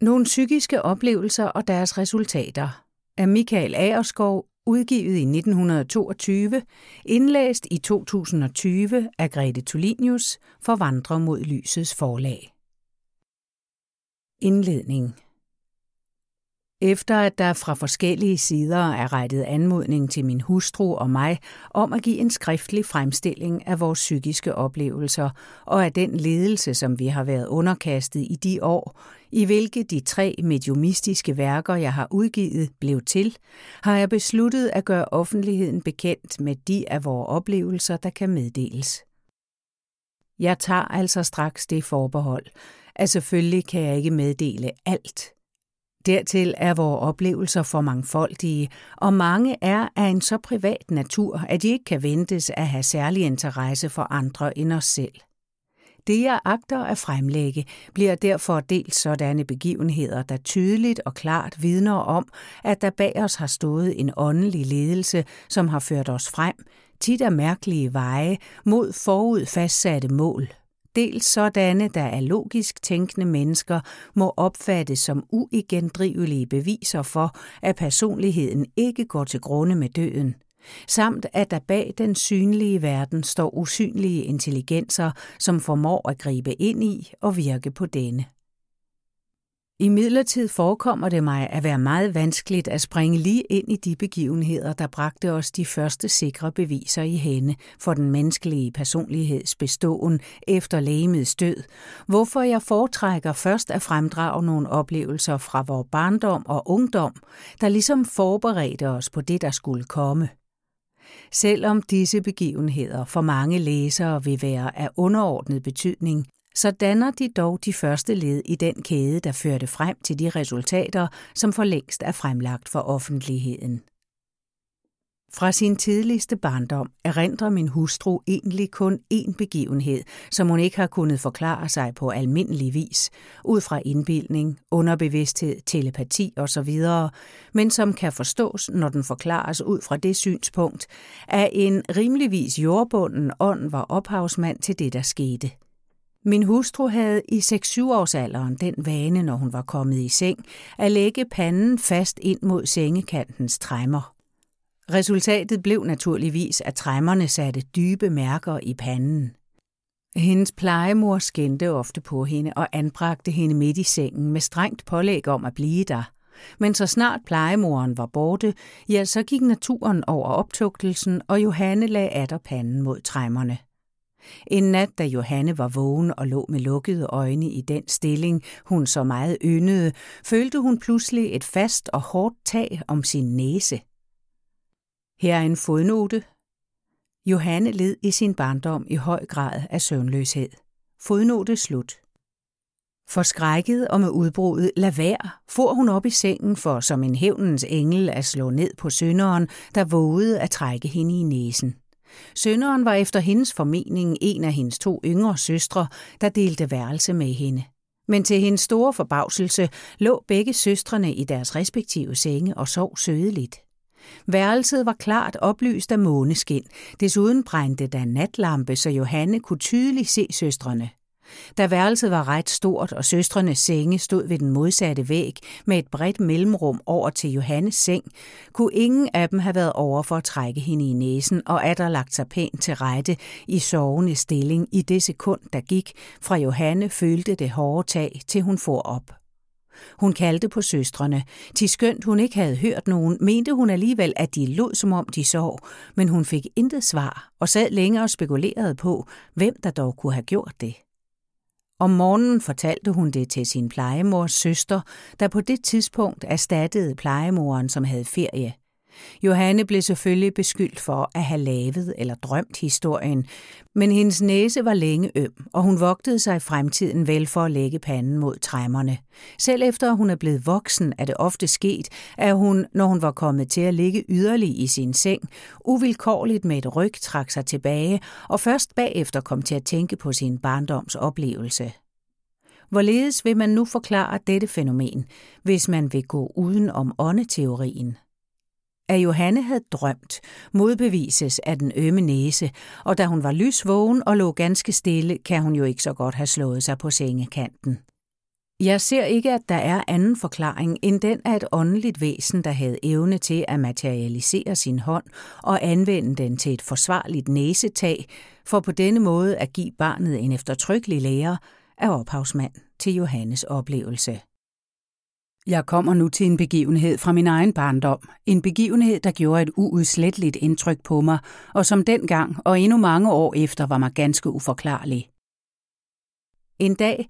Nogle psykiske oplevelser og deres resultater af Michael Aerskov, udgivet i 1922, indlæst i 2020 af Grete Tulinius for Vandre mod Lysets forlag. Indledning efter at der fra forskellige sider er rettet anmodning til min hustru og mig om at give en skriftlig fremstilling af vores psykiske oplevelser og af den ledelse, som vi har været underkastet i de år, i hvilke de tre mediumistiske værker, jeg har udgivet, blev til, har jeg besluttet at gøre offentligheden bekendt med de af vores oplevelser, der kan meddeles. Jeg tager altså straks det forbehold, at selvfølgelig kan jeg ikke meddele alt – Dertil er vores oplevelser for mangfoldige, og mange er af en så privat natur, at de ikke kan ventes at have særlig interesse for andre end os selv. Det jeg agter at fremlægge, bliver derfor dels sådanne begivenheder, der tydeligt og klart vidner om, at der bag os har stået en åndelig ledelse, som har ført os frem, tit af mærkelige veje, mod forud fastsatte mål – dels sådanne, der er logisk tænkende mennesker, må opfattes som uigendrivelige beviser for, at personligheden ikke går til grunde med døden, samt at der bag den synlige verden står usynlige intelligenser, som formår at gribe ind i og virke på denne. I midlertid forekommer det mig at være meget vanskeligt at springe lige ind i de begivenheder, der bragte os de første sikre beviser i hænde for den menneskelige personligheds beståen efter lægemets død, hvorfor jeg foretrækker først at fremdrage nogle oplevelser fra vores barndom og ungdom, der ligesom forberedte os på det, der skulle komme. Selvom disse begivenheder for mange læsere vil være af underordnet betydning, så danner de dog de første led i den kæde, der førte frem til de resultater, som for længst er fremlagt for offentligheden. Fra sin tidligste barndom erindrer min hustru egentlig kun én begivenhed, som hun ikke har kunnet forklare sig på almindelig vis, ud fra indbildning, underbevidsthed, telepati osv., men som kan forstås, når den forklares ud fra det synspunkt, at en rimeligvis jordbunden ånd var ophavsmand til det, der skete. Min hustru havde i 6-7 års alderen den vane, når hun var kommet i seng, at lægge panden fast ind mod sengekantens træmmer. Resultatet blev naturligvis, at træmmerne satte dybe mærker i panden. Hendes plejemor skændte ofte på hende og anbragte hende midt i sengen med strengt pålæg om at blive der. Men så snart plejemoren var borte, ja, så gik naturen over optugtelsen, og Johanne lagde atter panden mod træmmerne. En nat, da Johanne var vågen og lå med lukkede øjne i den stilling, hun så meget yndede, følte hun pludselig et fast og hårdt tag om sin næse. Her er en fodnote. Johanne led i sin barndom i høj grad af søvnløshed. Fodnote slut. Forskrækket og med udbruddet lad være, for hun op i sengen for som en hævnens engel at slå ned på sønderen, der vågede at trække hende i næsen. Sønderen var efter hendes formening en af hendes to yngre søstre, der delte værelse med hende. Men til hendes store forbavselse lå begge søstrene i deres respektive senge og sov sødeligt. Værelset var klart oplyst af måneskin. Desuden brændte der natlampe, så Johanne kunne tydeligt se søstrene. Da værelset var ret stort, og søstrenes senge stod ved den modsatte væg med et bredt mellemrum over til Johannes seng, kunne ingen af dem have været over for at trække hende i næsen og at der lagt sig pænt til rette i sovende stilling i det sekund, der gik, fra Johanne følte det hårde tag, til hun for op. Hun kaldte på søstrene. Til skønt hun ikke havde hørt nogen, mente hun alligevel, at de lod som om de sov, men hun fik intet svar og sad længere og spekulerede på, hvem der dog kunne have gjort det. Om morgenen fortalte hun det til sin plejemors søster, der på det tidspunkt erstattede plejemoren, som havde ferie. Johanne blev selvfølgelig beskyldt for at have lavet eller drømt historien, men hendes næse var længe øm, og hun vogtede sig i fremtiden vel for at lægge panden mod træmmerne. Selv efter hun er blevet voksen, er det ofte sket, at hun, når hun var kommet til at ligge yderlig i sin seng, uvilkårligt med et ryg trak sig tilbage, og først bagefter kom til at tænke på sin barndoms oplevelse. Hvorledes vil man nu forklare dette fænomen, hvis man vil gå uden om åndeteorien? At Johanne havde drømt, modbevises af den ømme næse, og da hun var lysvågen og lå ganske stille, kan hun jo ikke så godt have slået sig på sengekanten. Jeg ser ikke, at der er anden forklaring end den af et åndeligt væsen, der havde evne til at materialisere sin hånd og anvende den til et forsvarligt næsetag, for på denne måde at give barnet en eftertrykkelig lære af ophavsmand til Johannes oplevelse. Jeg kommer nu til en begivenhed fra min egen barndom. En begivenhed, der gjorde et uudsletteligt indtryk på mig, og som dengang og endnu mange år efter var mig ganske uforklarlig. En dag,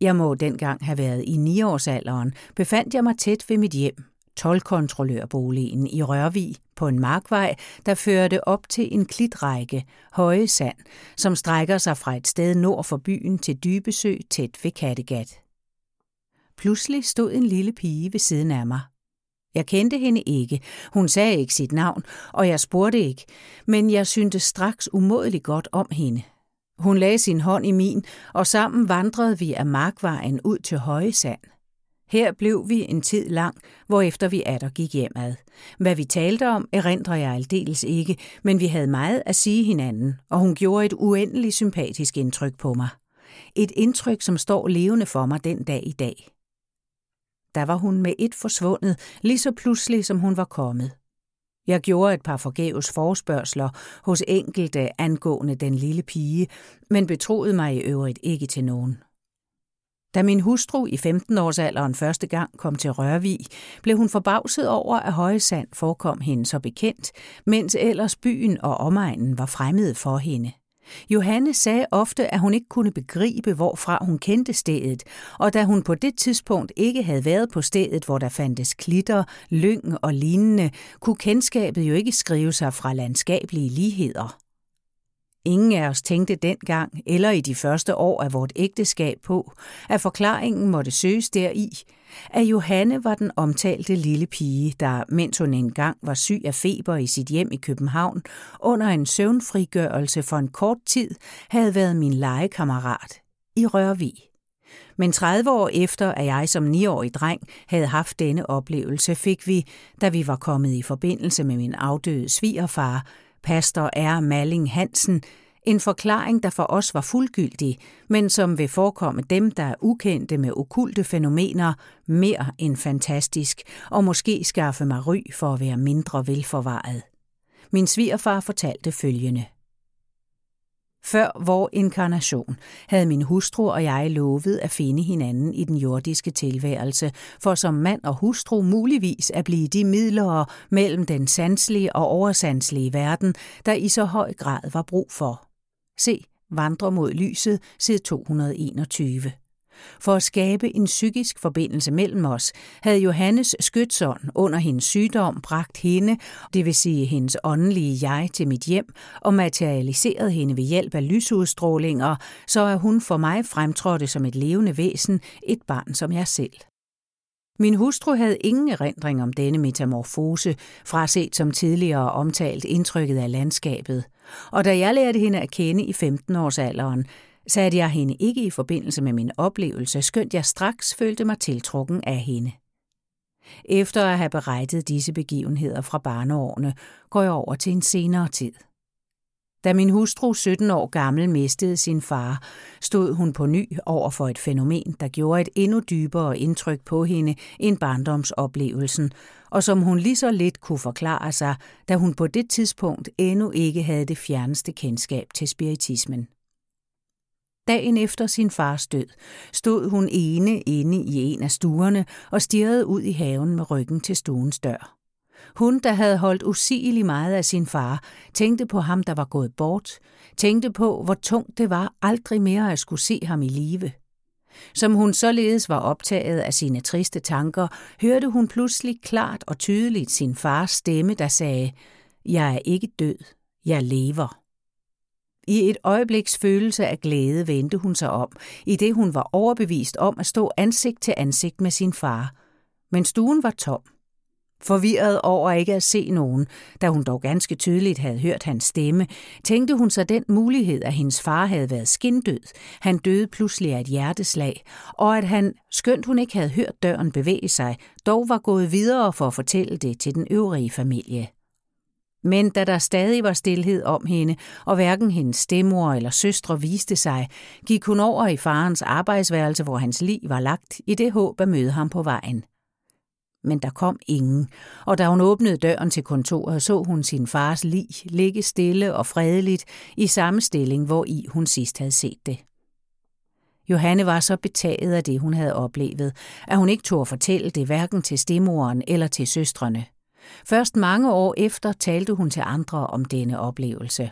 jeg må dengang have været i 9-årsalderen, befandt jeg mig tæt ved mit hjem, tolkontrollørboligen i Rørvig på en markvej, der førte op til en klitrække, høje sand, som strækker sig fra et sted nord for byen til Dybesø tæt ved Kattegat. Pludselig stod en lille pige ved siden af mig. Jeg kendte hende ikke, hun sagde ikke sit navn, og jeg spurgte ikke, men jeg syntes straks umådeligt godt om hende. Hun lagde sin hånd i min, og sammen vandrede vi af markvejen ud til Høje Sand. Her blev vi en tid lang, hvorefter vi atter gik hjemad. Hvad vi talte om, erindrer jeg aldeles ikke, men vi havde meget at sige hinanden, og hun gjorde et uendeligt sympatisk indtryk på mig. Et indtryk, som står levende for mig den dag i dag. Der var hun med et forsvundet, lige så pludselig som hun var kommet. Jeg gjorde et par forgæves forspørgsler hos enkelte angående den lille pige, men betroede mig i øvrigt ikke til nogen. Da min hustru i 15-årsalderen første gang kom til Rørvig, blev hun forbavset over, at Højesand forekom hende så bekendt, mens ellers byen og omegnen var fremmede for hende. Johanne sagde ofte, at hun ikke kunne begribe, hvorfra hun kendte stedet, og da hun på det tidspunkt ikke havde været på stedet, hvor der fandtes klitter, lyng og lignende, kunne kendskabet jo ikke skrive sig fra landskabelige ligheder. Ingen af os tænkte dengang eller i de første år af vort ægteskab på, at forklaringen måtte søges deri, at Johanne var den omtalte lille pige, der, mens hun engang var syg af feber i sit hjem i København, under en søvnfrigørelse for en kort tid, havde været min legekammerat i Rørvig. Men 30 år efter, at jeg som 9-årig dreng havde haft denne oplevelse, fik vi, da vi var kommet i forbindelse med min afdøde svigerfar, pastor R. Malling Hansen, en forklaring, der for os var fuldgyldig, men som vil forekomme dem, der er ukendte med okulte fænomener, mere end fantastisk, og måske skaffe mig ry for at være mindre velforvaret. Min svigerfar fortalte følgende. Før vor inkarnation havde min hustru og jeg lovet at finde hinanden i den jordiske tilværelse, for som mand og hustru muligvis at blive de midlere mellem den sanselige og oversanselige verden, der i så høj grad var brug for. Se, Vandre mod lyset, side 221. For at skabe en psykisk forbindelse mellem os, havde Johannes skytsånd under hendes sygdom bragt hende, det vil sige hendes åndelige jeg, til mit hjem og materialiseret hende ved hjælp af lysudstrålinger, så at hun for mig fremtrådte som et levende væsen, et barn som jeg selv. Min hustru havde ingen erindring om denne metamorfose, fra set som tidligere omtalt indtrykket af landskabet. Og da jeg lærte hende at kende i 15-årsalderen, satte jeg hende ikke i forbindelse med min oplevelse, skønt jeg straks følte mig tiltrukken af hende. Efter at have berettet disse begivenheder fra barneårene, går jeg over til en senere tid. Da min hustru 17 år gammel mistede sin far, stod hun på ny over for et fænomen, der gjorde et endnu dybere indtryk på hende end barndomsoplevelsen, og som hun lige så lidt kunne forklare sig, da hun på det tidspunkt endnu ikke havde det fjerneste kendskab til spiritismen. Dagen efter sin fars død stod hun ene inde i en af stuerne og stirrede ud i haven med ryggen til stuens dør. Hun, der havde holdt usigeligt meget af sin far, tænkte på ham, der var gået bort, tænkte på, hvor tungt det var aldrig mere at skulle se ham i live. Som hun således var optaget af sine triste tanker, hørte hun pludselig klart og tydeligt sin fars stemme, der sagde, Jeg er ikke død, jeg lever. I et øjebliks følelse af glæde vendte hun sig om, i det hun var overbevist om at stå ansigt til ansigt med sin far. Men stuen var tom. Forvirret over ikke at se nogen, da hun dog ganske tydeligt havde hørt hans stemme, tænkte hun sig den mulighed, at hendes far havde været skindød. Han døde pludselig af et hjerteslag, og at han, skønt hun ikke havde hørt døren bevæge sig, dog var gået videre for at fortælle det til den øvrige familie. Men da der stadig var stillhed om hende, og hverken hendes stemor eller søstre viste sig, gik hun over i farens arbejdsværelse, hvor hans lig var lagt, i det håb at møde ham på vejen. Men der kom ingen, og da hun åbnede døren til kontoret, så hun sin fars lig ligge stille og fredeligt i samme stilling, hvor i hun sidst havde set det. Johanne var så betaget af det, hun havde oplevet, at hun ikke tog at fortælle det hverken til stemoren eller til søstrene. Først mange år efter talte hun til andre om denne oplevelse.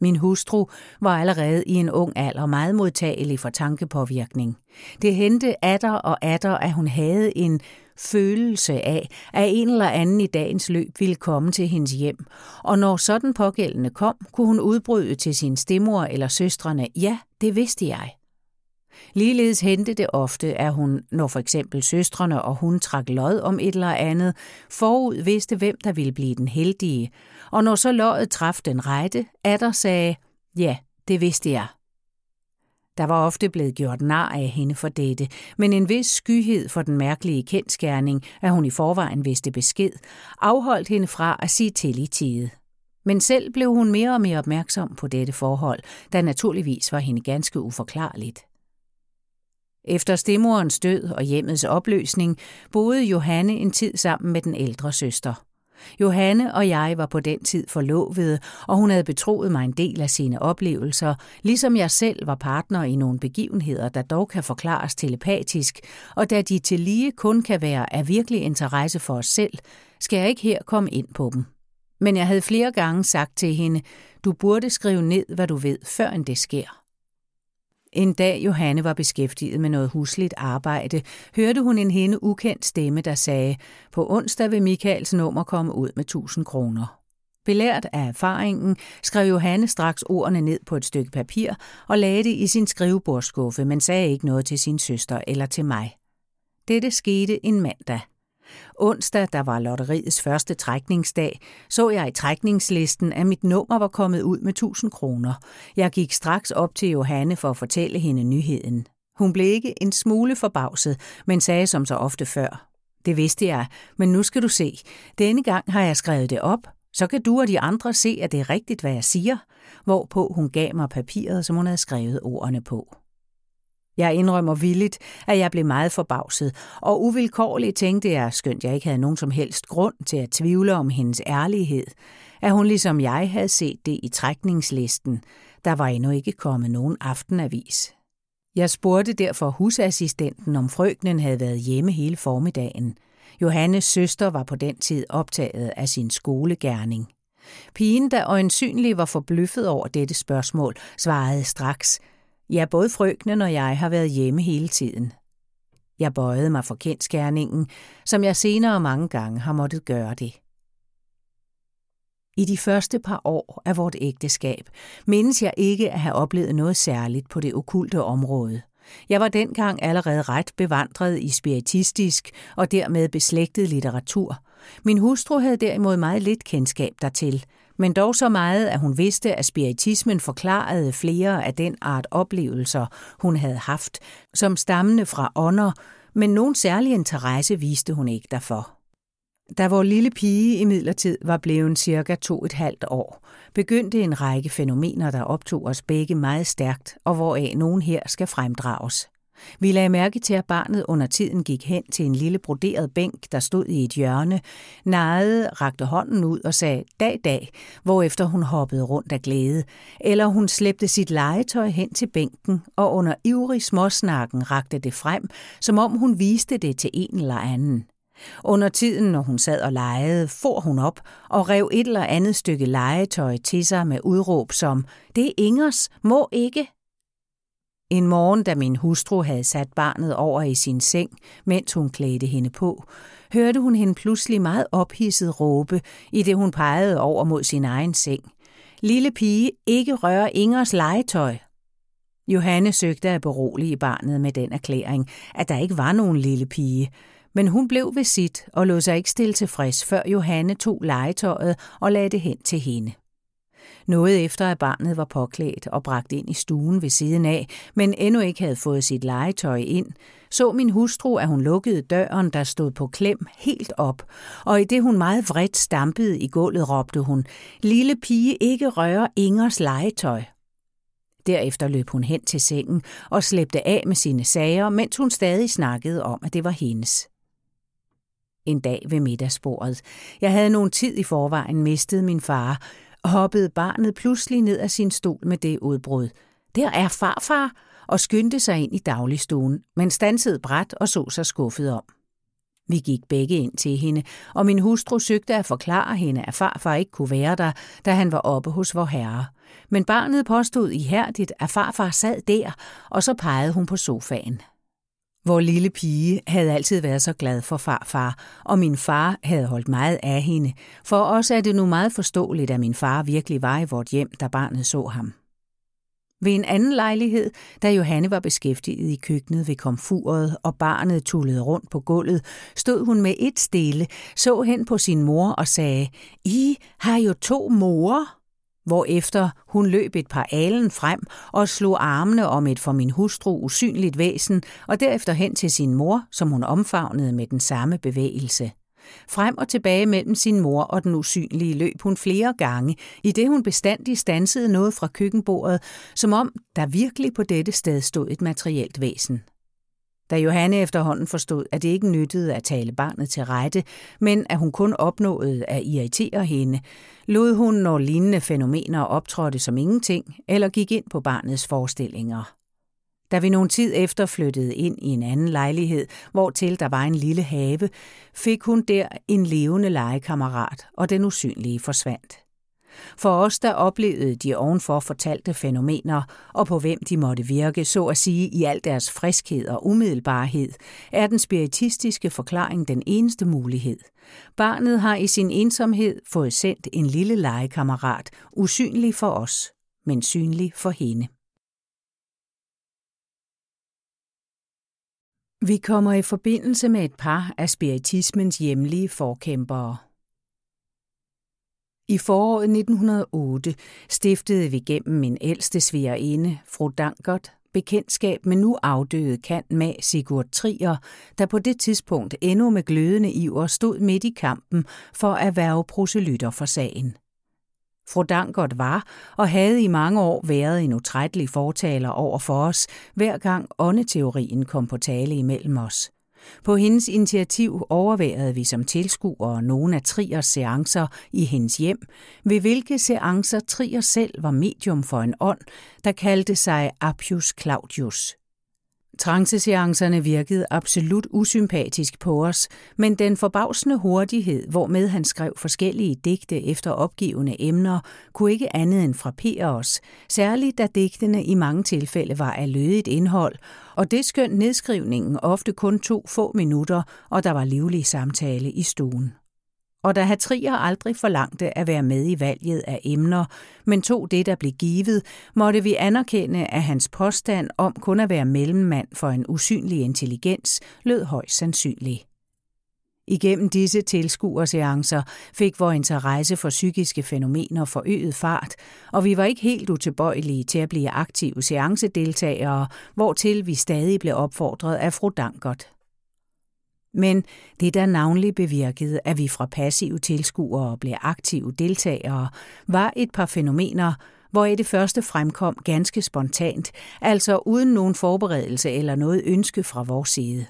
Min hustru var allerede i en ung alder meget modtagelig for tankepåvirkning. Det hente atter og atter, at hun havde en følelse af, at en eller anden i dagens løb ville komme til hendes hjem, og når sådan pågældende kom, kunne hun udbryde til sin stemor eller søstrene, ja, det vidste jeg. Ligeledes hente det ofte, at hun, når for eksempel søstrene og hun trak lod om et eller andet, forud vidste, hvem der ville blive den heldige, og når så lodet traf den rette, Adder sagde, ja, det vidste jeg. Der var ofte blevet gjort nar af hende for dette, men en vis skyhed for den mærkelige kendskærning, at hun i forvejen vidste besked, afholdt hende fra at sige til i tide. Men selv blev hun mere og mere opmærksom på dette forhold, der naturligvis var hende ganske uforklarligt. Efter stemorens død og hjemmets opløsning boede Johanne en tid sammen med den ældre søster. Johanne og jeg var på den tid forlovede, og hun havde betroet mig en del af sine oplevelser, ligesom jeg selv var partner i nogle begivenheder, der dog kan forklares telepatisk, og da de til lige kun kan være af virkelig interesse for os selv, skal jeg ikke her komme ind på dem. Men jeg havde flere gange sagt til hende, du burde skrive ned, hvad du ved, før end det sker. En dag Johanne var beskæftiget med noget husligt arbejde, hørte hun en hende ukendt stemme, der sagde, på onsdag vil Michaels nummer komme ud med 1000 kroner. Belært af erfaringen skrev Johanne straks ordene ned på et stykke papir og lagde det i sin skrivebordsskuffe, men sagde ikke noget til sin søster eller til mig. Dette skete en mandag. Onsdag, der var lotteriets første trækningsdag, så jeg i trækningslisten, at mit nummer var kommet ud med 1000 kroner. Jeg gik straks op til Johanne for at fortælle hende nyheden. Hun blev ikke en smule forbavset, men sagde som så ofte før. Det vidste jeg, men nu skal du se. Denne gang har jeg skrevet det op, så kan du og de andre se, at det er rigtigt, hvad jeg siger, hvorpå hun gav mig papiret, som hun havde skrevet ordene på. Jeg indrømmer villigt, at jeg blev meget forbavset, og uvilkårligt tænkte jeg, skønt jeg ikke havde nogen som helst grund til at tvivle om hendes ærlighed, at hun ligesom jeg havde set det i trækningslisten. Der var endnu ikke kommet nogen aftenavis. Jeg spurgte derfor husassistenten, om frøkenen havde været hjemme hele formiddagen. Johannes søster var på den tid optaget af sin skolegærning. Pigen, der øjensynlig var forbløffet over dette spørgsmål, svarede straks – Ja, både frøkenen og jeg har været hjemme hele tiden. Jeg bøjede mig for kendskærningen, som jeg senere mange gange har måttet gøre det. I de første par år af vort ægteskab mindes jeg ikke at have oplevet noget særligt på det okulte område. Jeg var dengang allerede ret bevandret i spiritistisk og dermed beslægtet litteratur. Min hustru havde derimod meget lidt kendskab dertil, men dog så meget, at hun vidste, at spiritismen forklarede flere af den art oplevelser, hun havde haft, som stammende fra ånder, men nogen særlig interesse viste hun ikke derfor. Da vores lille pige i midlertid var blevet cirka to et halvt år, begyndte en række fænomener, der optog os begge meget stærkt, og hvoraf nogen her skal fremdrages. Vi lagde mærke til, at barnet under tiden gik hen til en lille broderet bænk, der stod i et hjørne, nejede, rakte hånden ud og sagde dag dag, hvorefter hun hoppede rundt af glæde, eller hun slæbte sit legetøj hen til bænken og under ivrig småsnakken rakte det frem, som om hun viste det til en eller anden. Under tiden, når hun sad og legede, for hun op og rev et eller andet stykke legetøj til sig med udråb som, det er Ingers, må ikke, en morgen, da min hustru havde sat barnet over i sin seng, mens hun klædte hende på, hørte hun hende pludselig meget ophidset råbe, i det hun pegede over mod sin egen seng. Lille pige, ikke rør Ingers legetøj. Johanne søgte at berolige barnet med den erklæring, at der ikke var nogen lille pige, men hun blev ved sit og lod sig ikke stille tilfreds, før Johanne tog legetøjet og lagde det hen til hende. Noget efter at barnet var påklædt og bragt ind i stuen ved siden af, men endnu ikke havde fået sit legetøj ind, så min hustru, at hun lukkede døren, der stod på klem helt op, og i det hun meget vredt stampede i gulvet, råbte hun, Lille pige, ikke røre Ingers legetøj. Derefter løb hun hen til sengen og slæbte af med sine sager, mens hun stadig snakkede om, at det var hendes. En dag ved middagsbordet. Jeg havde nogen tid i forvejen mistet min far, hoppede barnet pludselig ned af sin stol med det udbrud. Der er farfar, og skyndte sig ind i dagligstuen, men stansede bræt og så sig skuffet om. Vi gik begge ind til hende, og min hustru søgte at forklare hende, at farfar ikke kunne være der, da han var oppe hos vor herre. Men barnet påstod ihærdigt, at farfar sad der, og så pegede hun på sofaen. Vor lille pige havde altid været så glad for farfar, og min far havde holdt meget af hende. For os er det nu meget forståeligt, at min far virkelig var i vort hjem, da barnet så ham. Ved en anden lejlighed, da Johanne var beskæftiget i køkkenet ved komfuret, og barnet tullede rundt på gulvet, stod hun med et stille, så hen på sin mor og sagde, I har jo to morer hvorefter hun løb et par alen frem og slog armene om et for min hustru usynligt væsen, og derefter hen til sin mor, som hun omfavnede med den samme bevægelse. Frem og tilbage mellem sin mor og den usynlige løb hun flere gange, i det hun bestandig stansede noget fra køkkenbordet, som om der virkelig på dette sted stod et materielt væsen. Da Johanne efterhånden forstod, at det ikke nyttede at tale barnet til rette, men at hun kun opnåede at irritere hende, lod hun, når lignende fænomener optrådte som ingenting, eller gik ind på barnets forestillinger. Da vi nogen tid efter flyttede ind i en anden lejlighed, hvor til der var en lille have, fik hun der en levende legekammerat, og den usynlige forsvandt. For os, der oplevede de ovenfor fortalte fænomener, og på hvem de måtte virke, så at sige i al deres friskhed og umiddelbarhed, er den spiritistiske forklaring den eneste mulighed. Barnet har i sin ensomhed fået sendt en lille legekammerat, usynlig for os, men synlig for hende. Vi kommer i forbindelse med et par af spiritismens hjemlige forkæmpere. I foråret 1908 stiftede vi gennem min ældste svigerinde, fru Dankert, bekendtskab med nu afdøde kant med Sigurd Trier, der på det tidspunkt endnu med glødende iver stod midt i kampen for at værve proselytter for sagen. Fru Dankert var og havde i mange år været en utrættelig fortaler over for os, hver gang åndeteorien kom på tale imellem os. På hendes initiativ overværede vi som tilskuere nogle af Triers seancer i hendes hjem, ved hvilke seancer Trier selv var medium for en ånd, der kaldte sig Appius Claudius. Tranceseancerne virkede absolut usympatisk på os, men den forbavsende hurtighed, hvormed han skrev forskellige digte efter opgivende emner, kunne ikke andet end frappere os, særligt da digtene i mange tilfælde var af lødigt indhold, og det skønt nedskrivningen ofte kun tog få minutter, og der var livlig samtale i stuen og da Hatrier aldrig forlangte at være med i valget af emner, men tog det, der blev givet, måtte vi anerkende, at hans påstand om kun at være mellemmand for en usynlig intelligens lød højst sandsynlig. Igennem disse tilskuerseancer fik vores interesse for psykiske fænomener forøget fart, og vi var ikke helt utilbøjelige til at blive aktive seancedeltagere, hvortil vi stadig blev opfordret af fru Dankert. Men det, der navnlig bevirkede, at vi fra passive tilskuere blev aktive deltagere, var et par fænomener, hvor det første fremkom ganske spontant, altså uden nogen forberedelse eller noget ønske fra vores side.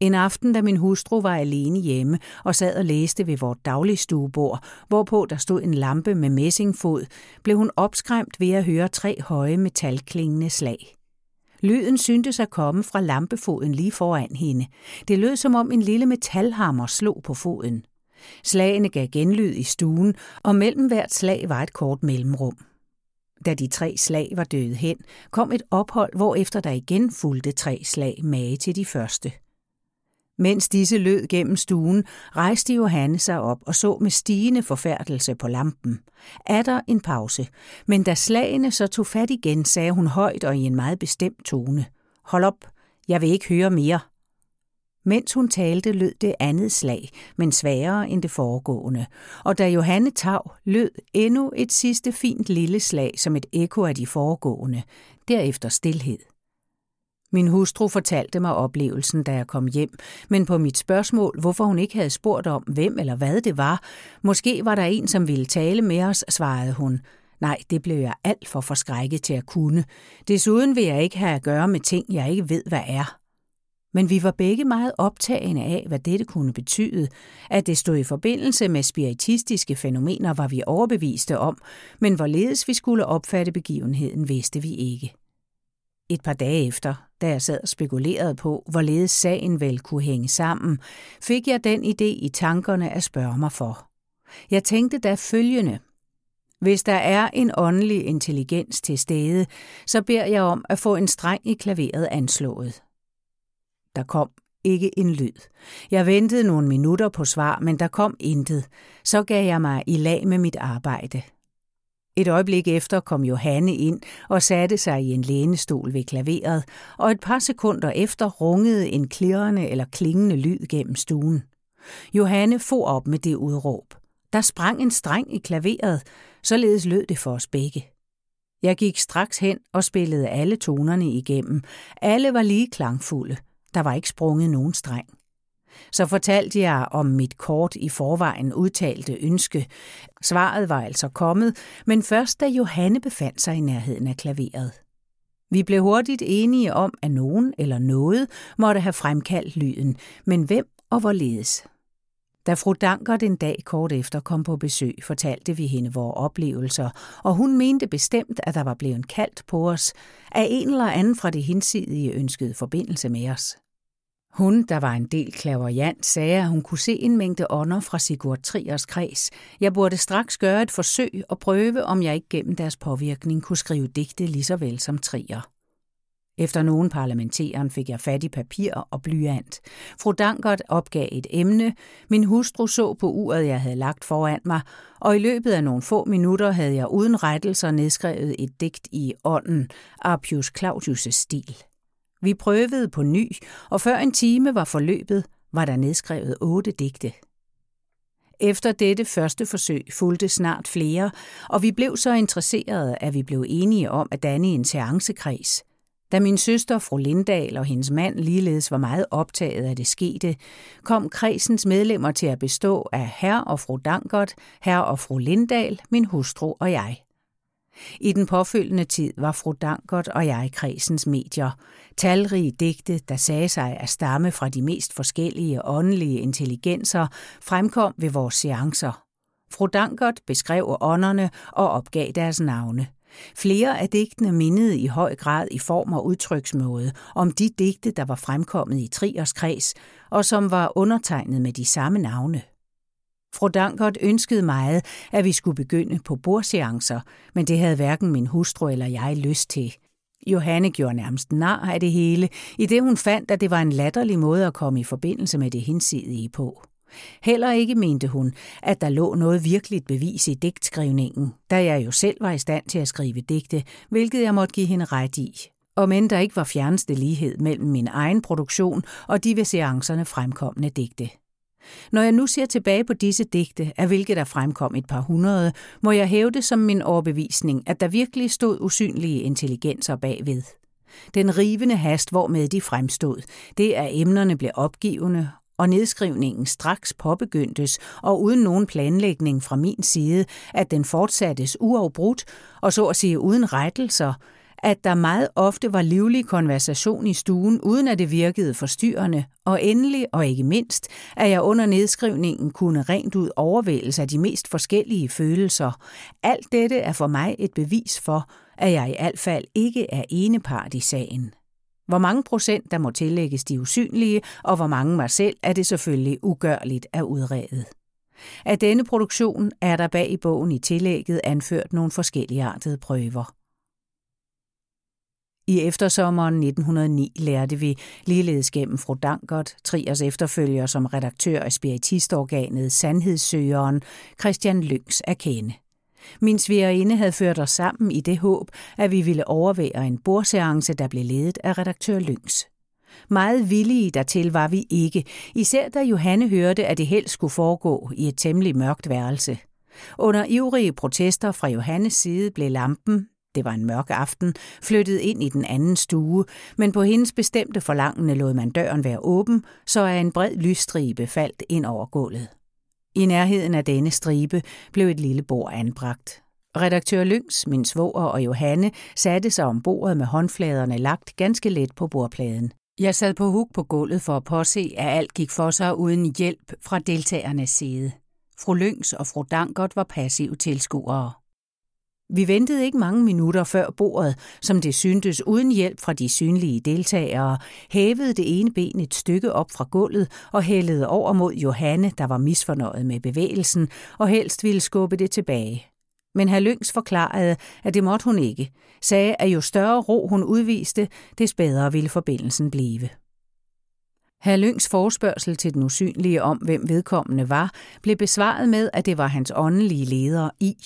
En aften, da min hustru var alene hjemme og sad og læste ved vort dagligstuebord, hvorpå der stod en lampe med messingfod, blev hun opskræmt ved at høre tre høje metalklingende slag. Lyden syntes at komme fra lampefoden lige foran hende. Det lød som om en lille metalhammer slog på foden. Slagene gav genlyd i stuen, og mellem hvert slag var et kort mellemrum. Da de tre slag var døde hen, kom et ophold, hvor efter der igen fulgte tre slag mage til de første. Mens disse lød gennem stuen, rejste Johanne sig op og så med stigende forfærdelse på lampen. Er der en pause, men da slagene så tog fat igen, sagde hun højt og i en meget bestemt tone. Hold op, jeg vil ikke høre mere. Mens hun talte, lød det andet slag, men sværere end det foregående. Og da Johanne Tav lød endnu et sidste fint lille slag som et ekko af de foregående. Derefter stillhed. Min hustru fortalte mig oplevelsen, da jeg kom hjem, men på mit spørgsmål, hvorfor hun ikke havde spurgt om, hvem eller hvad det var, måske var der en, som ville tale med os, svarede hun. Nej, det blev jeg alt for forskrækket til at kunne. Desuden vil jeg ikke have at gøre med ting, jeg ikke ved, hvad er. Men vi var begge meget optagende af, hvad dette kunne betyde. At det stod i forbindelse med spiritistiske fænomener, var vi overbeviste om, men hvorledes vi skulle opfatte begivenheden, vidste vi ikke. Et par dage efter, da jeg sad og spekulerede på, hvorledes sagen vel kunne hænge sammen, fik jeg den idé i tankerne at spørge mig for. Jeg tænkte da følgende. Hvis der er en åndelig intelligens til stede, så beder jeg om at få en streng i klaveret anslået. Der kom ikke en lyd. Jeg ventede nogle minutter på svar, men der kom intet. Så gav jeg mig i lag med mit arbejde. Et øjeblik efter kom Johanne ind og satte sig i en lænestol ved klaveret, og et par sekunder efter rungede en klirrende eller klingende lyd gennem stuen. Johanne for op med det udråb. Der sprang en streng i klaveret, således lød det for os begge. Jeg gik straks hen og spillede alle tonerne igennem. Alle var lige klangfulde. Der var ikke sprunget nogen streng. Så fortalte jeg om mit kort i forvejen udtalte ønske. Svaret var altså kommet, men først da Johanne befandt sig i nærheden af klaveret. Vi blev hurtigt enige om, at nogen eller noget måtte have fremkaldt lyden, men hvem og hvorledes. Da fru Dankert en dag kort efter kom på besøg, fortalte vi hende vores oplevelser, og hun mente bestemt, at der var blevet kaldt på os, af en eller anden fra det hinsidige ønskede forbindelse med os. Hun, der var en del klaverjant, sagde, at hun kunne se en mængde ånder fra Sigurd Triers kreds. Jeg burde straks gøre et forsøg og prøve, om jeg ikke gennem deres påvirkning kunne skrive digte lige så vel som Trier. Efter nogen parlamenteren fik jeg fat i papir og blyant. Fru Dankert opgav et emne, min hustru så på uret, jeg havde lagt foran mig, og i løbet af nogle få minutter havde jeg uden rettelser nedskrevet et digt i ånden, Arpius Claudius' stil. Vi prøvede på ny, og før en time var forløbet, var der nedskrevet otte digte. Efter dette første forsøg fulgte snart flere, og vi blev så interesserede, at vi blev enige om at danne en seancekreds. Da min søster, fru Lindahl og hendes mand ligeledes var meget optaget af det skete, kom kredsens medlemmer til at bestå af herr og fru Dankert, herr og fru Lindahl, min hustru og jeg. I den påfølgende tid var fru Dankert og jeg kredsens medier. Talrige digte, der sagde sig at stamme fra de mest forskellige åndelige intelligenser, fremkom ved vores seancer. Fru Dankert beskrev ånderne og opgav deres navne. Flere af digtene mindede i høj grad i form og udtryksmåde om de digte, der var fremkommet i Triers kreds, og som var undertegnet med de samme navne. Fru Dankert ønskede meget, at vi skulle begynde på bordseancer, men det havde hverken min hustru eller jeg lyst til. Johanne gjorde nærmest nar af det hele, i det hun fandt, at det var en latterlig måde at komme i forbindelse med det hinsidige på. Heller ikke mente hun, at der lå noget virkeligt bevis i digtskrivningen, da jeg jo selv var i stand til at skrive digte, hvilket jeg måtte give hende ret i. Og men der ikke var fjerneste lighed mellem min egen produktion og de ved seancerne fremkommende digte. Når jeg nu ser tilbage på disse digte, af hvilke der fremkom et par hundrede, må jeg hæve det som min overbevisning, at der virkelig stod usynlige intelligenser bagved. Den rivende hast, hvormed de fremstod, det at emnerne blev opgivende, og nedskrivningen straks påbegyndtes, og uden nogen planlægning fra min side, at den fortsattes uafbrudt, og så at sige uden rettelser, at der meget ofte var livlig konversation i stuen, uden at det virkede forstyrrende, og endelig og ikke mindst, at jeg under nedskrivningen kunne rent ud overvældes af de mest forskellige følelser. Alt dette er for mig et bevis for, at jeg i alt fald ikke er enepart i sagen. Hvor mange procent der må tillægges de usynlige, og hvor mange mig selv, er det selvfølgelig ugørligt at udrede. Af denne produktion er der bag i bogen i tillægget anført nogle forskellige artede prøver. I eftersommeren 1909 lærte vi, ligeledes gennem fru Dankert, Triers efterfølger som redaktør af spiritistorganet Sandhedssøgeren, Christian Lyngs at kende. Min svigerinde havde ført os sammen i det håb, at vi ville overvære en bordseance, der blev ledet af redaktør Lyngs. Meget villige dertil var vi ikke, især da Johanne hørte, at det helst skulle foregå i et temmelig mørkt værelse. Under ivrige protester fra Johannes side blev lampen, det var en mørk aften, flyttede ind i den anden stue, men på hendes bestemte forlangende lod man døren være åben, så er en bred lysstribe faldt ind over gulvet. I nærheden af denne stribe blev et lille bord anbragt. Redaktør Lyngs, min svoger og Johanne satte sig om bordet med håndfladerne lagt ganske let på bordpladen. Jeg sad på huk på gulvet for at påse, at alt gik for sig uden hjælp fra deltagernes side. Fru Lyngs og fru Dankert var passive tilskuere. Vi ventede ikke mange minutter før bordet, som det syntes uden hjælp fra de synlige deltagere, hævede det ene ben et stykke op fra gulvet og hældede over mod Johanne, der var misfornøjet med bevægelsen og helst ville skubbe det tilbage. Men herr Lyngs forklarede, at det måtte hun ikke, sagde, at jo større ro hun udviste, des bedre ville forbindelsen blive. Herr Lyngs forspørgsel til den usynlige om, hvem vedkommende var, blev besvaret med, at det var hans åndelige leder i.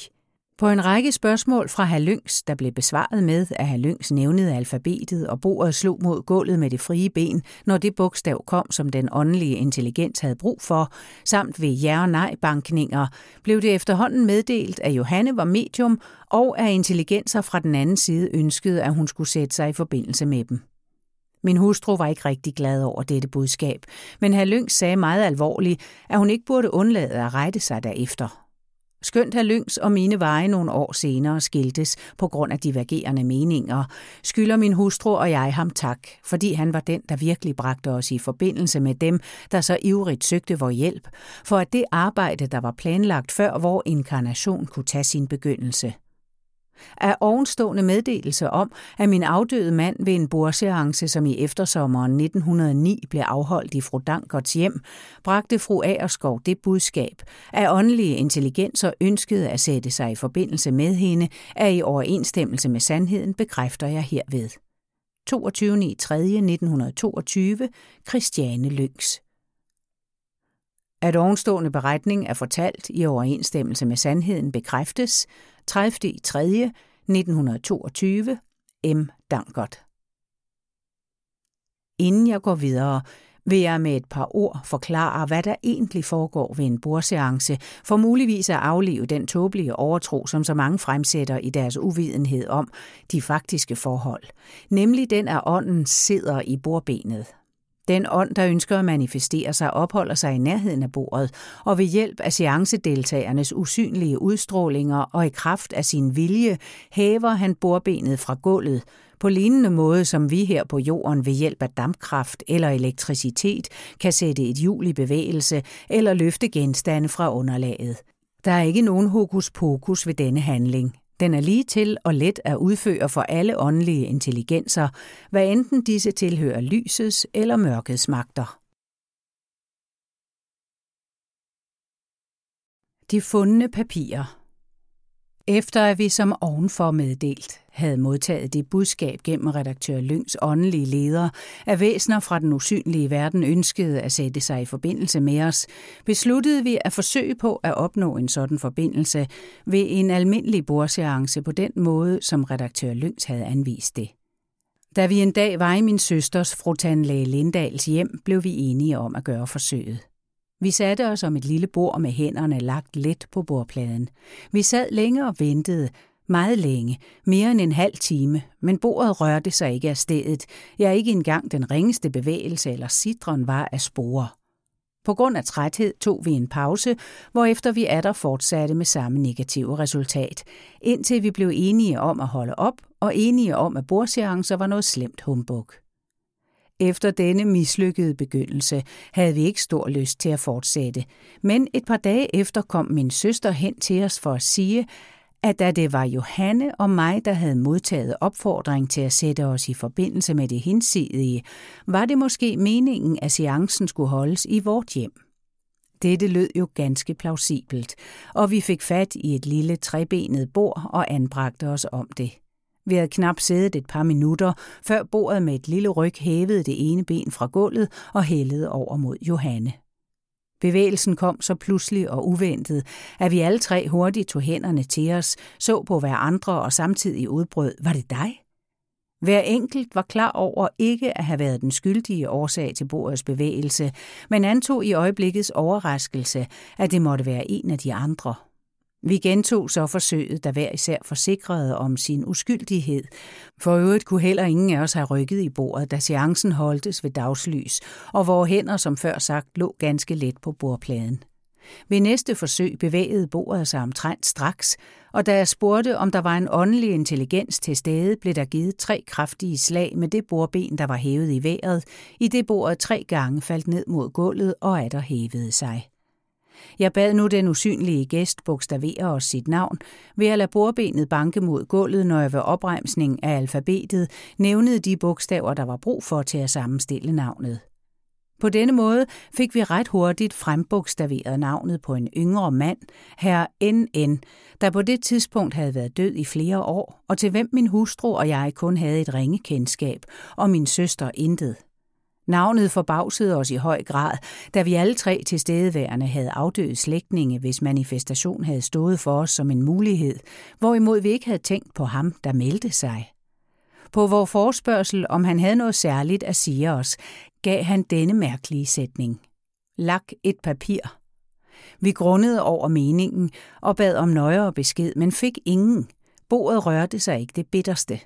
På en række spørgsmål fra herr der blev besvaret med, at herr nævnede alfabetet og bordet slog mod gulvet med det frie ben, når det bogstav kom, som den åndelige intelligens havde brug for, samt ved ja- og nej-bankninger, blev det efterhånden meddelt, at Johanne var medium, og at intelligenser fra den anden side ønskede, at hun skulle sætte sig i forbindelse med dem. Min hustru var ikke rigtig glad over dette budskab, men herr sagde meget alvorligt, at hun ikke burde undlade at rette sig derefter. Skønt herr Lyngs og mine veje nogle år senere skiltes på grund af divergerende meninger, skylder min hustru og jeg ham tak, fordi han var den, der virkelig bragte os i forbindelse med dem, der så ivrigt søgte vor hjælp, for at det arbejde, der var planlagt før vor inkarnation, kunne tage sin begyndelse af ovenstående meddelelse om, at min afdøde mand ved en bordseance, som i eftersommeren 1909 blev afholdt i fru Dankerts hjem, bragte fru Aerskov det budskab, at åndelige intelligenser ønskede at sætte sig i forbindelse med hende, er i overensstemmelse med sandheden, bekræfter jeg herved. 22.3.1922, Christiane Lyngs. At ovenstående beretning er fortalt i overensstemmelse med sandheden bekræftes, 30. i 3. 1922, M. Dankert. Inden jeg går videre, vil jeg med et par ord forklare, hvad der egentlig foregår ved en bordseance, for muligvis at aflive den tåbelige overtro, som så mange fremsætter i deres uvidenhed om de faktiske forhold, nemlig den, at ånden sidder i bordbenet. Den ånd, der ønsker at manifestere sig, opholder sig i nærheden af bordet, og ved hjælp af seancedeltagernes usynlige udstrålinger og i kraft af sin vilje, hæver han bordbenet fra gulvet, på lignende måde som vi her på jorden ved hjælp af dampkraft eller elektricitet kan sætte et hjul i bevægelse eller løfte genstande fra underlaget. Der er ikke nogen hokus pokus ved denne handling. Den er lige til og let at udføre for alle åndelige intelligenser, hvad enten disse tilhører lysets eller mørkets magter. De fundne papirer efter at vi som ovenfor meddelt havde modtaget det budskab gennem redaktør Lyngs åndelige leder, at væsener fra den usynlige verden ønskede at sætte sig i forbindelse med os, besluttede vi at forsøge på at opnå en sådan forbindelse ved en almindelig bordseance på den måde, som redaktør Lyngs havde anvist det. Da vi en dag var i min søsters frutandlæge Lindals hjem, blev vi enige om at gøre forsøget. Vi satte os om et lille bord med hænderne lagt let på bordpladen. Vi sad længe og ventede, meget længe, mere end en halv time, men bordet rørte sig ikke af stedet. Jeg ikke engang den ringeste bevægelse eller sidron var af spore. På grund af træthed tog vi en pause, hvorefter vi atter fortsatte med samme negative resultat, indtil vi blev enige om at holde op og enige om, at bordseancer var noget slemt humbug. Efter denne mislykkede begyndelse havde vi ikke stor lyst til at fortsætte, men et par dage efter kom min søster hen til os for at sige, at da det var Johanne og mig, der havde modtaget opfordring til at sætte os i forbindelse med det hinsidige, var det måske meningen, at seancen skulle holdes i vort hjem. Dette lød jo ganske plausibelt, og vi fik fat i et lille trebenet bord og anbragte os om det. Vi havde knap siddet et par minutter, før bordet med et lille ryg hævede det ene ben fra gulvet og hældede over mod Johanne. Bevægelsen kom så pludselig og uventet, at vi alle tre hurtigt tog hænderne til os, så på hver andre og samtidig udbrød, var det dig? Hver enkelt var klar over ikke at have været den skyldige årsag til bordets bevægelse, men antog i øjeblikkets overraskelse, at det måtte være en af de andre. Vi gentog så forsøget, da hver især forsikrede om sin uskyldighed. For øvrigt kunne heller ingen af os have rykket i bordet, da seancen holdtes ved dagslys, og vores hænder, som før sagt, lå ganske let på bordpladen. Ved næste forsøg bevægede bordet sig omtrent straks, og da jeg spurgte, om der var en åndelig intelligens til stede, blev der givet tre kraftige slag med det bordben, der var hævet i vejret, i det bordet tre gange faldt ned mod gulvet og atter hævede sig. Jeg bad nu den usynlige gæst bogstavere os sit navn ved at lade bordbenet banke mod gulvet, når jeg ved opremsning af alfabetet nævnede de bogstaver, der var brug for til at sammenstille navnet. På denne måde fik vi ret hurtigt frembogstaveret navnet på en yngre mand, herr N.N., der på det tidspunkt havde været død i flere år, og til hvem min hustru og jeg kun havde et ringe kendskab, og min søster intet. Navnet forbavsede os i høj grad, da vi alle tre tilstedeværende havde afdøde slægtninge, hvis manifestation havde stået for os som en mulighed, hvorimod vi ikke havde tænkt på ham, der meldte sig. På vores forspørgsel, om han havde noget særligt at sige os, gav han denne mærkelige sætning. Lak et papir. Vi grundede over meningen og bad om nøjere besked, men fik ingen. Bordet rørte sig ikke det bitterste.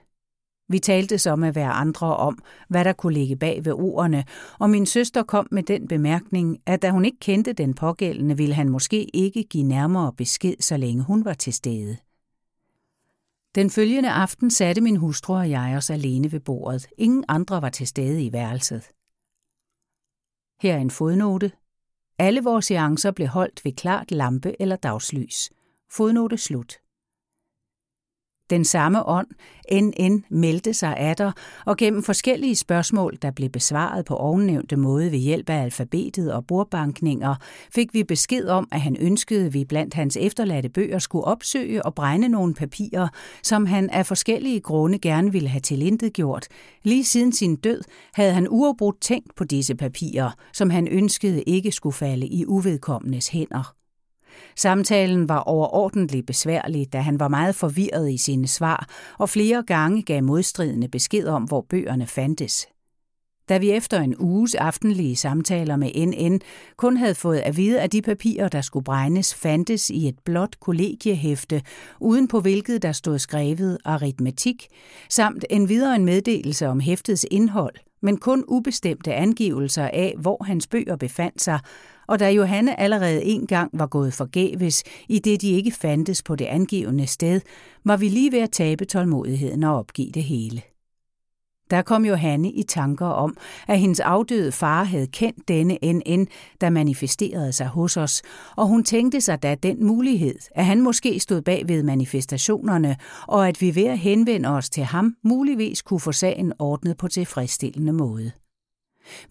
Vi talte så med hver andre om, hvad der kunne ligge bag ved ordene, og min søster kom med den bemærkning, at da hun ikke kendte den pågældende, ville han måske ikke give nærmere besked, så længe hun var til stede. Den følgende aften satte min hustru og jeg os alene ved bordet. Ingen andre var til stede i værelset. Her er en fodnote. Alle vores seancer blev holdt ved klart lampe eller dagslys. Fodnote slut. Den samme ånd, NN, meldte sig atter, og gennem forskellige spørgsmål, der blev besvaret på ovennævnte måde ved hjælp af alfabetet og bordbankninger, fik vi besked om, at han ønskede, at vi blandt hans efterladte bøger skulle opsøge og brænde nogle papirer, som han af forskellige grunde gerne ville have tilintet gjort. Lige siden sin død havde han uafbrudt tænkt på disse papirer, som han ønskede ikke skulle falde i uvedkommendes hænder. Samtalen var overordentlig besværlig, da han var meget forvirret i sine svar og flere gange gav modstridende besked om, hvor bøgerne fandtes. Da vi efter en uges aftenlige samtaler med NN kun havde fået at vide, at de papirer, der skulle brændes, fandtes i et blåt kollegiehæfte, uden på hvilket der stod skrevet aritmetik, samt en videre en meddelelse om hæftets indhold, men kun ubestemte angivelser af, hvor hans bøger befandt sig, og da Johanne allerede en gang var gået forgæves, i det de ikke fandtes på det angivende sted, var vi lige ved at tabe tålmodigheden og opgive det hele. Der kom Johanne i tanker om, at hendes afdøde far havde kendt denne NN, der manifesterede sig hos os, og hun tænkte sig da den mulighed, at han måske stod bag ved manifestationerne, og at vi ved at henvende os til ham muligvis kunne få sagen ordnet på tilfredsstillende måde.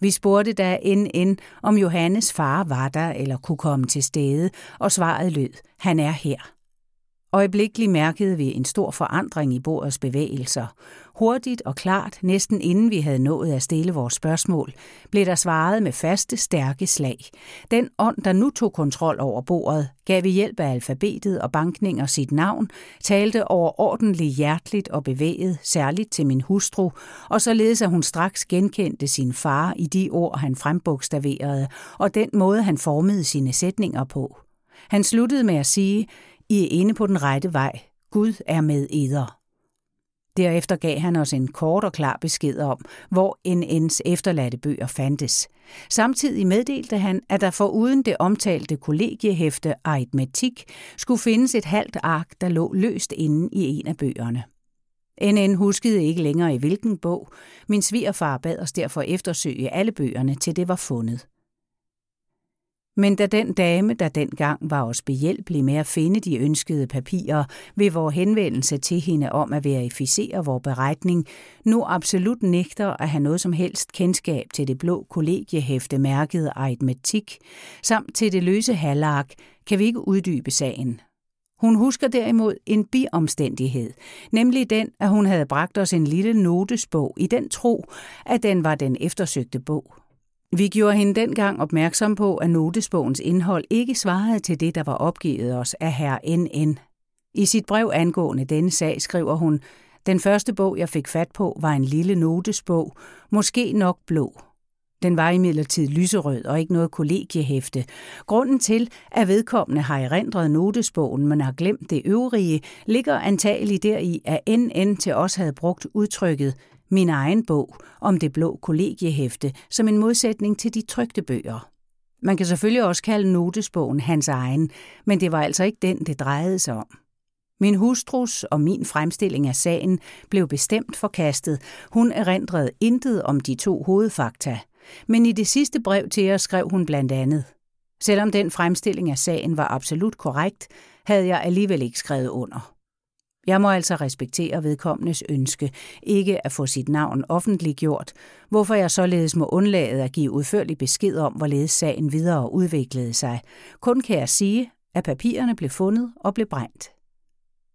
Vi spurgte da NN, om Johannes far var der eller kunne komme til stede, og svaret lød, han er her. Øjeblikkeligt mærkede vi en stor forandring i bordets bevægelser. Hurtigt og klart, næsten inden vi havde nået at stille vores spørgsmål, blev der svaret med faste, stærke slag. Den ånd, der nu tog kontrol over bordet, gav ved hjælp af alfabetet og bankninger sit navn, talte overordentligt hjerteligt og bevæget, særligt til min hustru, og således at hun straks genkendte sin far i de ord, han frembogstaverede, og den måde, han formede sine sætninger på. Han sluttede med at sige, i er inde på den rette vej. Gud er med eder. Derefter gav han os en kort og klar besked om, hvor NN's efterladte bøger fandtes. Samtidig meddelte han, at der for uden det omtalte kollegiehæfte aritmetik skulle findes et halvt ark, der lå løst inde i en af bøgerne. NN huskede ikke længere i hvilken bog. Min svigerfar bad os derfor eftersøge alle bøgerne, til det var fundet. Men da den dame, der dengang var os behjælpelig med at finde de ønskede papirer ved vores henvendelse til hende om at verificere vores beretning, nu absolut nægter at have noget som helst kendskab til det blå kollegiehæfte mærket aritmetik, samt til det løse halvark, kan vi ikke uddybe sagen. Hun husker derimod en biomstændighed, nemlig den, at hun havde bragt os en lille notesbog i den tro, at den var den eftersøgte bog. Vi gjorde hende dengang opmærksom på, at notesbogens indhold ikke svarede til det, der var opgivet os af herr N.N. I sit brev angående denne sag skriver hun, Den første bog, jeg fik fat på, var en lille notesbog, måske nok blå. Den var imidlertid lyserød og ikke noget kollegiehæfte. Grunden til, at vedkommende har erindret notesbogen, men har glemt det øvrige, ligger antagelig deri, at NN til os havde brugt udtrykket min egen bog om det blå kollegiehæfte som en modsætning til de trygte bøger. Man kan selvfølgelig også kalde notesbogen hans egen, men det var altså ikke den, det drejede sig om. Min hustrus og min fremstilling af sagen blev bestemt forkastet. Hun erindrede intet om de to hovedfakta. Men i det sidste brev til os skrev hun blandt andet. Selvom den fremstilling af sagen var absolut korrekt, havde jeg alligevel ikke skrevet under. Jeg må altså respektere vedkommendes ønske, ikke at få sit navn offentliggjort, hvorfor jeg således må undlade at give udførlig besked om, hvorledes sagen videre udviklede sig. Kun kan jeg sige, at papirerne blev fundet og blev brændt.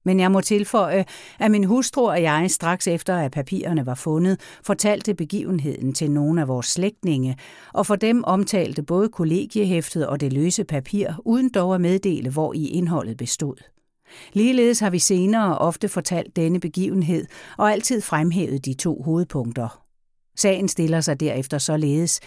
Men jeg må tilføje, at min hustru og jeg straks efter, at papirerne var fundet, fortalte begivenheden til nogle af vores slægtninge, og for dem omtalte både kollegiehæftet og det løse papir, uden dog at meddele, hvor i indholdet bestod. Ligeledes har vi senere ofte fortalt denne begivenhed og altid fremhævet de to hovedpunkter. Sagen stiller sig derefter således,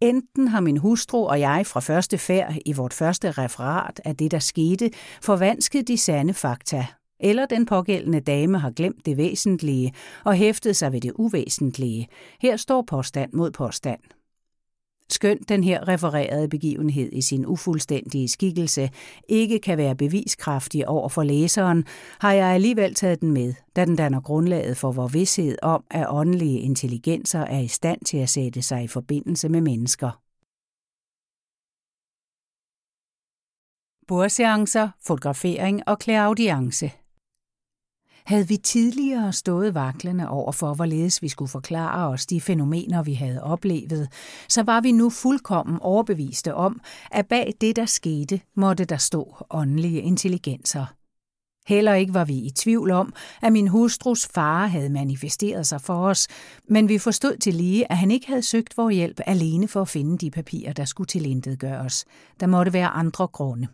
Enten har min hustru og jeg fra første færd i vort første referat af det, der skete, forvansket de sande fakta, eller den pågældende dame har glemt det væsentlige og hæftet sig ved det uvæsentlige. Her står påstand mod påstand. Skønt den her refererede begivenhed i sin ufuldstændige skikkelse ikke kan være beviskraftig over for læseren, har jeg alligevel taget den med, da den danner grundlaget for vor vidshed om, at åndelige intelligenser er i stand til at sætte sig i forbindelse med mennesker. Bordseancer, fotografering og clairaudience havde vi tidligere stået vaklende over for, hvorledes vi skulle forklare os de fænomener, vi havde oplevet, så var vi nu fuldkommen overbeviste om, at bag det, der skete, måtte der stå åndelige intelligenser. Heller ikke var vi i tvivl om, at min hustrus far havde manifesteret sig for os, men vi forstod til lige, at han ikke havde søgt vor hjælp alene for at finde de papirer, der skulle tilintetgøres. Der måtte være andre grunde.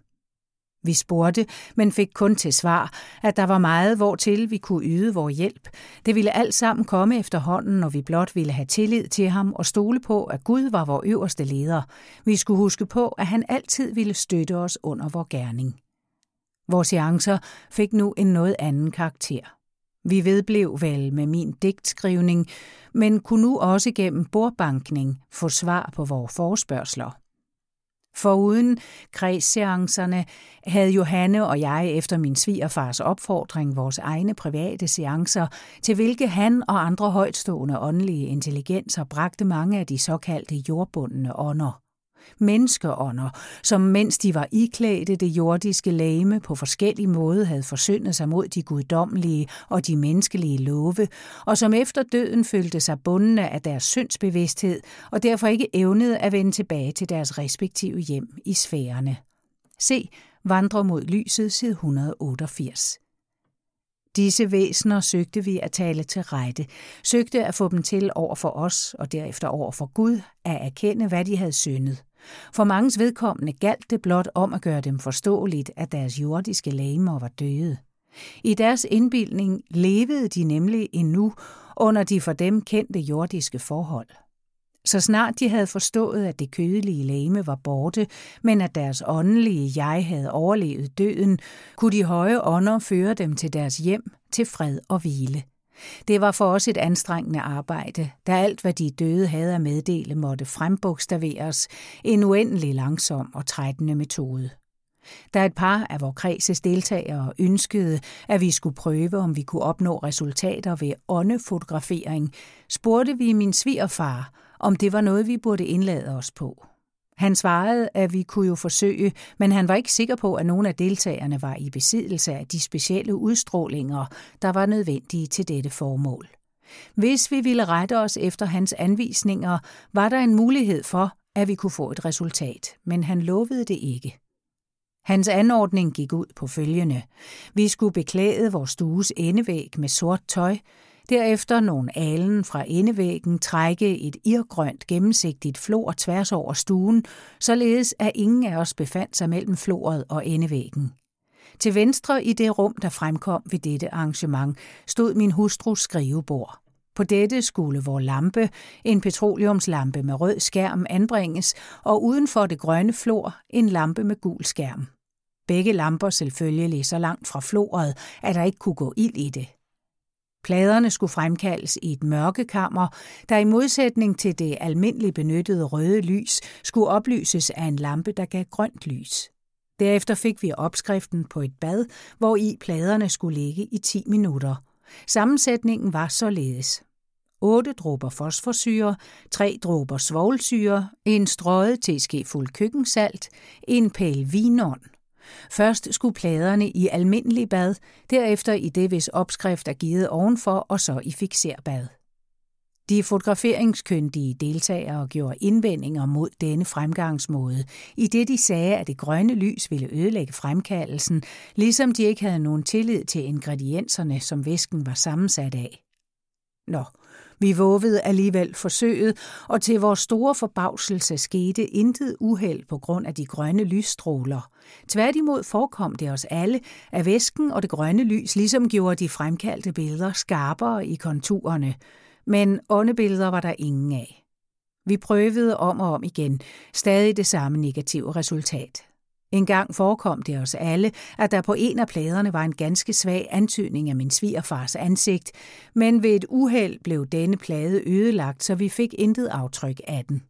Vi spurgte, men fik kun til svar, at der var meget, hvortil vi kunne yde vores hjælp. Det ville alt sammen komme efterhånden, når vi blot ville have tillid til ham og stole på, at Gud var vores øverste leder. Vi skulle huske på, at han altid ville støtte os under vor gerning. Vores seancer fik nu en noget anden karakter. Vi vedblev vel med min digtskrivning, men kunne nu også gennem bordbankning få svar på vores forspørgseler. Foruden kredsseancerne havde Johanne og jeg efter min svigerfars opfordring vores egne private seancer, til hvilke han og andre højtstående åndelige intelligenser bragte mange af de såkaldte jordbundne ånder menneskeånder, som mens de var iklædte det jordiske lame på forskellige måder havde forsyndet sig mod de guddommelige og de menneskelige love, og som efter døden følte sig bundne af deres syndsbevidsthed og derfor ikke evnede at vende tilbage til deres respektive hjem i sfærerne. Se, Vandre mod lyset, side 188. Disse væsener søgte vi at tale til rette, søgte at få dem til over for os og derefter over for Gud at erkende, hvad de havde syndet. For mangens vedkommende galt det blot om at gøre dem forståeligt, at deres jordiske lamer var døde. I deres indbildning levede de nemlig endnu under de for dem kendte jordiske forhold. Så snart de havde forstået, at det kødelige lame var borte, men at deres åndelige jeg havde overlevet døden, kunne de høje ånder føre dem til deres hjem til fred og hvile. Det var for os et anstrengende arbejde, da alt, hvad de døde havde at meddele, måtte frembogstaveres, en uendelig langsom og trættende metode. Da et par af vores kredses deltagere ønskede, at vi skulle prøve, om vi kunne opnå resultater ved åndefotografering, spurgte vi min svigerfar, om det var noget, vi burde indlade os på. Han svarede, at vi kunne jo forsøge, men han var ikke sikker på, at nogen af deltagerne var i besiddelse af de specielle udstrålinger, der var nødvendige til dette formål. Hvis vi ville rette os efter hans anvisninger, var der en mulighed for, at vi kunne få et resultat, men han lovede det ikke. Hans anordning gik ud på følgende. Vi skulle beklæde vores stues endevæg med sort tøj, Derefter nogle alen fra endevæggen trække et irgrønt gennemsigtigt flor tværs over stuen, således at ingen af os befandt sig mellem floret og endevæggen. Til venstre i det rum, der fremkom ved dette arrangement, stod min hustrus skrivebord. På dette skulle vor lampe, en petroleumslampe med rød skærm, anbringes, og uden for det grønne flor en lampe med gul skærm. Begge lamper selvfølgelig så langt fra floret, at der ikke kunne gå ild i det. Pladerne skulle fremkaldes i et mørkekammer, der i modsætning til det almindeligt benyttede røde lys skulle oplyses af en lampe, der gav grønt lys. Derefter fik vi opskriften på et bad, hvor i pladerne skulle ligge i 10 minutter. Sammensætningen var således. 8 dråber fosforsyre, 3 dråber svovlsyre, en strøget teske fuld køkkensalt, en pæl vinånd, Først skulle pladerne i almindelig bad, derefter i det, hvis opskrift er givet ovenfor, og så i fixerbad. De fotograferingskyndige deltagere gjorde indvendinger mod denne fremgangsmåde, i det de sagde, at det grønne lys ville ødelægge fremkaldelsen, ligesom de ikke havde nogen tillid til ingredienserne, som væsken var sammensat af. Nå, vi våvede alligevel forsøget, og til vores store forbavselse skete intet uheld på grund af de grønne lysstråler. Tværtimod forekom det os alle, at væsken og det grønne lys ligesom gjorde de fremkaldte billeder skarpere i konturerne, men åndebilleder var der ingen af. Vi prøvede om og om igen, stadig det samme negative resultat. En gang forekom det os alle, at der på en af pladerne var en ganske svag antydning af min svigerfars ansigt, men ved et uheld blev denne plade ødelagt, så vi fik intet aftryk af den.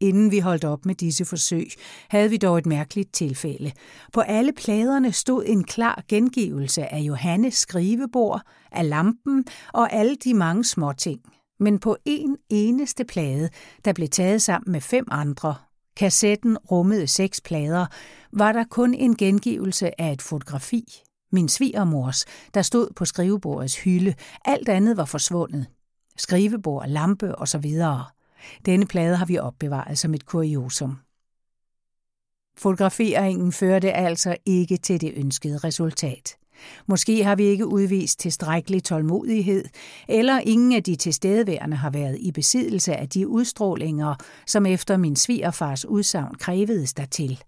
Inden vi holdt op med disse forsøg, havde vi dog et mærkeligt tilfælde. På alle pladerne stod en klar gengivelse af Johannes skrivebord, af lampen og alle de mange småting. Men på en eneste plade, der blev taget sammen med fem andre, Kassetten rummede seks plader, var der kun en gengivelse af et fotografi. Min svigermors, der stod på skrivebordets hylde. Alt andet var forsvundet. Skrivebord, lampe og så videre. Denne plade har vi opbevaret som et kuriosum. Fotograferingen førte altså ikke til det ønskede resultat. Måske har vi ikke udvist tilstrækkelig tålmodighed, eller ingen af de tilstedeværende har været i besiddelse af de udstrålinger, som efter min svigerfars udsagn krævedes dertil.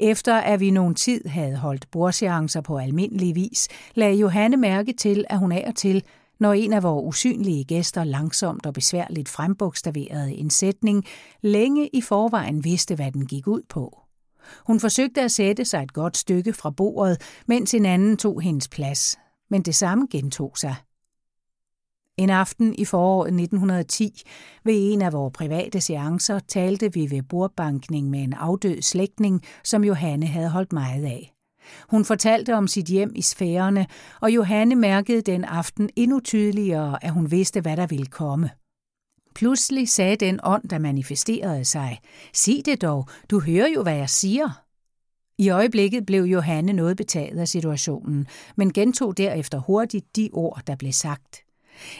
Efter at vi nogen tid havde holdt bordseancer på almindelig vis, lagde Johanne mærke til, at hun af og til, når en af vores usynlige gæster langsomt og besværligt frembogstaverede en sætning, længe i forvejen vidste, hvad den gik ud på. Hun forsøgte at sætte sig et godt stykke fra bordet, mens en anden tog hendes plads, men det samme gentog sig. En aften i foråret 1910 ved en af vores private seancer talte vi ved bordbankning med en afdød slægtning, som Johanne havde holdt meget af. Hun fortalte om sit hjem i sfærerne, og Johanne mærkede den aften endnu tydeligere, at hun vidste, hvad der ville komme. Pludselig sagde den ånd, der manifesterede sig, sig det dog, du hører jo, hvad jeg siger. I øjeblikket blev Johanne noget betaget af situationen, men gentog derefter hurtigt de ord, der blev sagt.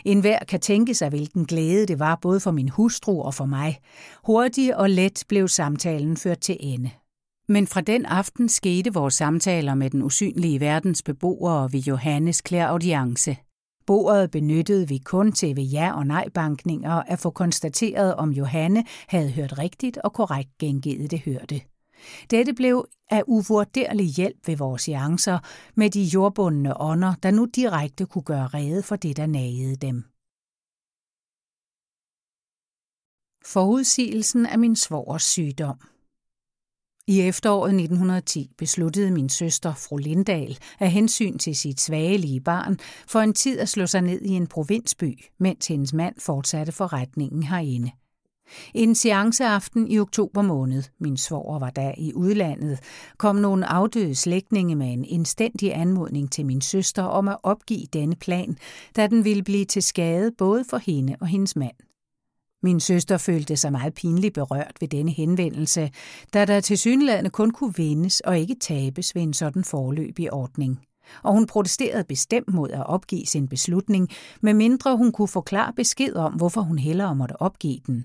En hver kan tænke sig, hvilken glæde det var både for min hustru og for mig. Hurtigt og let blev samtalen ført til ende. Men fra den aften skete vores samtaler med den usynlige verdens beboere ved Johannes klæraudience. Bordet benyttede vi kun til ved ja- og nej-bankninger at få konstateret, om Johanne havde hørt rigtigt og korrekt gengivet det hørte. Dette blev af uvurderlig hjælp ved vores seancer med de jordbundne ånder, der nu direkte kunne gøre rede for det, der nagede dem. Forudsigelsen af min svogers sygdom i efteråret 1910 besluttede min søster, fru Lindahl, af hensyn til sit svagelige barn, for en tid at slå sig ned i en provinsby, mens hendes mand fortsatte forretningen herinde. En seanceaften i oktober måned, min svoger var da i udlandet, kom nogle afdøde slægtninge med en instændig anmodning til min søster om at opgive denne plan, da den ville blive til skade både for hende og hendes mand. Min søster følte sig meget pinligt berørt ved denne henvendelse, da der til synlædende kun kunne vindes og ikke tabes ved en sådan forløbig ordning. Og hun protesterede bestemt mod at opgive sin beslutning, medmindre hun kunne få klar besked om, hvorfor hun hellere måtte opgive den.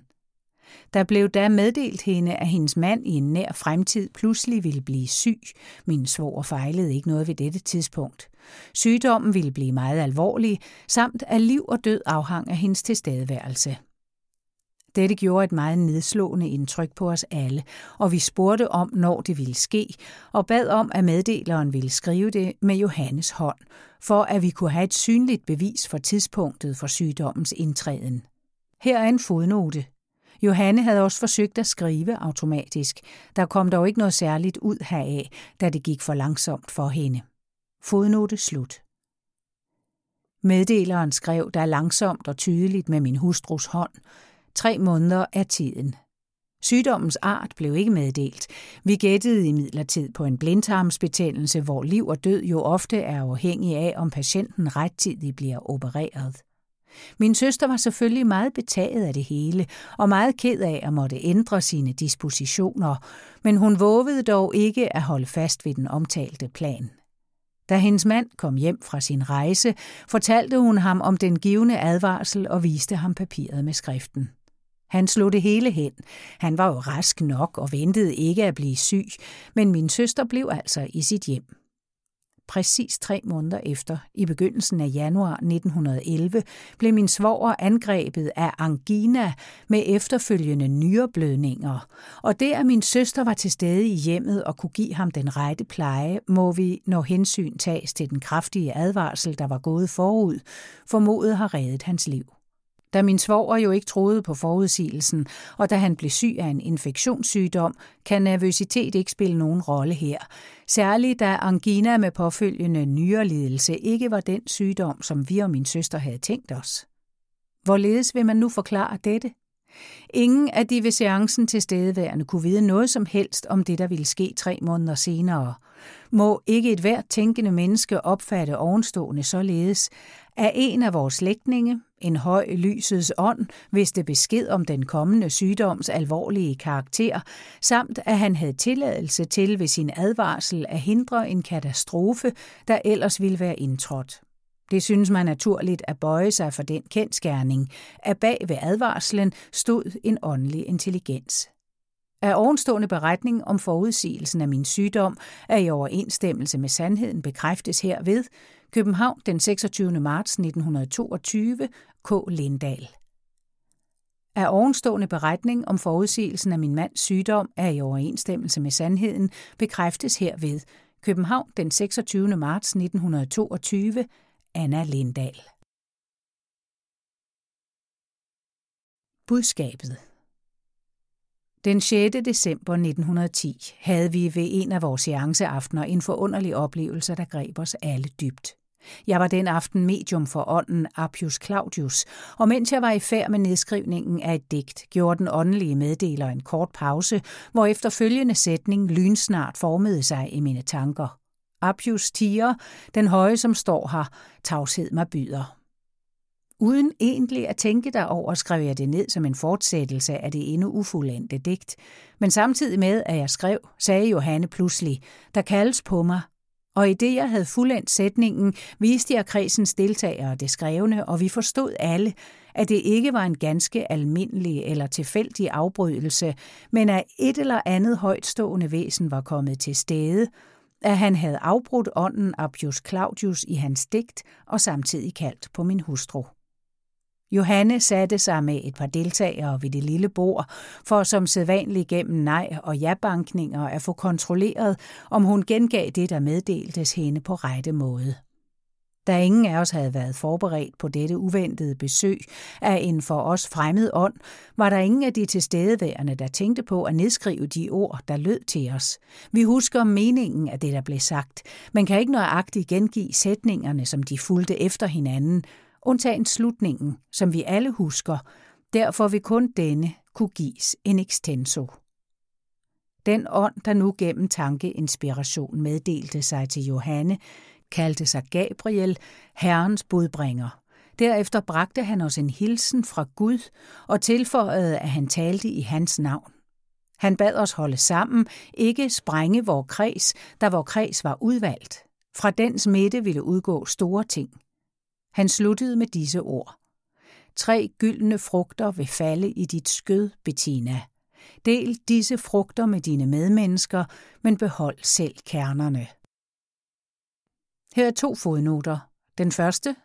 Der blev da meddelt hende, at hendes mand i en nær fremtid pludselig ville blive syg. Min svoger fejlede ikke noget ved dette tidspunkt. Sygdommen ville blive meget alvorlig, samt at liv og død afhang af hendes tilstedeværelse. Dette gjorde et meget nedslående indtryk på os alle, og vi spurgte om, når det ville ske, og bad om, at meddeleren ville skrive det med Johannes hånd, for at vi kunne have et synligt bevis for tidspunktet for sygdommens indtræden. Her er en fodnote. Johanne havde også forsøgt at skrive automatisk. Der kom dog ikke noget særligt ud heraf, da det gik for langsomt for hende. Fodnote slut. Meddeleren skrev der langsomt og tydeligt med min hustrus hånd. Tre måneder er tiden. Sygdommens art blev ikke meddelt. Vi gættede imidlertid på en blindtarmsbetændelse, hvor liv og død jo ofte er afhængig af, om patienten rettidigt bliver opereret. Min søster var selvfølgelig meget betaget af det hele, og meget ked af at måtte ændre sine dispositioner, men hun vågede dog ikke at holde fast ved den omtalte plan. Da hendes mand kom hjem fra sin rejse, fortalte hun ham om den givende advarsel og viste ham papiret med skriften. Han slog det hele hen. Han var jo rask nok og ventede ikke at blive syg, men min søster blev altså i sit hjem. Præcis tre måneder efter, i begyndelsen af januar 1911, blev min svoger angrebet af angina med efterfølgende nyreblødninger. Og det, at min søster var til stede i hjemmet og kunne give ham den rette pleje, må vi, når hensyn tages til den kraftige advarsel, der var gået forud, formodet har reddet hans liv. Da min svoger jo ikke troede på forudsigelsen, og da han blev syg af en infektionssygdom, kan nervøsitet ikke spille nogen rolle her. Særligt da angina med påfølgende nyrelidelse ikke var den sygdom, som vi og min søster havde tænkt os. Hvorledes vil man nu forklare dette? Ingen af de ved seancen til stedeværende kunne vide noget som helst om det, der ville ske tre måneder senere. Må ikke et hvert tænkende menneske opfatte ovenstående således, af en af vores slægtninge, en høj lysets ånd, vidste besked om den kommende sygdoms alvorlige karakter, samt at han havde tilladelse til ved sin advarsel at hindre en katastrofe, der ellers ville være indtrådt. Det synes man naturligt at bøje sig for den kendskærning, at bag ved advarslen stod en åndelig intelligens. Af ovenstående beretning om forudsigelsen af min sygdom er i overensstemmelse med sandheden bekræftes herved København den 26. marts 1922 K. Lindahl. Af ovenstående beretning om forudsigelsen af min mands sygdom er i overensstemmelse med sandheden bekræftes herved København den 26. marts 1922 Anna Lindahl. Budskabet den 6. december 1910 havde vi ved en af vores seanceaftener en forunderlig oplevelse, der greb os alle dybt. Jeg var den aften medium for ånden Appius Claudius, og mens jeg var i færd med nedskrivningen af et digt, gjorde den åndelige meddeler en kort pause, hvor efter følgende sætning lynsnart formede sig i mine tanker. Appius tiger, den høje som står her, tavshed mig byder. Uden egentlig at tænke derover, skrev jeg det ned som en fortsættelse af det endnu ufuldendte digt. Men samtidig med, at jeg skrev, sagde Johanne pludselig, der kaldes på mig, og i det, jeg havde fuldendt sætningen, viste jeg kredsens deltagere det skrevne, og vi forstod alle, at det ikke var en ganske almindelig eller tilfældig afbrydelse, men at et eller andet højtstående væsen var kommet til stede, at han havde afbrudt ånden Appius Claudius i hans digt og samtidig kaldt på min hustru. Johanne satte sig med et par deltagere ved det lille bord, for som sædvanligt gennem nej- og ja-bankninger at få kontrolleret, om hun gengav det, der meddeltes hende på rette måde. Da ingen af os havde været forberedt på dette uventede besøg af en for os fremmed ånd, var der ingen af de tilstedeværende, der tænkte på at nedskrive de ord, der lød til os. Vi husker meningen af det, der blev sagt, men kan ikke nøjagtigt gengive sætningerne, som de fulgte efter hinanden, undtagen slutningen, som vi alle husker, derfor vil kun denne kunne gives en extenso. Den ånd, der nu gennem tankeinspiration meddelte sig til Johanne, kaldte sig Gabriel, Herrens budbringer. Derefter bragte han os en hilsen fra Gud og tilføjede, at han talte i hans navn. Han bad os holde sammen, ikke sprænge vor kreds, da vor kreds var udvalgt. Fra dens midte ville udgå store ting. Han sluttede med disse ord. Tre gyldne frugter vil falde i dit skød, Bettina. Del disse frugter med dine medmennesker, men behold selv kernerne. Her er to fodnoter. Den første.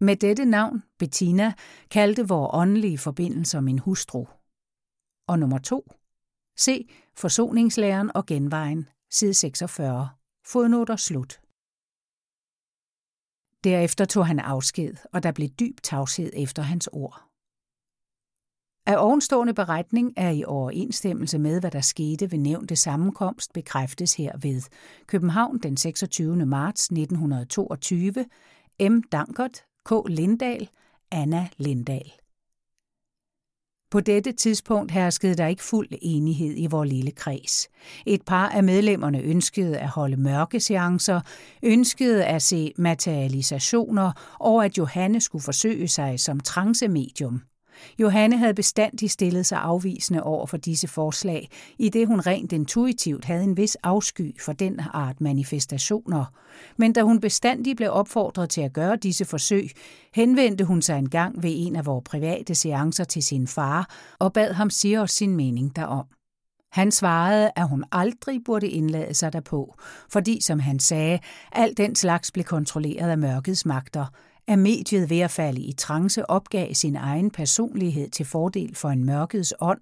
Med dette navn, Bettina, kaldte vor åndelige forbindelser min hustru. Og nummer to. Se Forsoningslæren og genvejen, side 46. Fodnoter slut. Derefter tog han afsked, og der blev dyb tavshed efter hans ord. Af ovenstående beretning er i overensstemmelse med, hvad der skete ved nævnte sammenkomst, bekræftes herved. København den 26. marts 1922. M. Dankert, K. Lindahl, Anna Lindahl. På dette tidspunkt herskede der ikke fuld enighed i vores lille kreds. Et par af medlemmerne ønskede at holde mørke seancer, ønskede at se materialisationer og at Johanne skulle forsøge sig som trancemedium. Johanne havde bestandig stillet sig afvisende over for disse forslag, i det hun rent intuitivt havde en vis afsky for den art manifestationer. Men da hun bestandig blev opfordret til at gøre disse forsøg, henvendte hun sig engang ved en af vores private seancer til sin far og bad ham sige os sin mening derom. Han svarede, at hun aldrig burde indlade sig derpå, fordi, som han sagde, alt den slags blev kontrolleret af mørkets magter – at mediet ved at falde i trance opgav sin egen personlighed til fordel for en mørkets ånd,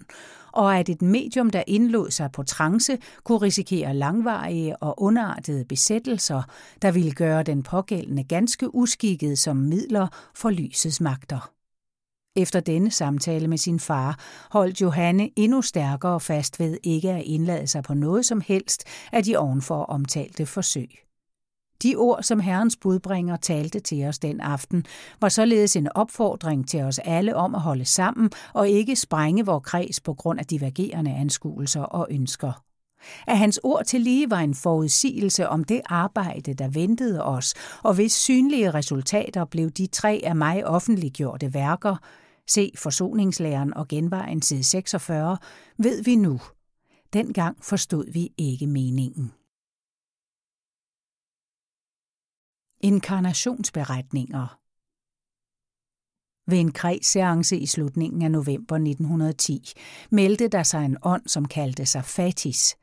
og at et medium, der indlod sig på trance, kunne risikere langvarige og underartede besættelser, der ville gøre den pågældende ganske uskikket som midler for lysets magter. Efter denne samtale med sin far holdt Johanne endnu stærkere fast ved ikke at indlade sig på noget som helst af de ovenfor omtalte forsøg. De ord, som Herrens budbringer talte til os den aften, var således en opfordring til os alle om at holde sammen og ikke sprænge vor kreds på grund af divergerende anskuelser og ønsker. At hans ord til lige var en forudsigelse om det arbejde, der ventede os, og hvis synlige resultater blev de tre af mig offentliggjorte værker, se Forsoningslæren og Genvejen side 46, ved vi nu. Dengang forstod vi ikke meningen. Inkarnationsberetninger Ved en kredsseance i slutningen af november 1910 meldte der sig en ånd, som kaldte sig Fatis.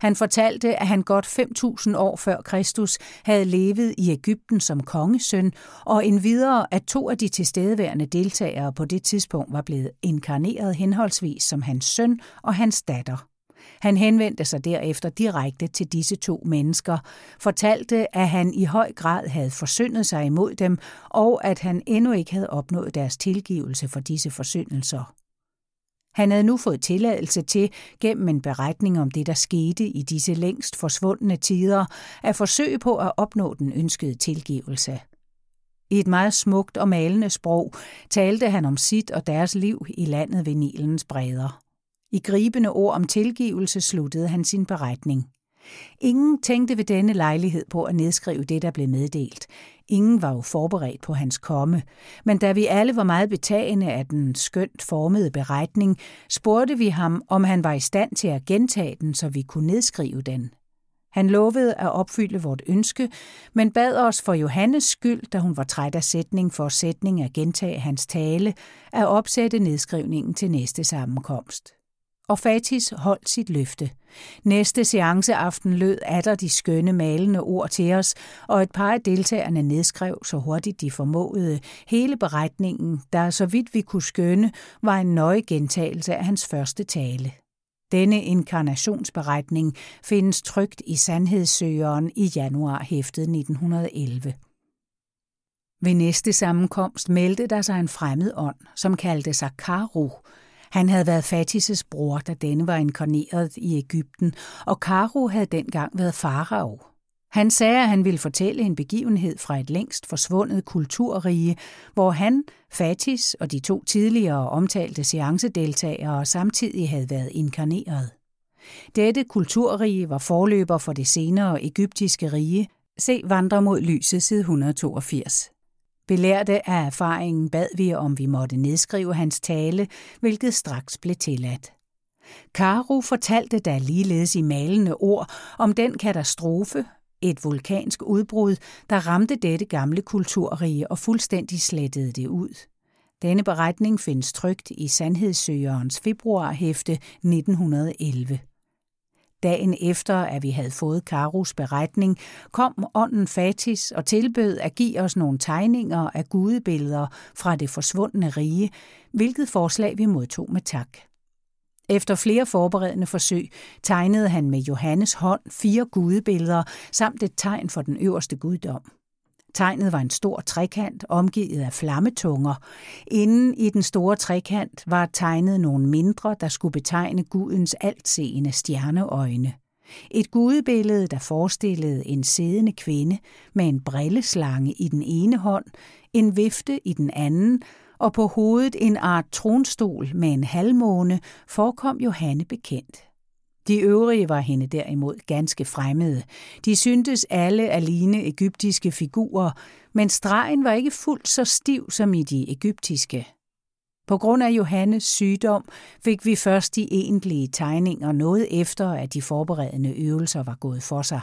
Han fortalte, at han godt 5.000 år før Kristus havde levet i Ægypten som kongesøn, og endvidere, at to af de tilstedeværende deltagere på det tidspunkt var blevet inkarneret henholdsvis som hans søn og hans datter. Han henvendte sig derefter direkte til disse to mennesker, fortalte, at han i høj grad havde forsyndet sig imod dem, og at han endnu ikke havde opnået deres tilgivelse for disse forsyndelser. Han havde nu fået tilladelse til, gennem en beretning om det, der skete i disse længst forsvundne tider, at forsøge på at opnå den ønskede tilgivelse. I et meget smukt og malende sprog talte han om sit og deres liv i landet ved Nilens bredder. I gribende ord om tilgivelse sluttede han sin beretning. Ingen tænkte ved denne lejlighed på at nedskrive det, der blev meddelt. Ingen var jo forberedt på hans komme, men da vi alle var meget betagende af den skønt formede beretning, spurgte vi ham, om han var i stand til at gentage den, så vi kunne nedskrive den. Han lovede at opfylde vort ønske, men bad os for Johannes skyld, da hun var træt af sætning for sætning at gentage hans tale, at opsætte nedskrivningen til næste sammenkomst og Fatis holdt sit løfte. Næste seanceaften lød atter de skønne malende ord til os, og et par af deltagerne nedskrev så hurtigt de formåede hele beretningen, der så vidt vi kunne skønne, var en nøje gentagelse af hans første tale. Denne inkarnationsberetning findes trygt i Sandhedssøgeren i januar hæftet 1911. Ved næste sammenkomst meldte der sig en fremmed ånd, som kaldte sig Karu, han havde været Fatis' bror, da denne var inkarneret i Ægypten, og Karo havde dengang været farao. Han sagde, at han ville fortælle en begivenhed fra et længst forsvundet kulturrige, hvor han, Fatis og de to tidligere omtalte seancedeltagere samtidig havde været inkarneret. Dette kulturrige var forløber for det senere egyptiske rige. Se Vandre mod lyset side 182. Belærte af erfaringen bad vi, om vi måtte nedskrive hans tale, hvilket straks blev tilladt. Karo fortalte da ligeledes i malende ord om den katastrofe, et vulkansk udbrud, der ramte dette gamle kulturrige og fuldstændig slettede det ud. Denne beretning findes trygt i Sandhedssøgerens februarhæfte 1911. Dagen efter, at vi havde fået Karus beretning, kom ånden Fatis og tilbød at give os nogle tegninger af gudebilleder fra det forsvundne rige, hvilket forslag vi modtog med tak. Efter flere forberedende forsøg tegnede han med Johannes hånd fire gudebilleder samt et tegn for den øverste guddom. Tegnet var en stor trekant omgivet af flammetunger. Inden i den store trekant var tegnet nogle mindre, der skulle betegne gudens altseende stjerneøjne. Et gudebillede, der forestillede en siddende kvinde med en brilleslange i den ene hånd, en vifte i den anden, og på hovedet en art tronstol med en halvmåne, forekom Johanne bekendt. De øvrige var hende derimod ganske fremmede. De syntes alle alene egyptiske figurer, men stregen var ikke fuldt så stiv som i de egyptiske. På grund af Johannes sygdom fik vi først de egentlige tegninger noget efter, at de forberedende øvelser var gået for sig.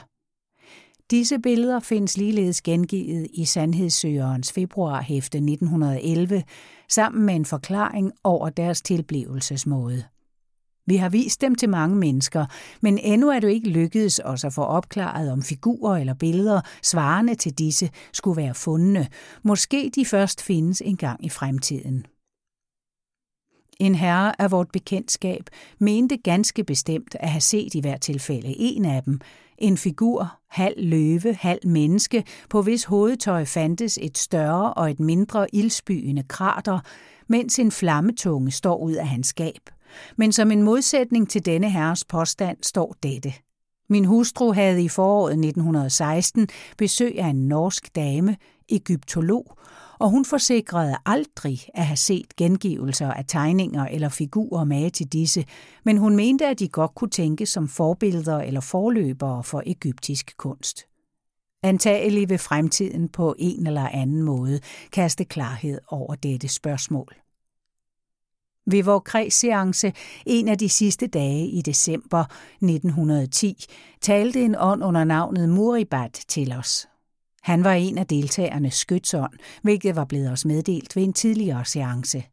Disse billeder findes ligeledes gengivet i Sandhedssøgerens februarhæfte 1911, sammen med en forklaring over deres tilblivelsesmåde. Vi har vist dem til mange mennesker, men endnu er det ikke lykkedes os at få opklaret, om figurer eller billeder svarende til disse skulle være fundne. Måske de først findes engang i fremtiden. En herre af vort bekendtskab mente ganske bestemt at have set i hvert tilfælde en af dem, en figur, halv løve, halv menneske, på hvis hovedtøj fandtes et større og et mindre ildsbyende krater, mens en flammetunge står ud af hans skab. Men som en modsætning til denne herres påstand står dette. Min hustru havde i foråret 1916 besøg af en norsk dame, egyptolog, og hun forsikrede aldrig at have set gengivelser af tegninger eller figurer med til disse, men hun mente, at de godt kunne tænkes som forbilleder eller forløbere for egyptisk kunst. Antagelig vil fremtiden på en eller anden måde kaste klarhed over dette spørgsmål. Ved vores kredsseance en af de sidste dage i december 1910 talte en ånd under navnet Muribat til os. Han var en af deltagerne skytsånd, hvilket var blevet os meddelt ved en tidligere seance.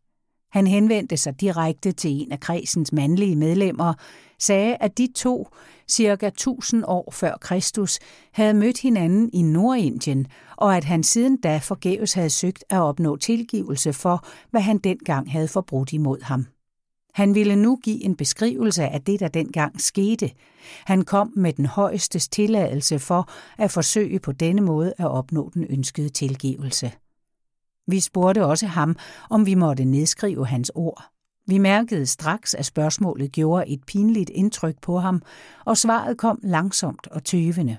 Han henvendte sig direkte til en af kredsens mandlige medlemmer, sagde, at de to, cirka 1000 år før Kristus, havde mødt hinanden i Nordindien, og at han siden da forgæves havde søgt at opnå tilgivelse for, hvad han dengang havde forbrudt imod ham. Han ville nu give en beskrivelse af det, der dengang skete. Han kom med den højestes tilladelse for at forsøge på denne måde at opnå den ønskede tilgivelse. Vi spurgte også ham, om vi måtte nedskrive hans ord. Vi mærkede straks, at spørgsmålet gjorde et pinligt indtryk på ham, og svaret kom langsomt og tøvende.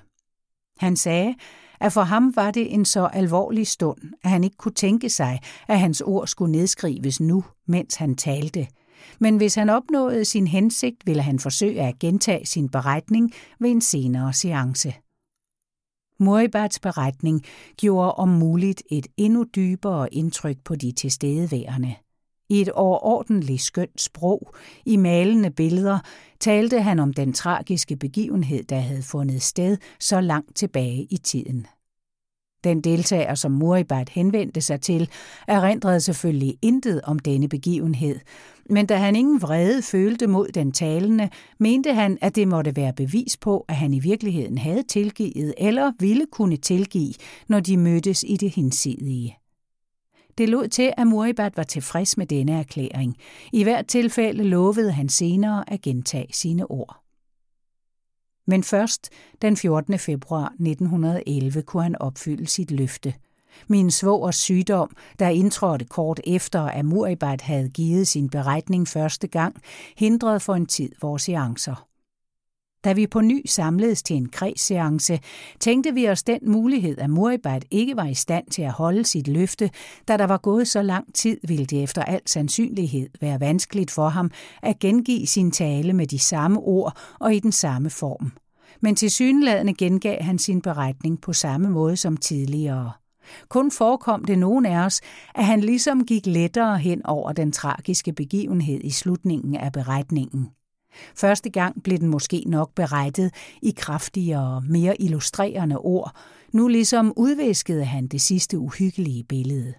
Han sagde, at for ham var det en så alvorlig stund, at han ikke kunne tænke sig, at hans ord skulle nedskrives nu, mens han talte. Men hvis han opnåede sin hensigt, ville han forsøge at gentage sin beretning ved en senere seance. Muribats beretning gjorde om muligt et endnu dybere indtryk på de tilstedeværende. I et overordentligt skønt sprog, i malende billeder, talte han om den tragiske begivenhed, der havde fundet sted så langt tilbage i tiden. Den deltager, som Muribat henvendte sig til, erindrede selvfølgelig intet om denne begivenhed, men da han ingen vrede følte mod den talende, mente han, at det måtte være bevis på, at han i virkeligheden havde tilgivet eller ville kunne tilgive, når de mødtes i det hinsidige. Det lod til, at Muribat var tilfreds med denne erklæring. I hvert tilfælde lovede han senere at gentage sine ord. Men først den 14. februar 1911 kunne han opfylde sit løfte. Min svogers sygdom, der indtrådte kort efter, at Muribat havde givet sin beretning første gang, hindrede for en tid vores seancer. Da vi på ny samledes til en kredsseance, tænkte vi os den mulighed, at Muribat ikke var i stand til at holde sit løfte, da der var gået så lang tid, ville det efter al sandsynlighed være vanskeligt for ham at gengive sin tale med de samme ord og i den samme form. Men til synladende gengav han sin beretning på samme måde som tidligere. Kun forekom det nogen af os, at han ligesom gik lettere hen over den tragiske begivenhed i slutningen af beretningen. Første gang blev den måske nok berettet i kraftigere, mere illustrerende ord. Nu ligesom udviskede han det sidste uhyggelige billede.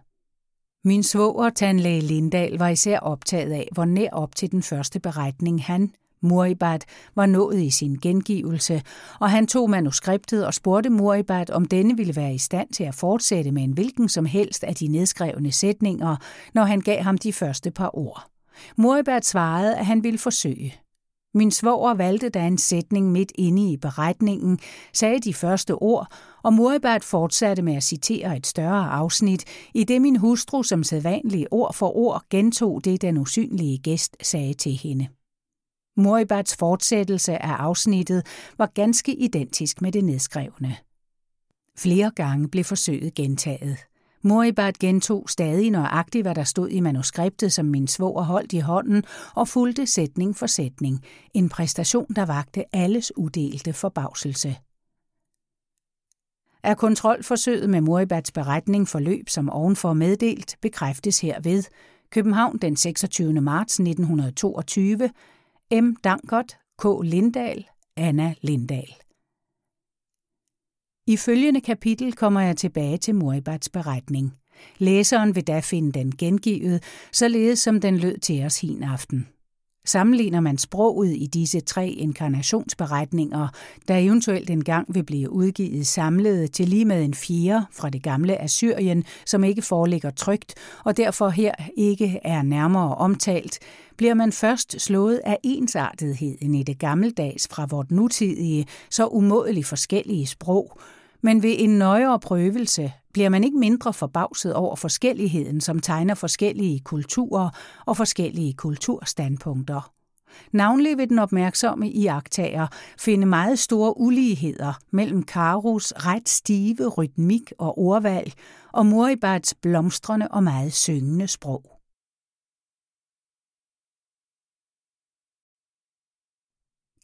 Min svoger, tandlæge Lindahl, var især optaget af, hvor nær op til den første beretning han, Muribat var nået i sin gengivelse, og han tog manuskriptet og spurgte Muribat, om denne ville være i stand til at fortsætte med en hvilken som helst af de nedskrevne sætninger, når han gav ham de første par ord. Muribat svarede, at han ville forsøge. Min svoger valgte da en sætning midt inde i beretningen, sagde de første ord, og Muribat fortsatte med at citere et større afsnit, i det min hustru som sædvanlig ord for ord gentog det, den usynlige gæst sagde til hende. Moribats fortsættelse af afsnittet var ganske identisk med det nedskrevne. Flere gange blev forsøget gentaget. Moribat gentog stadig nøjagtigt, hvad der stod i manuskriptet, som min svoger holdt i hånden, og fulgte sætning for sætning. En præstation, der vagte alles udelte forbavselse. Er kontrolforsøget med Moribats beretning forløb som ovenfor meddelt, bekræftes herved. København den 26. marts 1922, M. Dankert, K. Lindahl, Anna Lindahl. I følgende kapitel kommer jeg tilbage til Moribats beretning. Læseren vil da finde den gengivet, således som den lød til os hin aften. Sammenligner man sproget i disse tre inkarnationsberetninger, der eventuelt engang vil blive udgivet samlet til lige med en fjerde fra det gamle Assyrien, som ikke foreligger trygt og derfor her ikke er nærmere omtalt, bliver man først slået af ensartetheden i det gammeldags fra vort nutidige, så umådeligt forskellige sprog, men ved en nøjere prøvelse bliver man ikke mindre forbavset over forskelligheden, som tegner forskellige kulturer og forskellige kulturstandpunkter. Navnlig vil den opmærksomme iagtager finde meget store uligheder mellem Karus ret stive rytmik og ordvalg og Moribats blomstrende og meget syngende sprog.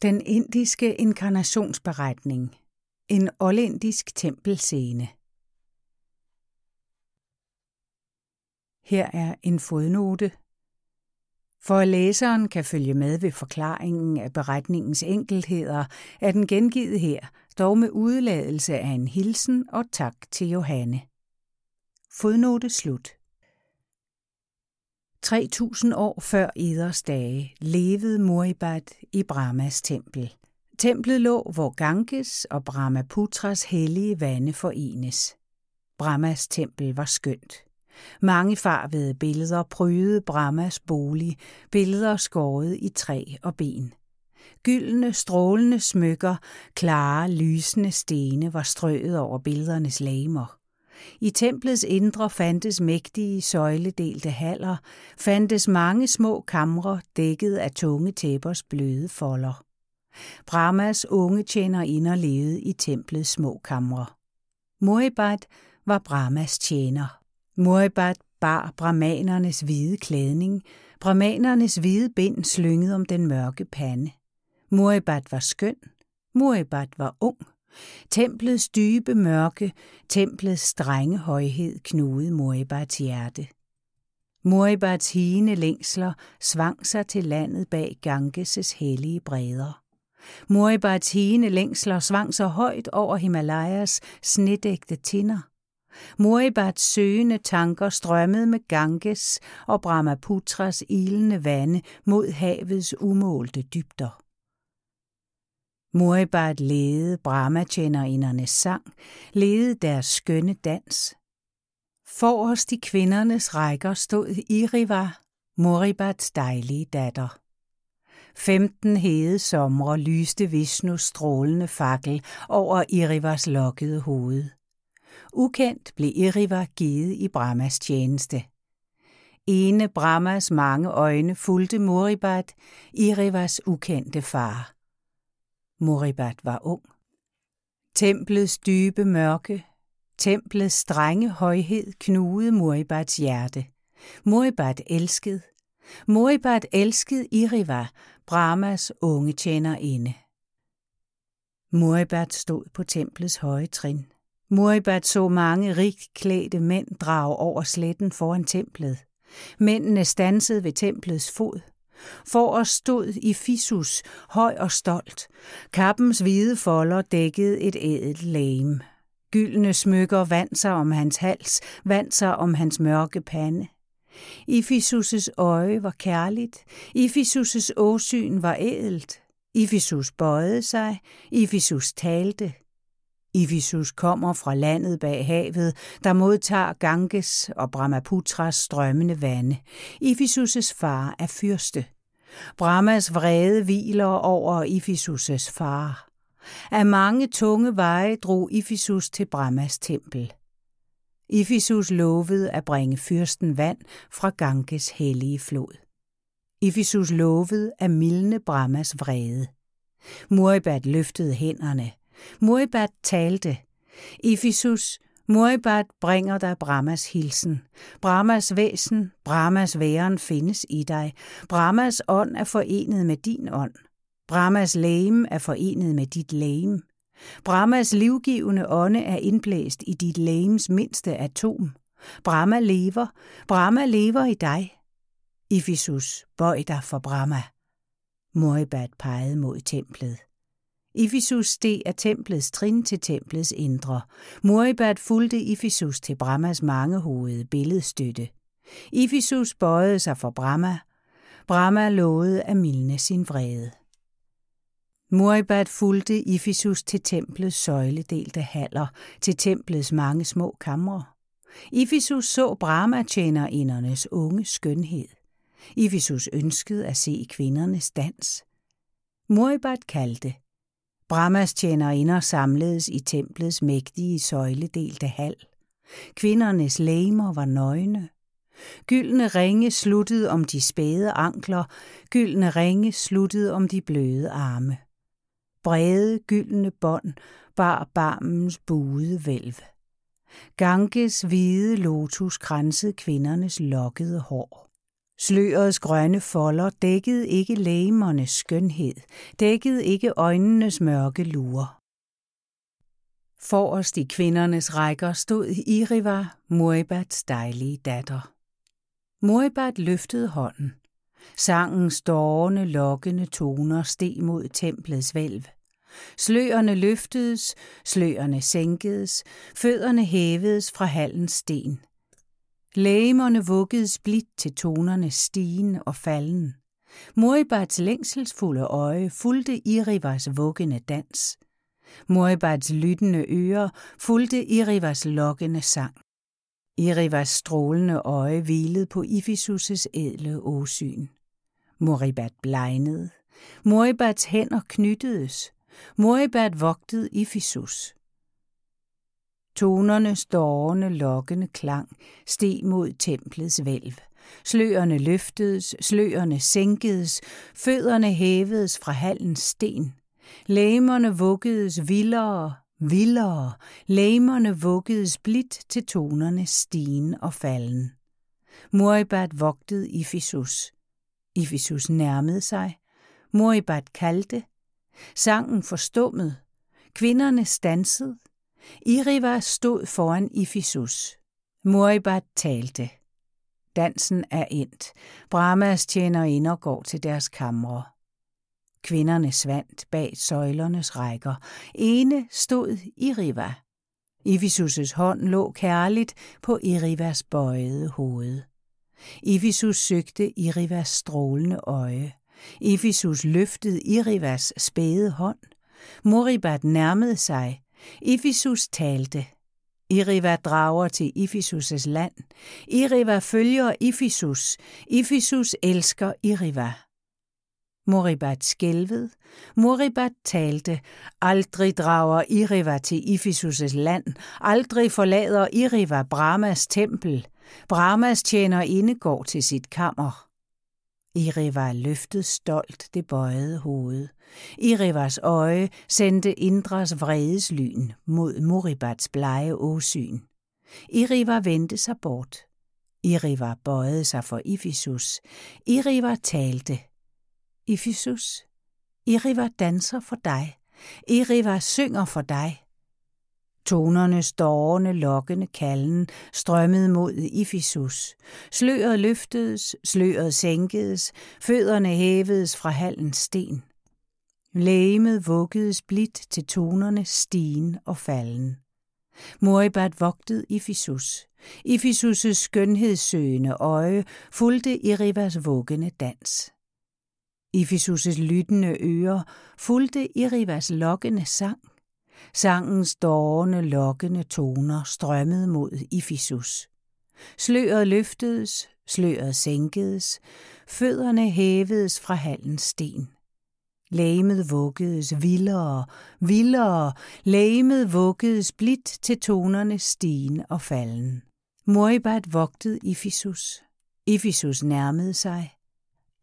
Den indiske inkarnationsberetning en olindisk tempelscene Her er en fodnote. For at læseren kan følge med ved forklaringen af beretningens enkeltheder, er den gengivet her, dog med udladelse af en hilsen og tak til Johanne. Fodnote slut. 3000 år før Eders dage levede Moribad i Brahmas tempel. Templet lå, hvor Ganges og Brahmaputras hellige vande forenes. Brahmas tempel var skønt. Mange farvede billeder prydede Brahmas bolig, billeder skåret i træ og ben. Gyldne, strålende smykker, klare, lysende stene var strøet over billedernes lamer. I templets indre fandtes mægtige, søjledelte haller, fandtes mange små kamre dækket af tunge tæppers bløde folder. Brahmas unge tjener ind og levede i templets små kamre. Moribat var Brahmas tjener. Moribat bar brahmanernes hvide klædning, brahmanernes hvide bind slynget om den mørke pande. Moribat var skøn, Moribat var ung. Templets dybe mørke, templets strenge højhed knugede Moribats hjerte. Moribats hine længsler svang sig til landet bag Ganges' hellige bredder. Moribar hine længsler svang så højt over Himalayas snedægte tinder. Moribats søgende tanker strømmede med Ganges og Brahmaputras ilende vande mod havets umålte dybder. Moribat lede Brahmatjenerindernes sang, lede deres skønne dans. Forrest i kvindernes rækker stod Iriva, Moribats dejlige datter. Femten hede somre lyste Vishnus strålende fakkel over Irivas lokkede hoved. Ukendt blev Iriva givet i Brahmas tjeneste. Ene Brahmas mange øjne fulgte Moribat, Irivas ukendte far. Moribat var ung. Templets dybe mørke, templets strenge højhed knugede Moribats hjerte. Moribat elskede. Moribat elskede Iriva, Brahmas unge tjenerinde. Moribat stod på templets høje trin. Moribat så mange rigt klædte mænd drage over sletten foran templet. Mændene stansede ved templets fod. For os stod i Fisus, høj og stolt. Kappens hvide folder dækkede et ædelt lame. Gyldne smykker vandt sig om hans hals, vandt sig om hans mørke pande. Ifisus' øje var kærligt, Ifisus' åsyn var ædelt. Ifisus bøjede sig, Ifisus talte. Ifisus kommer fra landet bag havet, der modtager Ganges og Brahmaputras strømmende vande. Ifisus' far er fyrste. Brahmas vrede hviler over Ifisus' far. Af mange tunge veje drog Ifisus til Brahmas tempel. Ifisus lovede at bringe fyrsten vand fra Ganges hellige flod. Ifisus lovede at mildne Brahmas vrede. Muribat løftede hænderne. Muribat talte. Ifisus, Muribat bringer dig Brahmas hilsen. Brahmas væsen, Brahmas væren findes i dig. Brahmas ånd er forenet med din ånd. Brahmas lægem er forenet med dit lægem. Brahmas livgivende ånde er indblæst i dit lægems mindste atom. Brahma lever. Brahma lever i dig. Ifisus, bøj dig for Brahma. Moribat pegede mod templet. Ifisus steg af templets trin til templets indre. Moribat fulgte Ifisus til Brahmas mangehovede billedstøtte. Ifisus bøjede sig for Brahma. Brahma lovede at mildne sin vrede. Moribat fulgte Ifisus til templets søjledelte haller, til templets mange små kamre. Ifisus så Brahma-tjenerindernes unge skønhed. Ifisus ønskede at se kvindernes dans. Moribat kaldte. Brahmas tjenerinder samledes i templets mægtige søjledelte hal. Kvindernes læmer var nøgne. Gyldne ringe sluttede om de spæde ankler, gyldne ringe sluttede om de bløde arme. Brede gyldne bånd bar barmens buede vælv. Ganges hvide lotus kransede kvindernes lokkede hår. Slørets grønne folder dækkede ikke lægemernes skønhed, dækkede ikke øjnenes mørke lurer. Forrest i kvindernes rækker stod Iriva, Muribats dejlige datter. Muribat løftede hånden. Sangens dårne, lokkende toner steg mod templets vælv. Slørene løftedes, slørene sænkedes, fødderne hævedes fra hallens sten. Lægemerne vuggedes blidt til tonernes stigen og falden. Moribats længselsfulde øje fulgte Irivas vuggende dans. Moribats lyttende ører fulgte Irivas lokkende sang. Irivas strålende øje hvilede på Ifisus' ædle åsyn. Moribat blegnede. Moribats hænder knyttedes. Moribat vogtede Ifisus. Tonerne dårne, lokkende klang steg mod templets valv. Sløerne løftedes, sløerne sænkedes, fødderne hævedes fra hallens sten. Læmerne vuggedes vildere, vildere, læmerne vuggedes blidt til tonernes stigen og falden. Moribat vogtede Ifisus. Ifisus nærmede sig. Moribat kaldte. Sangen forstummede. Kvinderne stansede. Iriva stod foran Ifisus. Moribat talte. Dansen er endt. Brahmas tjenerinder går til deres kamre. Kvinderne svandt bag søjlernes rækker. Ene stod Iriva. Ifisus' hånd lå kærligt på Irivas bøjede hoved. Ifisus søgte Irivas strålende øje. Ifisus løftede Irivas spæde hånd. Moribat nærmede sig. Ifisus talte. Iriva drager til Ifisus' land. Iriva følger Ifisus. Ifisus elsker Iriva. Moribat skælvede. Moribat talte. Aldrig drager Iriva til Ifisus' land. Aldrig forlader Iriva Brahmas tempel. Brahmas tjener indegård til sit kammer. Iriva løftede stolt det bøjede hoved. Irivas øje sendte Indras vredeslyn mod Moribats blege åsyn. Iriva vendte sig bort. Iriva bøjede sig for Ifisus. Iriva talte. Ifisus, Iriva danser for dig. Iriva synger for dig. Tonerne, stårende, lokkende kalden strømmede mod Ifisus. Sløret løftedes, sløret sænkedes, fødderne hævedes fra hallens sten. Lægemet vuggedes blidt til tonerne stigen og falden. Moribat vogtede Ifisus. Ifisus' skønhedssøgende øje fulgte Irivas vuggende dans. Ifisus' lyttende ører fulgte Irivas lokkende sang. Sangens dårende, lokkende toner strømmede mod Ifisus. Sløret løftedes, sløret sænkedes, fødderne hævedes fra hallens sten. Lægemet vuggedes vildere, vildere, lægemet vuggedes blidt til tonerne stigen og falden. Moribat vogtede Ifisus. Ifisus nærmede sig.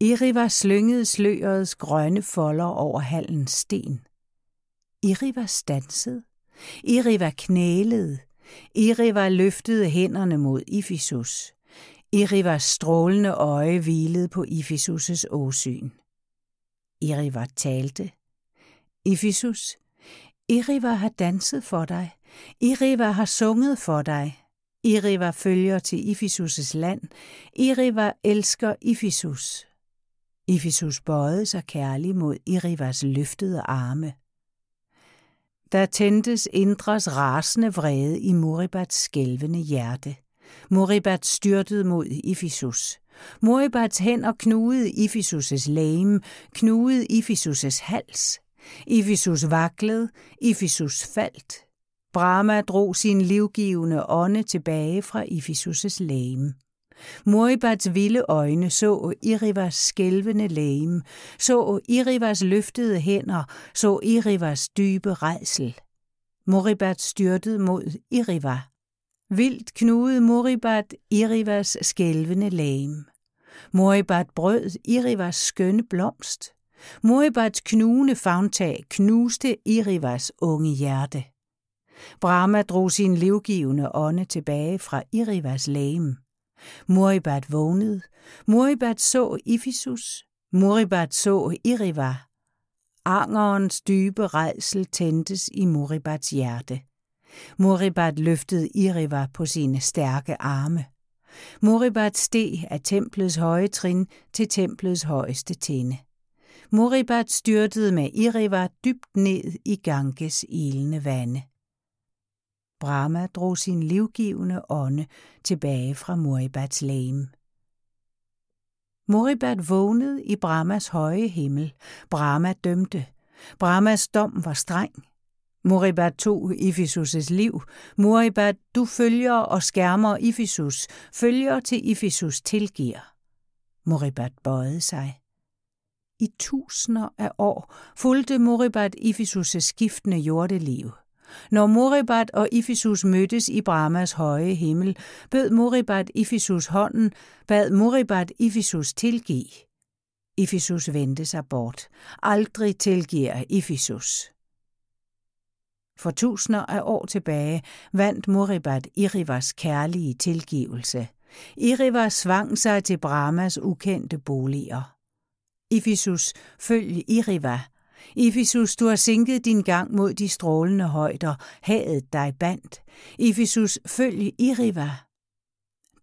Iriva slyngede slørets grønne folder over hallens sten. Iriva stansede. Iriva knælede. Iriva løftede hænderne mod Ifisus. Irivas strålende øje hvilede på Ifisus' åsyn. Iriva talte. Ifisus, Iriva har danset for dig. Iriva har sunget for dig. Iriva følger til Ifisus' land. Iriva elsker Ifisus. Ifisus bøjede sig kærlig mod Irivas løftede arme. Der tændtes Indras rasende vrede i Moribats skælvende hjerte. Moribat styrtede mod Ifisus. Moribats hænder knugede Ifisus' læme, knugede Ifisus' hals. Ifisus vaklede, Ifisus faldt. Brahma drog sin livgivende ånde tilbage fra Ifisus' læme. Moribats vilde øjne så Irivas skælvende lægem, så Irivas løftede hænder, så Irivas dybe rejsel. Moribat styrtede mod Iriva. Vildt knugede Moribat Irivas skælvende lægem. Moribat brød Irivas skønne blomst. Moribats knugende favntag knuste Irivas unge hjerte. Brahma drog sin livgivende ånde tilbage fra Irivas lægem. Moribat vågnede. Moribat så Ifisus. Moribat så Iriva. Angerens dybe redsel tændtes i Moribats hjerte. Moribat løftede Iriva på sine stærke arme. Moribat steg af templets høje trin til templets højeste tinde. Moribat styrtede med Iriva dybt ned i Ganges ilende vande. Brahma drog sin livgivende ånde tilbage fra Moribats læme. Moribat vågnede i Brahmas høje himmel. Brahma dømte. Brahmas dom var streng. Moribat tog Ifisus' liv. Moribat, du følger og skærmer Ifisus, følger til Ifisus tilgiver. Moribat bøjede sig. I tusinder af år fulgte Moribat Ifisus' skiftende jordeliv. Når Moribat og Ifisus mødtes i Brahmas høje himmel, bød Moribat Ifisus hånden, bad Moribat Ifisus tilgive. Ifisus vendte sig bort. Aldrig tilgiver Ifisus. For tusinder af år tilbage vandt Moribat Irivas kærlige tilgivelse. Iriva svang sig til Brahmas ukendte boliger. Ifisus, følg Iriva. Ifisus, du har sænket din gang mod de strålende højder, havet dig bandt. Ifisus, følg Iriva.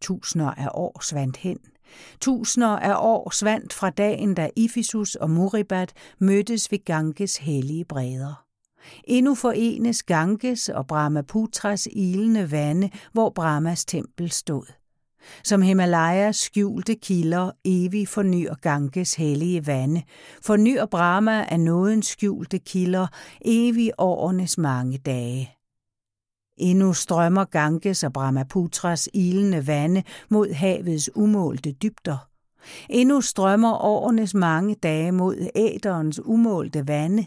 Tusinder af år svandt hen. Tusinder af år svandt fra dagen, da Ifisus og Muribat mødtes ved Ganges hellige bredder. Endnu forenes Ganges og Brahmaputras ilende vande, hvor Brahmas tempel stod. Som Himalayas skjulte kilder evig fornyer Ganges hellige vande, fornyer Brahma af nådens skjulte kilder evig årenes mange dage. Endnu strømmer Ganges og Brahmaputras ilende vande mod havets umålte dybder. Endnu strømmer årenes mange dage mod æderens umålte vande.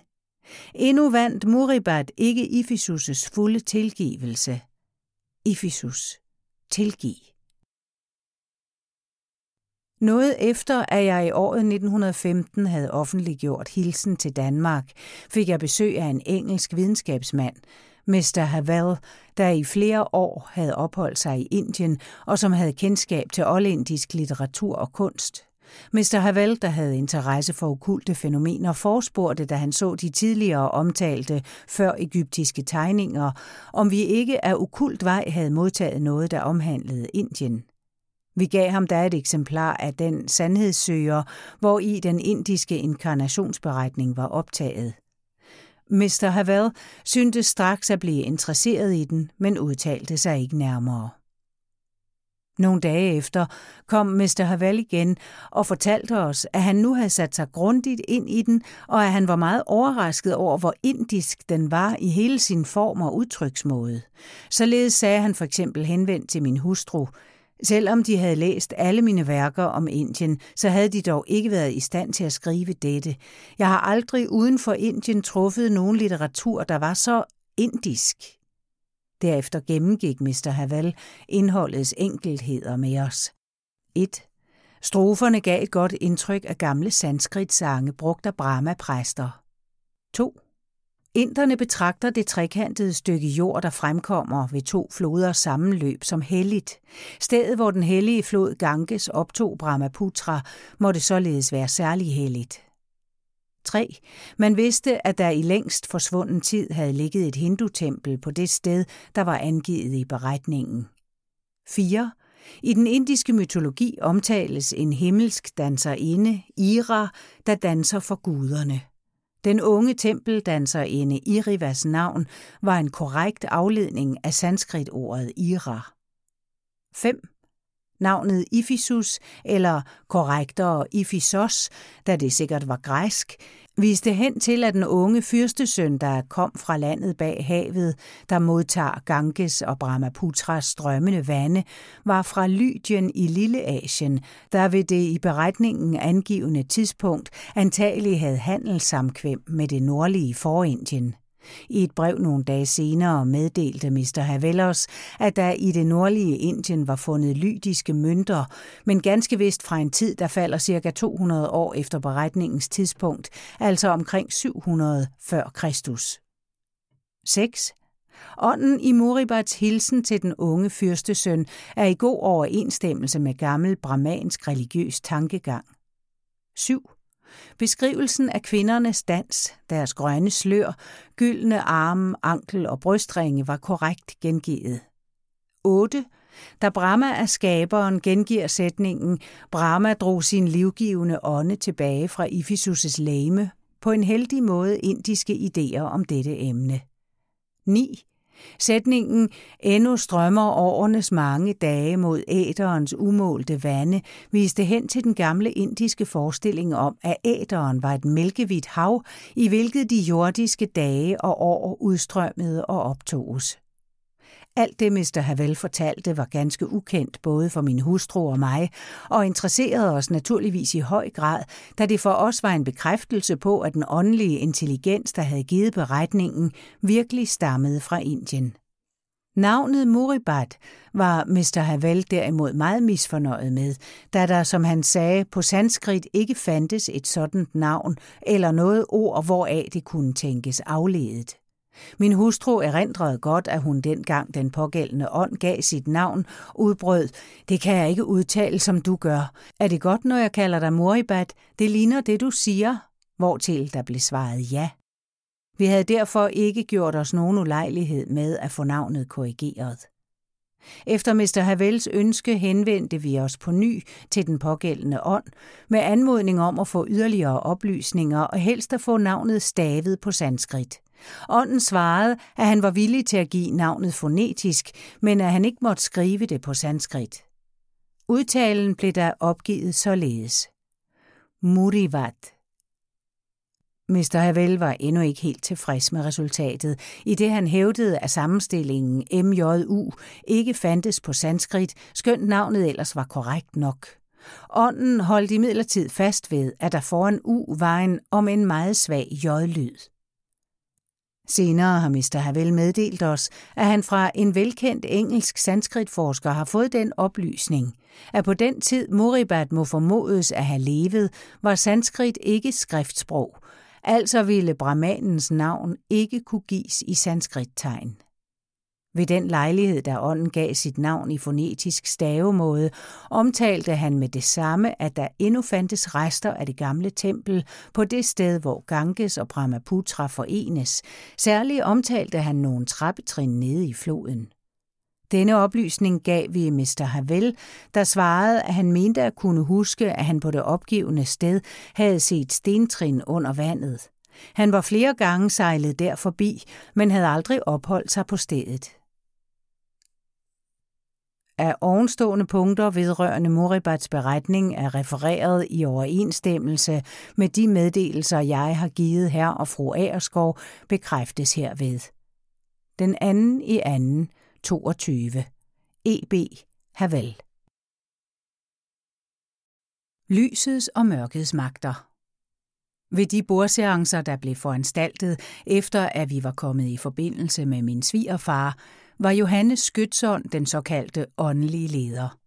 Endnu vandt Muribat ikke Ifisus' fulde tilgivelse. Ifisus, tilgiv. Noget efter, at jeg i året 1915 havde offentliggjort hilsen til Danmark, fik jeg besøg af en engelsk videnskabsmand, Mr. Havel, der i flere år havde opholdt sig i Indien og som havde kendskab til oldindisk litteratur og kunst. Mr. Havel, der havde interesse for okulte fænomener, forspurgte, da han så de tidligere omtalte før egyptiske tegninger, om vi ikke af okult vej havde modtaget noget, der omhandlede Indien. Vi gav ham da et eksemplar af den sandhedssøger, hvor i den indiske inkarnationsberetning var optaget. Mr. Havel syntes straks at blive interesseret i den, men udtalte sig ikke nærmere. Nogle dage efter kom Mr. Havel igen og fortalte os, at han nu havde sat sig grundigt ind i den, og at han var meget overrasket over, hvor indisk den var i hele sin form og udtryksmåde. Således sagde han for eksempel henvendt til min hustru, Selvom de havde læst alle mine værker om Indien, så havde de dog ikke været i stand til at skrive dette. Jeg har aldrig uden for Indien truffet nogen litteratur, der var så indisk. Derefter gennemgik Mr. Haval indholdets enkeltheder med os. 1. Stroferne gav et godt indtryk af gamle sanskrit-sange brugt af Brahma-præster. 2. Inderne betragter det trekantede stykke jord, der fremkommer ved to floders sammenløb, som helligt. Stedet, hvor den hellige flod Ganges optog Brahmaputra, må det således være særlig helligt. 3. Man vidste, at der i længst forsvunden tid havde ligget et hindutempel på det sted, der var angivet i beretningen. 4. I den indiske mytologi omtales en himmelsk danserinde, Ira, der danser for guderne. Den unge tempeldanserinde Irivas navn var en korrekt afledning af sanskritordet Ira. 5. Navnet Iphisus, eller korrektere Iphisos, da det sikkert var græsk, viste hen til, at den unge fyrstesøn, der kom fra landet bag havet, der modtager Ganges og Brahmaputras strømmende vande, var fra Lydien i Lilleasien, der ved det i beretningen angivende tidspunkt antagelig havde handelssamkvem med det nordlige Forindien. I et brev nogle dage senere meddelte Mr. Havelos, at der i det nordlige Indien var fundet lydiske mønter, men ganske vist fra en tid, der falder ca. 200 år efter beretningens tidspunkt, altså omkring 700 før Kristus. 6. Ånden i Muribats hilsen til den unge fyrstesøn er i god overensstemmelse med gammel brahmansk religiøs tankegang. 7. Beskrivelsen af kvindernes dans, deres grønne slør, gyldne arme, ankel og brystringe var korrekt gengivet. 8. Da Brahma er skaberen gengiver sætningen Brahma drog sin livgivende ånde tilbage fra Iphisus' læme på en heldig måde indiske idéer om dette emne. 9. Sætningen Endnu strømmer årenes mange dage mod æderens umålte vande viste hen til den gamle indiske forestilling om, at æderen var et mælkehvidt hav, i hvilket de jordiske dage og år udstrømmede og optoges. Alt det, Mr. Havel fortalte, var ganske ukendt både for min hustru og mig, og interesserede os naturligvis i høj grad, da det for os var en bekræftelse på, at den åndelige intelligens, der havde givet beretningen, virkelig stammede fra Indien. Navnet Muribat var Mr. Havel derimod meget misfornøjet med, da der, som han sagde, på sanskrit ikke fandtes et sådant navn eller noget ord, hvoraf det kunne tænkes afledet. Min hustru erindrede godt, at hun dengang den pågældende ånd gav sit navn, udbrød, det kan jeg ikke udtale, som du gør. Er det godt, når jeg kalder dig Moribat? Det ligner det, du siger. Hvortil der blev svaret ja. Vi havde derfor ikke gjort os nogen ulejlighed med at få navnet korrigeret. Efter Mr. Havels ønske henvendte vi os på ny til den pågældende ånd med anmodning om at få yderligere oplysninger og helst at få navnet stavet på sanskrit. Ånden svarede, at han var villig til at give navnet fonetisk, men at han ikke måtte skrive det på sanskrit. Udtalen blev der opgivet således. Murivat. Mr. Havel var endnu ikke helt tilfreds med resultatet, i det han hævdede, at sammenstillingen MJU ikke fandtes på sanskrit, skønt navnet ellers var korrekt nok. Ånden holdt imidlertid fast ved, at der foran U var en om en meget svag J-lyd. Senere har Mr. Havel meddelt os, at han fra en velkendt engelsk sanskritforsker har fået den oplysning, at på den tid Moribat må formodes at have levet, var sanskrit ikke skriftsprog, altså ville brahmanens navn ikke kunne gives i sanskrittegn. Ved den lejlighed, der ånden gav sit navn i fonetisk stavemåde, omtalte han med det samme, at der endnu fandtes rester af det gamle tempel på det sted, hvor Ganges og Brahmaputra forenes. Særligt omtalte han nogle trappetrin nede i floden. Denne oplysning gav vi Mr. Havel, der svarede, at han mente at kunne huske, at han på det opgivende sted havde set stentrin under vandet. Han var flere gange sejlet der forbi, men havde aldrig opholdt sig på stedet. Af ovenstående punkter vedrørende Moribats beretning er refereret i overensstemmelse med de meddelelser, jeg har givet her og fru Aerskov, bekræftes herved. Den anden i anden 22. E.B. Havel. Lysets og mørkets magter ved de bordseancer, der blev foranstaltet, efter at vi var kommet i forbindelse med min svigerfar, var Johannes Skytsson den såkaldte åndelige leder.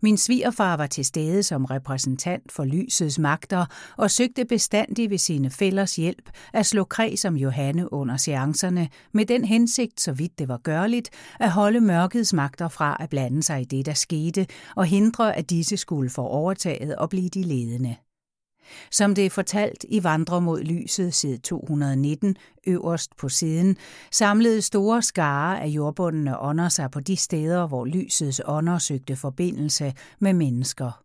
Min svigerfar var til stede som repræsentant for lysets magter og søgte bestandig ved sine fællers hjælp at slå kreds om Johanne under seancerne med den hensigt, så vidt det var gørligt, at holde mørkets magter fra at blande sig i det, der skete, og hindre, at disse skulle få overtaget og blive de ledende. Som det er fortalt i Vandre mod lyset side 219, øverst på siden, samlede store skare af jordbundne ånder sig på de steder, hvor lysets ånder søgte forbindelse med mennesker.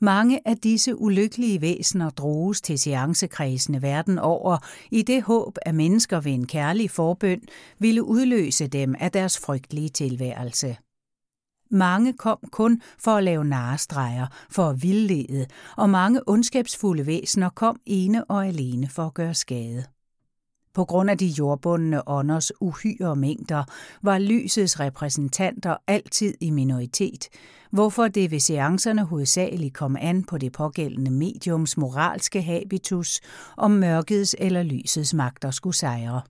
Mange af disse ulykkelige væsener droges til seancekredsene verden over i det håb, at mennesker ved en kærlig forbøn ville udløse dem af deres frygtelige tilværelse. Mange kom kun for at lave narestreger, for at vildlede, og mange ondskabsfulde væsener kom ene og alene for at gøre skade. På grund af de jordbundne ånders uhyre mængder var lysets repræsentanter altid i minoritet, hvorfor det ved seancerne hovedsageligt kom an på det pågældende mediums moralske habitus, om mørkets eller lysets magter skulle sejre.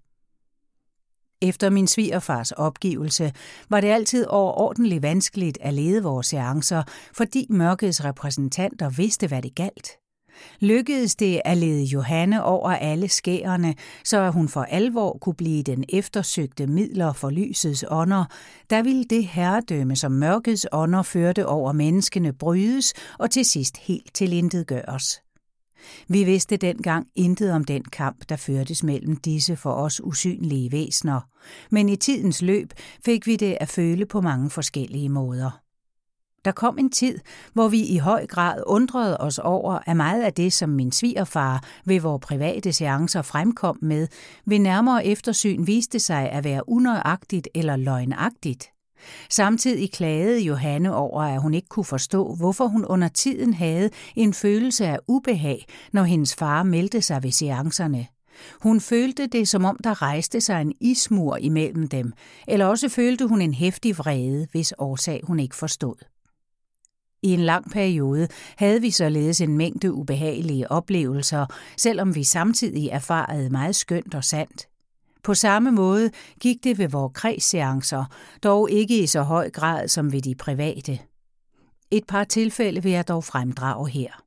Efter min svigerfars opgivelse var det altid overordentligt vanskeligt at lede vores seancer, fordi mørkets repræsentanter vidste, hvad det galt. Lykkedes det at lede Johanne over alle skærene, så hun for alvor kunne blive den eftersøgte midler for lysets ånder, der ville det herredømme, som mørkets ånder førte over menneskene, brydes og til sidst helt tilintetgøres. Vi vidste dengang intet om den kamp, der førtes mellem disse for os usynlige væsner, men i tidens løb fik vi det at føle på mange forskellige måder. Der kom en tid, hvor vi i høj grad undrede os over, at meget af det, som min svigerfar ved vores private seancer fremkom med, ved nærmere eftersyn viste sig at være unøjagtigt eller løgnagtigt. Samtidig klagede Johanne over, at hun ikke kunne forstå, hvorfor hun under tiden havde en følelse af ubehag, når hendes far meldte sig ved seancerne. Hun følte det, som om der rejste sig en ismur imellem dem, eller også følte hun en hæftig vrede, hvis årsag hun ikke forstod. I en lang periode havde vi således en mængde ubehagelige oplevelser, selvom vi samtidig erfarede meget skønt og sandt. På samme måde gik det ved vores kredsseancer, dog ikke i så høj grad som ved de private. Et par tilfælde vil jeg dog fremdrage her.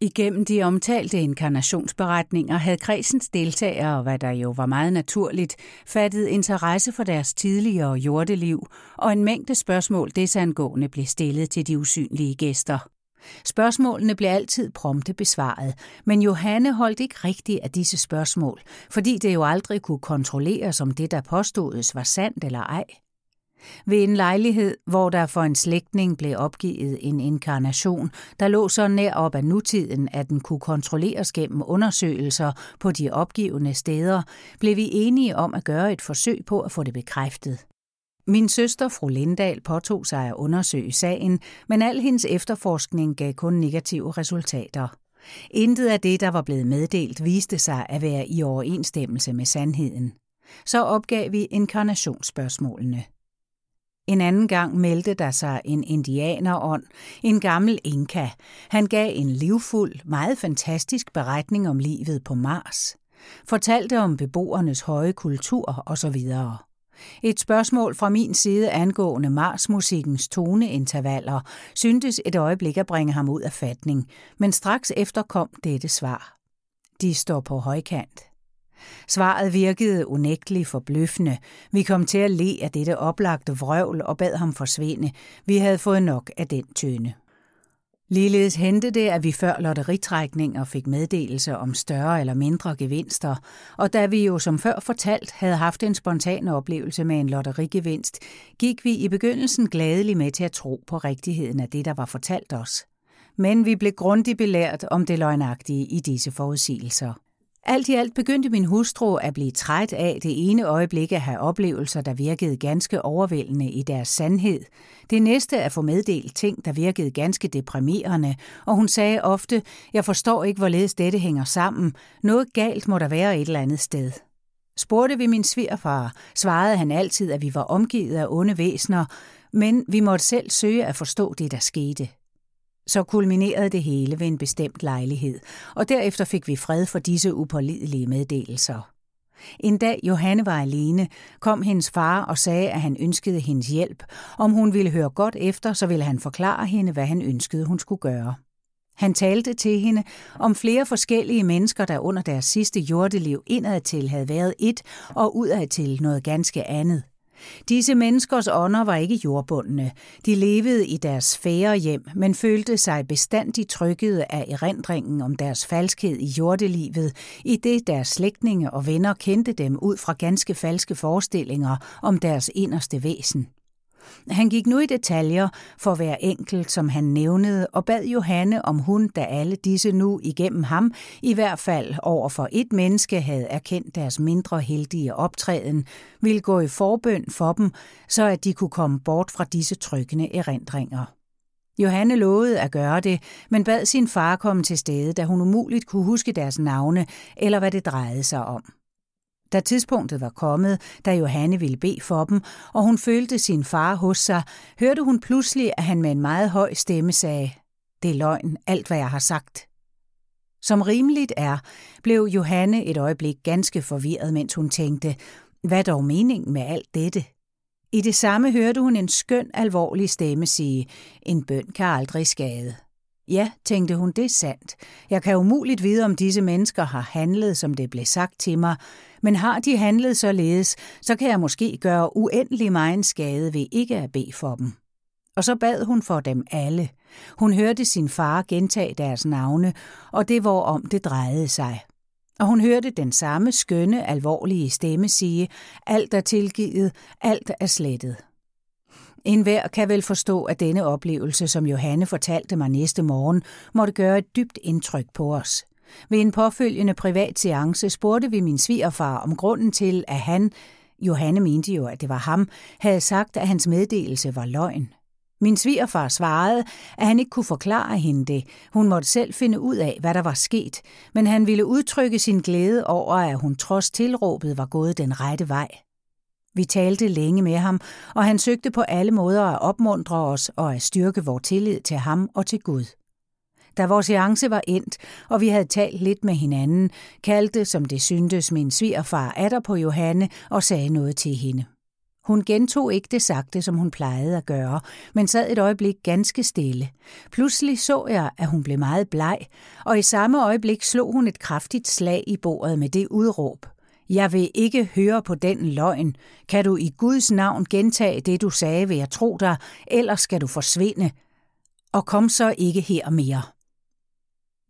Igennem de omtalte inkarnationsberetninger havde kredsens deltagere, hvad der jo var meget naturligt, fattet interesse for deres tidligere jordeliv, og en mængde spørgsmål desangående blev stillet til de usynlige gæster. Spørgsmålene blev altid prompte besvaret, men Johanne holdt ikke rigtigt af disse spørgsmål, fordi det jo aldrig kunne kontrolleres, om det, der påstodes, var sandt eller ej. Ved en lejlighed, hvor der for en slægtning blev opgivet en inkarnation, der lå så nær op af nutiden, at den kunne kontrolleres gennem undersøgelser på de opgivende steder, blev vi enige om at gøre et forsøg på at få det bekræftet. Min søster, fru Lindahl, påtog sig at undersøge sagen, men al hendes efterforskning gav kun negative resultater. Intet af det, der var blevet meddelt, viste sig at være i overensstemmelse med sandheden. Så opgav vi inkarnationsspørgsmålene. En anden gang meldte der sig en indianerånd, en gammel inka. Han gav en livfuld, meget fantastisk beretning om livet på Mars. Fortalte om beboernes høje kultur osv. Et spørgsmål fra min side angående Mars-musikkens toneintervaller syntes et øjeblik at bringe ham ud af fatning, men straks efter kom dette svar. De står på højkant. Svaret virkede unægteligt forbløffende. Vi kom til at le af dette oplagte vrøvl og bad ham forsvinde. Vi havde fået nok af den tønde. Ligeledes hente det, at vi før lotteritrækninger fik meddelelse om større eller mindre gevinster, og da vi jo som før fortalt havde haft en spontan oplevelse med en lotterigevinst, gik vi i begyndelsen gladeligt med til at tro på rigtigheden af det, der var fortalt os. Men vi blev grundigt belært om det løgnagtige i disse forudsigelser. Alt i alt begyndte min hustru at blive træt af det ene øjeblik at have oplevelser, der virkede ganske overvældende i deres sandhed. Det næste at få meddelt ting, der virkede ganske deprimerende, og hun sagde ofte, jeg forstår ikke, hvorledes dette hænger sammen. Noget galt må der være et eller andet sted. Spurgte vi min svigerfar, svarede han altid, at vi var omgivet af onde væsener, men vi måtte selv søge at forstå det, der skete. Så kulminerede det hele ved en bestemt lejlighed, og derefter fik vi fred for disse upålidelige meddelelser. En dag Johanne var alene, kom hendes far og sagde, at han ønskede hendes hjælp. Om hun ville høre godt efter, så ville han forklare hende, hvad han ønskede, hun skulle gøre. Han talte til hende om flere forskellige mennesker, der under deres sidste jordeliv indadtil havde været et og udadtil noget ganske andet. Disse menneskers ånder var ikke jordbundne. De levede i deres fære hjem, men følte sig bestandigt trykkede af erindringen om deres falskhed i jordelivet, i det deres slægtninge og venner kendte dem ud fra ganske falske forestillinger om deres inderste væsen. Han gik nu i detaljer for hver enkelt, som han nævnede, og bad Johanne, om hun, da alle disse nu igennem ham, i hvert fald over for et menneske havde erkendt deres mindre heldige optræden, ville gå i forbøn for dem, så at de kunne komme bort fra disse trykkende erindringer. Johanne lovede at gøre det, men bad sin far komme til stede, da hun umuligt kunne huske deres navne eller hvad det drejede sig om. Da tidspunktet var kommet, da Johanne ville bede for dem, og hun følte sin far hos sig, hørte hun pludselig, at han med en meget høj stemme sagde, det er løgn, alt hvad jeg har sagt. Som rimeligt er, blev Johanne et øjeblik ganske forvirret, mens hun tænkte, hvad dog meningen med alt dette? I det samme hørte hun en skøn, alvorlig stemme sige, en bøn kan aldrig skade. Ja, tænkte hun, det er sandt. Jeg kan umuligt vide, om disse mennesker har handlet, som det blev sagt til mig, men har de handlet således, så kan jeg måske gøre uendelig meget skade ved ikke at bede for dem. Og så bad hun for dem alle. Hun hørte sin far gentage deres navne, og det var om det drejede sig. Og hun hørte den samme skønne, alvorlige stemme sige, alt er tilgivet, alt er slettet. En hver kan vel forstå, at denne oplevelse, som Johanne fortalte mig næste morgen, måtte gøre et dybt indtryk på os. Ved en påfølgende privat seance spurgte vi min svigerfar om grunden til, at han, Johanne mente jo, at det var ham, havde sagt, at hans meddelelse var løgn. Min svigerfar svarede, at han ikke kunne forklare hende det. Hun måtte selv finde ud af, hvad der var sket, men han ville udtrykke sin glæde over, at hun trods tilråbet var gået den rette vej. Vi talte længe med ham, og han søgte på alle måder at opmuntre os og at styrke vores tillid til ham og til Gud. Da vores seance var endt, og vi havde talt lidt med hinanden, kaldte, som det syntes, min svigerfar atter på Johanne og sagde noget til hende. Hun gentog ikke det sagte, som hun plejede at gøre, men sad et øjeblik ganske stille. Pludselig så jeg, at hun blev meget bleg, og i samme øjeblik slog hun et kraftigt slag i bordet med det udråb. Jeg vil ikke høre på den løgn. Kan du i Guds navn gentage det, du sagde, vil jeg tro dig, ellers skal du forsvinde. Og kom så ikke her mere.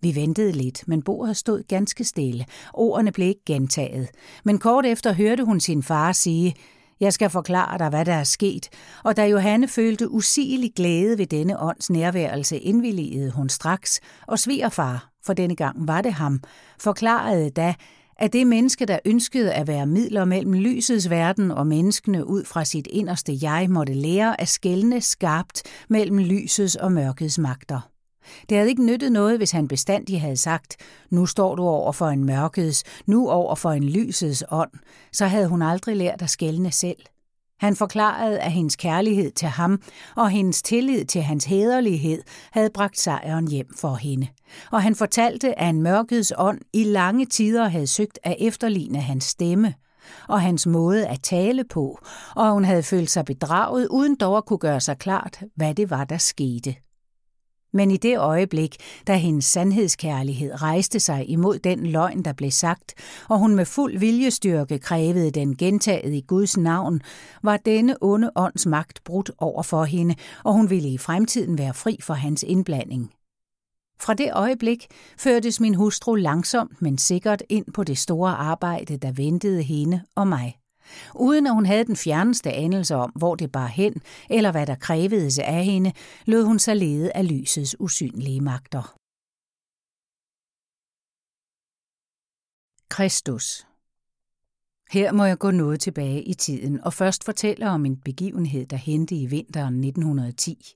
Vi ventede lidt, men bordet stod ganske stille. Ordene blev ikke gentaget. Men kort efter hørte hun sin far sige, jeg skal forklare dig, hvad der er sket, og da Johanne følte usigelig glæde ved denne ånds nærværelse, indvilligede hun straks, og svigerfar, for denne gang var det ham, forklarede da, at det menneske, der ønskede at være midler mellem lysets verden og menneskene ud fra sit inderste jeg, måtte lære at skælne skarpt mellem lysets og mørkets magter. Det havde ikke nyttet noget, hvis han bestandig havde sagt, nu står du over for en mørkets, nu over for en lysets ånd, så havde hun aldrig lært at skælne selv. Han forklarede, at hendes kærlighed til ham og hendes tillid til hans hederlighed havde bragt sejren hjem for hende. Og han fortalte, at en mørkets ånd i lange tider havde søgt at efterligne hans stemme og hans måde at tale på, og hun havde følt sig bedraget, uden dog at kunne gøre sig klart, hvad det var, der skete. Men i det øjeblik, da hendes sandhedskærlighed rejste sig imod den løgn, der blev sagt, og hun med fuld viljestyrke krævede den gentaget i Guds navn, var denne onde ånds magt brudt over for hende, og hun ville i fremtiden være fri for hans indblanding. Fra det øjeblik førtes min hustru langsomt, men sikkert ind på det store arbejde, der ventede hende og mig. Uden at hun havde den fjerneste anelse om, hvor det bar hen, eller hvad der krævedes af hende, lod hun sig lede af lysets usynlige magter. Kristus Her må jeg gå noget tilbage i tiden og først fortælle om en begivenhed, der hente i vinteren 1910.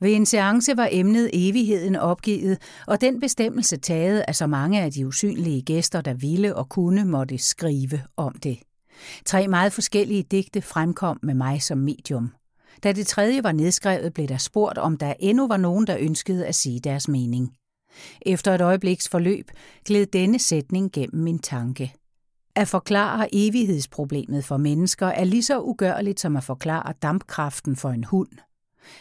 Ved en seance var emnet evigheden opgivet, og den bestemmelse taget af så mange af de usynlige gæster, der ville og kunne måtte skrive om det. Tre meget forskellige digte fremkom med mig som medium. Da det tredje var nedskrevet, blev der spurgt, om der endnu var nogen, der ønskede at sige deres mening. Efter et øjebliks forløb gled denne sætning gennem min tanke. At forklare evighedsproblemet for mennesker er lige så ugørligt som at forklare dampkraften for en hund.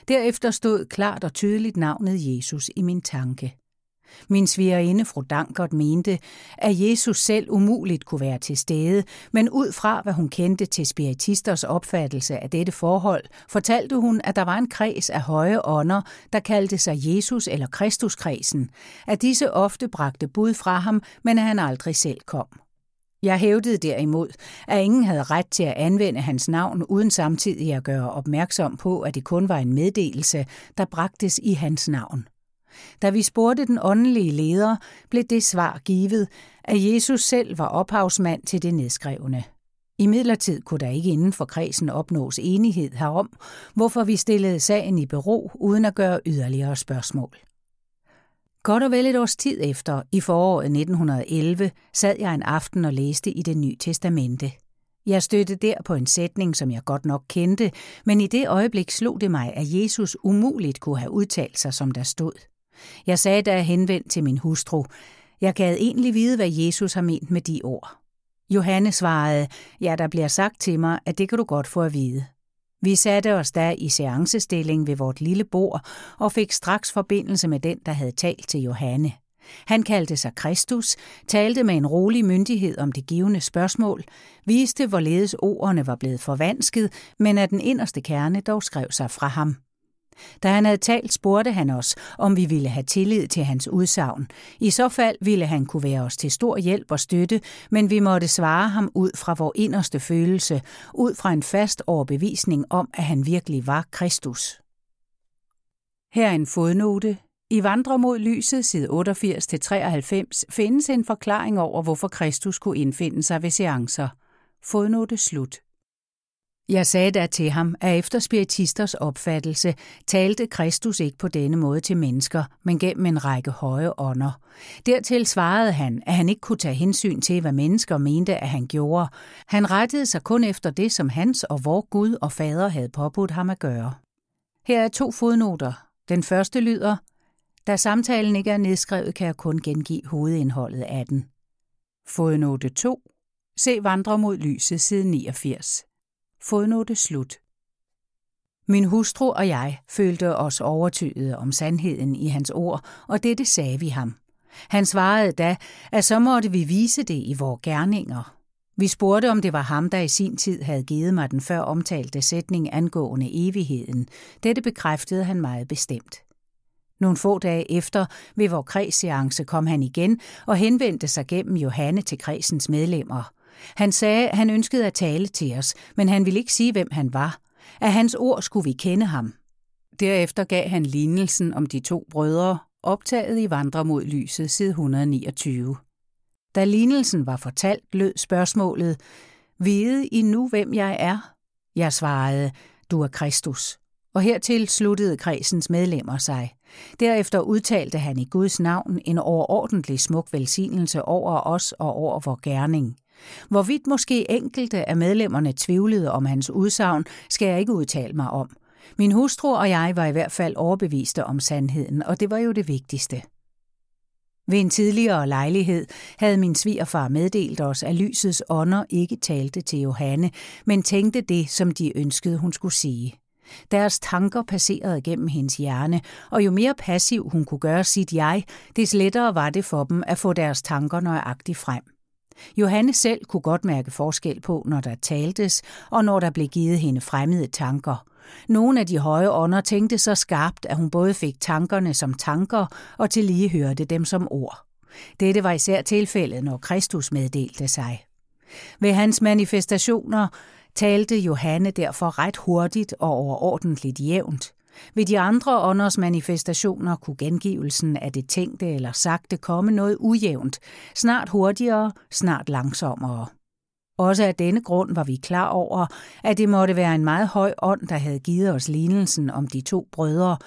Derefter stod klart og tydeligt navnet Jesus i min tanke. Min svigerinde fru Dankert mente, at Jesus selv umuligt kunne være til stede, men ud fra hvad hun kendte til spiritisters opfattelse af dette forhold, fortalte hun, at der var en kreds af høje ånder, der kaldte sig Jesus eller Kristuskredsen, at disse ofte bragte bud fra ham, men at han aldrig selv kom. Jeg hævdede derimod, at ingen havde ret til at anvende hans navn uden samtidig at gøre opmærksom på, at det kun var en meddelelse, der bragtes i hans navn. Da vi spurgte den åndelige leder, blev det svar givet, at Jesus selv var ophavsmand til det nedskrevne. I midlertid kunne der ikke inden for kredsen opnås enighed herom, hvorfor vi stillede sagen i bero uden at gøre yderligere spørgsmål. Godt og vel et års tid efter, i foråret 1911, sad jeg en aften og læste i det nye testamente. Jeg stødte der på en sætning, som jeg godt nok kendte, men i det øjeblik slog det mig, at Jesus umuligt kunne have udtalt sig, som der stod. Jeg sagde da henvendt til min hustru, jeg gad egentlig vide, hvad Jesus har ment med de ord. Johanne svarede, ja, der bliver sagt til mig, at det kan du godt få at vide. Vi satte os da i seancestilling ved vort lille bord og fik straks forbindelse med den, der havde talt til Johanne. Han kaldte sig Kristus, talte med en rolig myndighed om det givende spørgsmål, viste hvorledes ordene var blevet forvansket, men at den inderste kerne dog skrev sig fra ham. Da han havde talt, spurgte han os, om vi ville have tillid til hans udsagn. I så fald ville han kunne være os til stor hjælp og støtte, men vi måtte svare ham ud fra vor inderste følelse, ud fra en fast overbevisning om, at han virkelig var Kristus. Her er en fodnote. I Vandre mod lyset, side 88-93, findes en forklaring over, hvorfor Kristus kunne indfinde sig ved seancer. Fodnote slut. Jeg sagde da til ham, at efter spiritisters opfattelse talte Kristus ikke på denne måde til mennesker, men gennem en række høje ånder. Dertil svarede han, at han ikke kunne tage hensyn til, hvad mennesker mente, at han gjorde. Han rettede sig kun efter det, som hans og vor Gud og Fader havde påbudt ham at gøre. Her er to fodnoter. Den første lyder, da samtalen ikke er nedskrevet, kan jeg kun gengive hovedindholdet af den. Fodnote 2. Se Vandre mod lyset side 89. Fodnote slut. Min hustru og jeg følte os overtydet om sandheden i hans ord, og dette sagde vi ham. Han svarede da, at så måtte vi vise det i vores gerninger. Vi spurgte, om det var ham, der i sin tid havde givet mig den før omtalte sætning angående evigheden. Dette bekræftede han meget bestemt. Nogle få dage efter ved vores kredsseance kom han igen og henvendte sig gennem Johanne til kredsens medlemmer – han sagde, han ønskede at tale til os, men han ville ikke sige, hvem han var. Af hans ord skulle vi kende ham. Derefter gav han lignelsen om de to brødre, optaget i Vandre mod lyset, side 129. Da lignelsen var fortalt, lød spørgsmålet, Vide I nu, hvem jeg er? Jeg svarede, du er Kristus. Og hertil sluttede kredsens medlemmer sig. Derefter udtalte han i Guds navn en overordentlig smuk velsignelse over os og over vor gerning. Hvorvidt måske enkelte af medlemmerne tvivlede om hans udsagn, skal jeg ikke udtale mig om. Min hustru og jeg var i hvert fald overbeviste om sandheden, og det var jo det vigtigste. Ved en tidligere lejlighed havde min svigerfar meddelt os, at lysets ånder ikke talte til Johanne, men tænkte det, som de ønskede, hun skulle sige. Deres tanker passerede gennem hendes hjerne, og jo mere passiv hun kunne gøre sit jeg, des lettere var det for dem at få deres tanker nøjagtigt frem. Johanne selv kunne godt mærke forskel på, når der taltes, og når der blev givet hende fremmede tanker. Nogle af de høje ånder tænkte så skarpt, at hun både fik tankerne som tanker og til lige hørte dem som ord. Dette var især tilfældet, når Kristus meddelte sig. Ved hans manifestationer talte Johanne derfor ret hurtigt og overordentligt jævnt. Ved de andre ånders manifestationer kunne gengivelsen af det tænkte eller sagte komme noget ujævnt, snart hurtigere, snart langsommere. Også af denne grund var vi klar over, at det måtte være en meget høj ånd, der havde givet os lignelsen om de to brødre,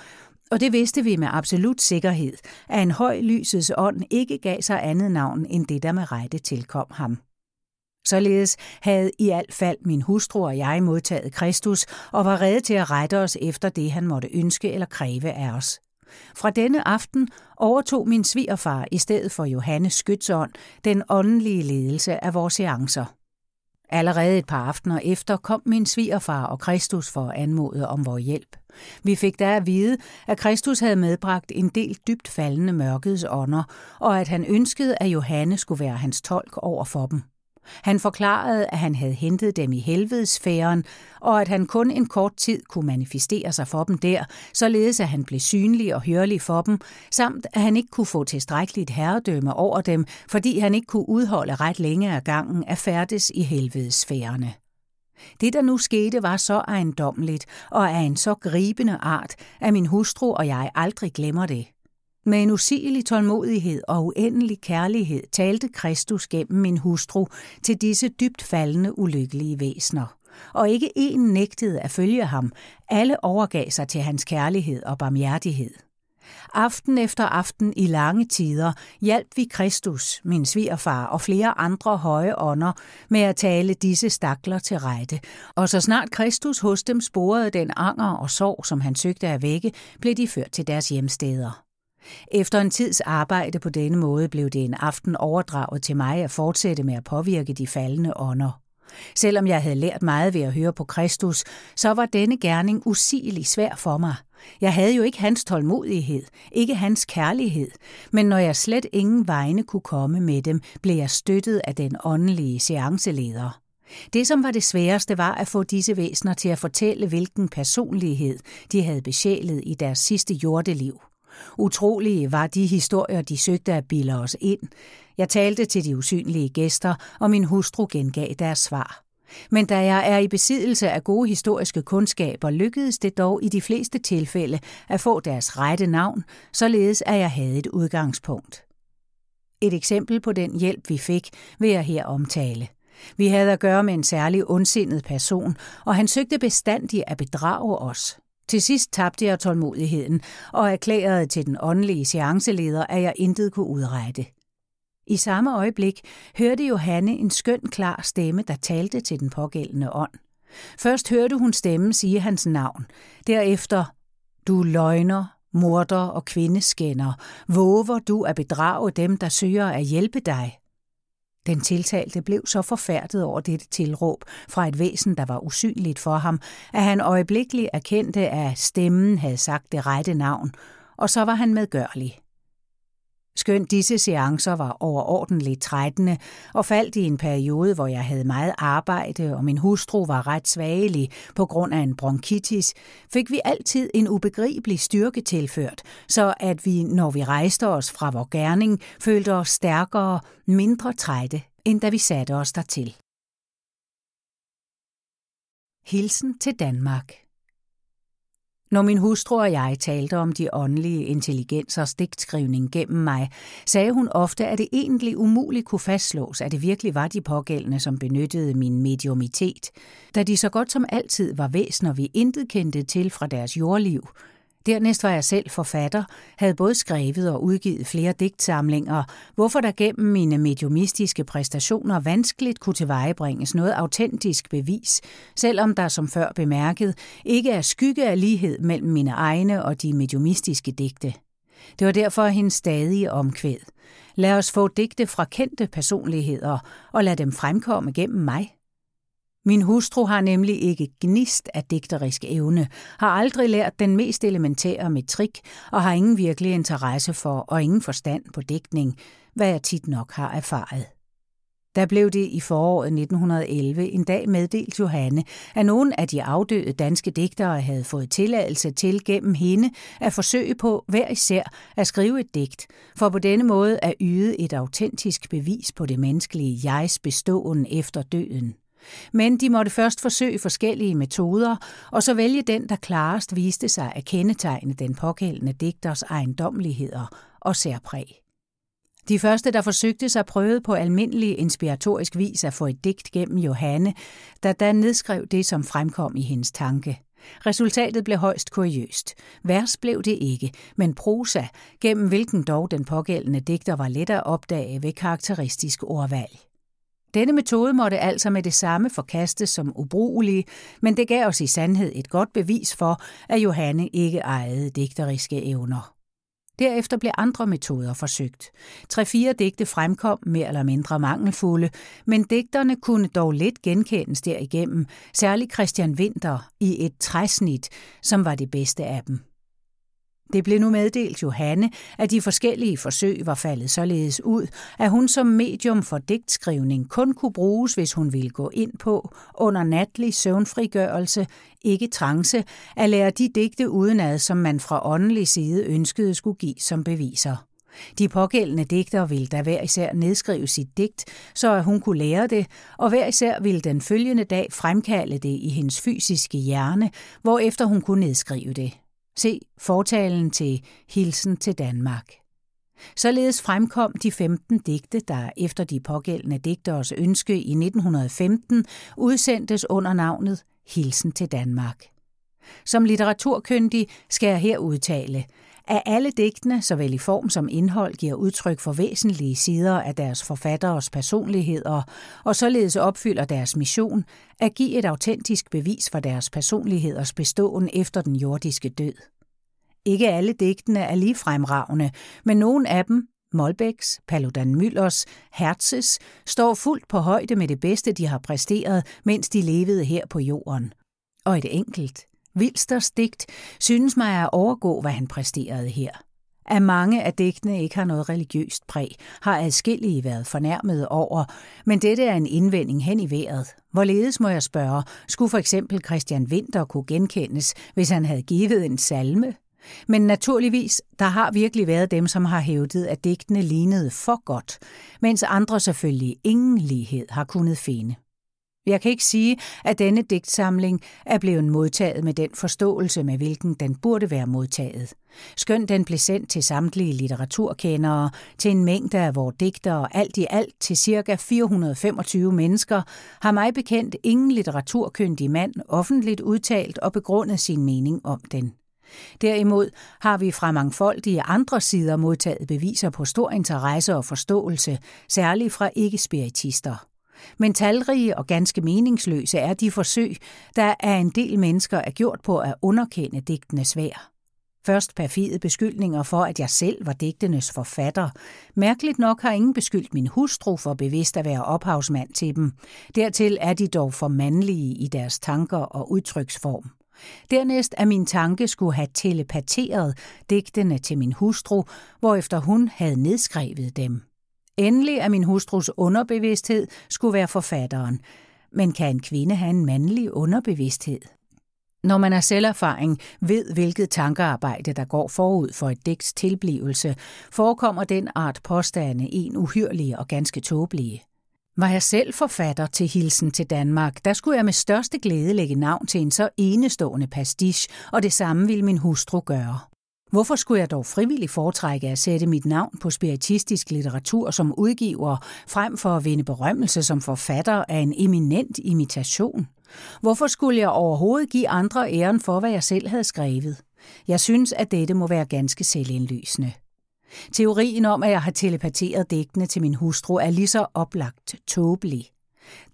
og det vidste vi med absolut sikkerhed, at en høj lysets ånd ikke gav sig andet navn end det, der med rette tilkom ham. Således havde i alt fald min hustru og jeg modtaget Kristus og var redde til at rette os efter det, han måtte ønske eller kræve af os. Fra denne aften overtog min svigerfar i stedet for Johannes Skytsånd den åndelige ledelse af vores seancer. Allerede et par aftener efter kom min svigerfar og Kristus for at anmode om vores hjælp. Vi fik da at vide, at Kristus havde medbragt en del dybt faldende mørkets ånder, og at han ønskede, at Johannes skulle være hans tolk over for dem. Han forklarede, at han havde hentet dem i helvedesfæren, og at han kun en kort tid kunne manifestere sig for dem der, således at han blev synlig og hørlig for dem, samt at han ikke kunne få tilstrækkeligt herredømme over dem, fordi han ikke kunne udholde ret længe af gangen at færdes i helvedesfærene. Det, der nu skete, var så ejendommeligt og af en så gribende art, at min hustru og jeg aldrig glemmer det. Med en usigelig tålmodighed og uendelig kærlighed talte Kristus gennem min hustru til disse dybt faldende ulykkelige væsner. Og ikke en nægtede at følge ham. Alle overgav sig til hans kærlighed og barmhjertighed. Aften efter aften i lange tider hjalp vi Kristus, min svigerfar og flere andre høje ånder med at tale disse stakler til rette. Og så snart Kristus hos dem sporede den anger og sorg, som han søgte at vække, blev de ført til deres hjemsteder. Efter en tids arbejde på denne måde blev det en aften overdraget til mig at fortsætte med at påvirke de faldende ånder. Selvom jeg havde lært meget ved at høre på Kristus, så var denne gerning usigelig svær for mig. Jeg havde jo ikke hans tålmodighed, ikke hans kærlighed, men når jeg slet ingen vegne kunne komme med dem, blev jeg støttet af den åndelige seanceleder. Det, som var det sværeste, var at få disse væsener til at fortælle, hvilken personlighed de havde besjælet i deres sidste jordeliv. Utrolige var de historier, de søgte at bilde os ind. Jeg talte til de usynlige gæster, og min hustru gengav deres svar. Men da jeg er i besiddelse af gode historiske kundskaber, lykkedes det dog i de fleste tilfælde at få deres rette navn, således at jeg havde et udgangspunkt. Et eksempel på den hjælp, vi fik, vil jeg her omtale. Vi havde at gøre med en særlig ondsindet person, og han søgte bestandigt at bedrage os. Til sidst tabte jeg tålmodigheden og erklærede til den åndelige seanceleder, at jeg intet kunne udrette. I samme øjeblik hørte Johanne en skøn klar stemme, der talte til den pågældende ånd. Først hørte hun stemmen sige hans navn. Derefter, du løgner, morder og kvindeskænder, våger du at bedrage dem, der søger at hjælpe dig. Den tiltalte blev så forfærdet over dette tilråb fra et væsen, der var usynligt for ham, at han øjeblikkeligt erkendte, at stemmen havde sagt det rette navn, og så var han medgørlig. Skønt disse seancer var overordentligt trættende og faldt i en periode, hvor jeg havde meget arbejde, og min hustru var ret svagelig på grund af en bronkitis, fik vi altid en ubegribelig styrke tilført, så at vi, når vi rejste os fra vor gerning, følte os stærkere, mindre trætte, end da vi satte os dertil. Hilsen til Danmark når min hustru og jeg talte om de åndelige intelligensers digtskrivning gennem mig, sagde hun ofte, at det egentlig umuligt kunne fastslås, at det virkelig var de pågældende, som benyttede min mediumitet, da de så godt som altid var væsener, vi intet kendte til fra deres jordliv, Dernæst var jeg selv forfatter, havde både skrevet og udgivet flere digtsamlinger, hvorfor der gennem mine mediumistiske præstationer vanskeligt kunne tilvejebringes noget autentisk bevis, selvom der som før bemærket ikke er skygge af lighed mellem mine egne og de mediumistiske digte. Det var derfor hendes stadige omkvæd. Lad os få digte fra kendte personligheder, og lad dem fremkomme gennem mig. Min hustru har nemlig ikke gnist af digterisk evne, har aldrig lært den mest elementære metrik og har ingen virkelig interesse for og ingen forstand på digtning, hvad jeg tit nok har erfaret. Der blev det i foråret 1911 en dag meddelt Johanne, at nogle af de afdøde danske digtere havde fået tilladelse til gennem hende at forsøge på hver især at skrive et digt, for på denne måde at yde et autentisk bevis på det menneskelige jegs beståen efter døden. Men de måtte først forsøge forskellige metoder, og så vælge den, der klarest viste sig at kendetegne den pågældende digters ejendommeligheder og særpræg. De første, der forsøgte sig, prøvede på almindelig inspiratorisk vis at få et digt gennem Johanne, der da nedskrev det, som fremkom i hendes tanke. Resultatet blev højst kuriøst. Vers blev det ikke, men prosa, gennem hvilken dog den pågældende digter var let at opdage ved karakteristisk ordvalg. Denne metode måtte altså med det samme forkastes som ubrugelig, men det gav os i sandhed et godt bevis for, at Johanne ikke ejede digteriske evner. Derefter blev andre metoder forsøgt. Tre-fire digte fremkom mere eller mindre mangelfulde, men digterne kunne dog let genkendes derigennem, særligt Christian Winter i et træsnit, som var det bedste af dem. Det blev nu meddelt Johanne, at de forskellige forsøg var faldet således ud, at hun som medium for digtskrivning kun kunne bruges, hvis hun ville gå ind på, under natlig søvnfrigørelse, ikke trance, at lære de digte udenad, som man fra åndelig side ønskede skulle give som beviser. De pågældende digter ville da hver især nedskrive sit digt, så at hun kunne lære det, og hver især ville den følgende dag fremkalde det i hendes fysiske hjerne, hvorefter hun kunne nedskrive det. Se fortalen til Hilsen til Danmark. Således fremkom de 15 digte, der efter de pågældende digteres ønske i 1915 udsendtes under navnet Hilsen til Danmark. Som litteraturkyndig skal jeg her udtale, at alle digtene, såvel i form som indhold, giver udtryk for væsentlige sider af deres forfatteres personligheder, og således opfylder deres mission at give et autentisk bevis for deres personligheders beståen efter den jordiske død. Ikke alle digtene er lige fremragende, men nogle af dem, Molbæks, Paludan Müllers, Herzes, står fuldt på højde med det bedste, de har præsteret, mens de levede her på jorden. Og et enkelt, Vilsters digt synes mig at overgå, hvad han præsterede her. At mange af digtene ikke har noget religiøst præg, har adskillige været fornærmet over, men dette er en indvending hen i vejret. Hvorledes må jeg spørge, skulle for eksempel Christian Winter kunne genkendes, hvis han havde givet en salme? Men naturligvis, der har virkelig været dem, som har hævdet, at digtene lignede for godt, mens andre selvfølgelig ingen lighed har kunnet finde. Jeg kan ikke sige, at denne digtsamling er blevet modtaget med den forståelse, med hvilken den burde være modtaget. Skønt den blev sendt til samtlige litteraturkendere, til en mængde af vores digtere, alt i alt til ca. 425 mennesker, har mig bekendt ingen litteraturkyndig mand offentligt udtalt og begrundet sin mening om den. Derimod har vi fra mangfoldige andre sider modtaget beviser på stor interesse og forståelse, særligt fra ikke-spiritister. Men talrige og ganske meningsløse er de forsøg, der af en del mennesker er gjort på at underkende digtenes værd. Først perfide beskyldninger for, at jeg selv var digtenes forfatter. Mærkeligt nok har ingen beskyldt min hustru for bevidst at være ophavsmand til dem. Dertil er de dog for mandlige i deres tanker og udtryksform. Dernæst er min tanke skulle have telepateret digtene til min hustru, hvorefter hun havde nedskrevet dem. Endelig at min hustrus underbevidsthed skulle være forfatteren. Men kan en kvinde have en mandlig underbevidsthed? Når man har selverfaring, ved hvilket tankearbejde, der går forud for et digts tilblivelse, forekommer den art påstande en uhyrlige og ganske tåbelige. Var jeg selv forfatter til Hilsen til Danmark, der skulle jeg med største glæde lægge navn til en så enestående pastiche, og det samme ville min hustru gøre. Hvorfor skulle jeg dog frivilligt foretrække at sætte mit navn på spiritistisk litteratur som udgiver, frem for at vinde berømmelse som forfatter af en eminent imitation? Hvorfor skulle jeg overhovedet give andre æren for, hvad jeg selv havde skrevet? Jeg synes, at dette må være ganske selvindlysende. Teorien om, at jeg har telepateret digtene til min hustru, er lige så oplagt tåbelig.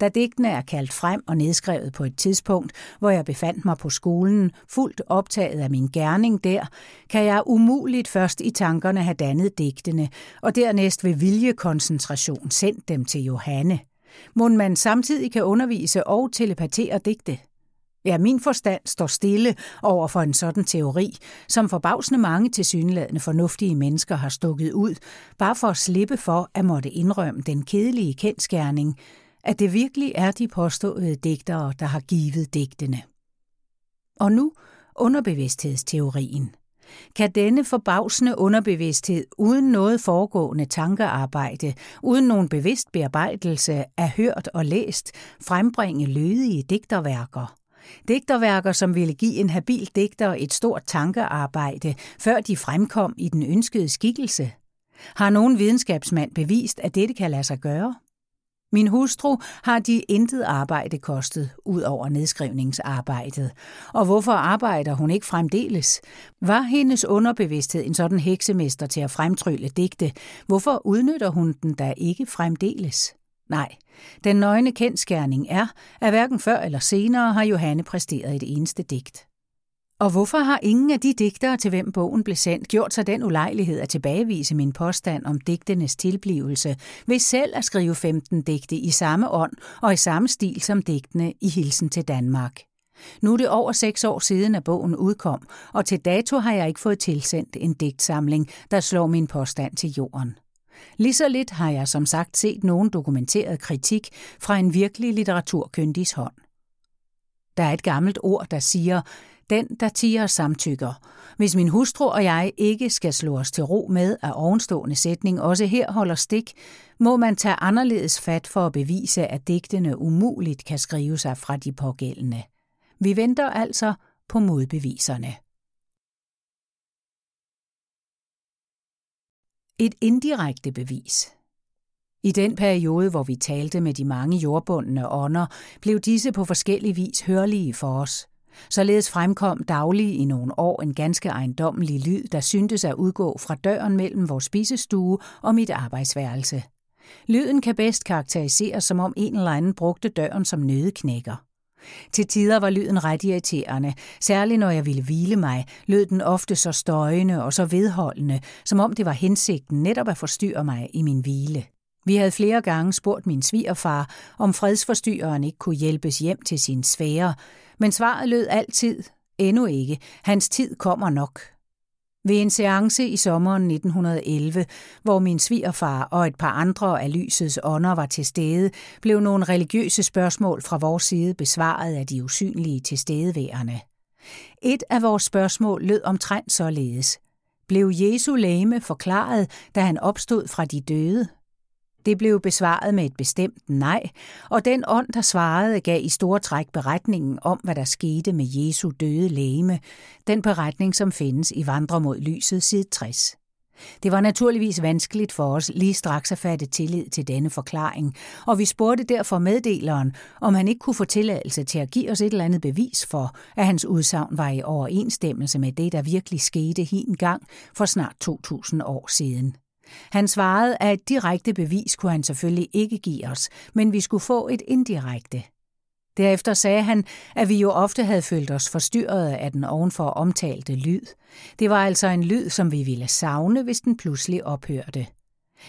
Da digtene er kaldt frem og nedskrevet på et tidspunkt, hvor jeg befandt mig på skolen, fuldt optaget af min gerning der, kan jeg umuligt først i tankerne have dannet digtene, og dernæst ved viljekoncentration sendt dem til Johanne. Må man samtidig kan undervise og telepatere digte? Ja, min forstand står stille over for en sådan teori, som forbavsende mange tilsyneladende fornuftige mennesker har stukket ud, bare for at slippe for at måtte indrømme den kedelige kendskærning, at det virkelig er de påståede digtere, der har givet digtene. Og nu underbevidsthedsteorien. Kan denne forbavsende underbevidsthed uden noget foregående tankearbejde, uden nogen bevidst bearbejdelse af hørt og læst, frembringe lødige digterværker? Digterværker, som ville give en habil digter et stort tankearbejde, før de fremkom i den ønskede skikkelse? Har nogen videnskabsmand bevist, at dette kan lade sig gøre? Min hustru har de intet arbejde kostet, ud over nedskrivningsarbejdet. Og hvorfor arbejder hun ikke fremdeles? Var hendes underbevidsthed en sådan heksemester til at fremtrylle digte? Hvorfor udnytter hun den da ikke fremdeles? Nej, den nøgne kendskærning er, at hverken før eller senere har Johanne præsteret et eneste digt. Og hvorfor har ingen af de digtere, til hvem bogen blev sendt, gjort sig den ulejlighed at tilbagevise min påstand om digtenes tilblivelse, ved selv at skrive 15 digte i samme ånd og i samme stil som digtene i Hilsen til Danmark? Nu er det over seks år siden, at bogen udkom, og til dato har jeg ikke fået tilsendt en digtsamling, der slår min påstand til jorden. Lige så lidt har jeg som sagt set nogen dokumenteret kritik fra en virkelig litteraturkyndigs hånd. Der er et gammelt ord, der siger, den, der tiger samtykker. Hvis min hustru og jeg ikke skal slå os til ro med, at ovenstående sætning også her holder stik, må man tage anderledes fat for at bevise, at digtene umuligt kan skrive sig fra de pågældende. Vi venter altså på modbeviserne. Et indirekte bevis. I den periode, hvor vi talte med de mange jordbundne ånder, blev disse på forskellig vis hørlige for os. Således fremkom daglig i nogle år en ganske ejendommelig lyd, der syntes at udgå fra døren mellem vores spisestue og mit arbejdsværelse. Lyden kan bedst karakteriseres som om en eller anden brugte døren som nødeknækker. Til tider var lyden ret irriterende, særligt når jeg ville hvile mig, lød den ofte så støjende og så vedholdende, som om det var hensigten netop at forstyrre mig i min hvile. Vi havde flere gange spurgt min svigerfar, om fredsforstyrreren ikke kunne hjælpes hjem til sin sfære, men svaret lød altid, endnu ikke, hans tid kommer nok. Ved en seance i sommeren 1911, hvor min svigerfar og et par andre af lysets ånder var til stede, blev nogle religiøse spørgsmål fra vores side besvaret af de usynlige tilstedeværende. Et af vores spørgsmål lød omtrent således. Blev Jesu læme forklaret, da han opstod fra de døde? Det blev besvaret med et bestemt nej, og den ånd, der svarede, gav i store træk beretningen om, hvad der skete med Jesu døde lægeme, den beretning, som findes i Vandre mod lyset side 60. Det var naturligvis vanskeligt for os lige straks at fatte tillid til denne forklaring, og vi spurgte derfor meddeleren, om han ikke kunne få tilladelse til at give os et eller andet bevis for, at hans udsagn var i overensstemmelse med det, der virkelig skete hin gang for snart 2000 år siden. Han svarede, at et direkte bevis kunne han selvfølgelig ikke give os, men vi skulle få et indirekte. Derefter sagde han, at vi jo ofte havde følt os forstyrret af den ovenfor omtalte lyd. Det var altså en lyd, som vi ville savne, hvis den pludselig ophørte.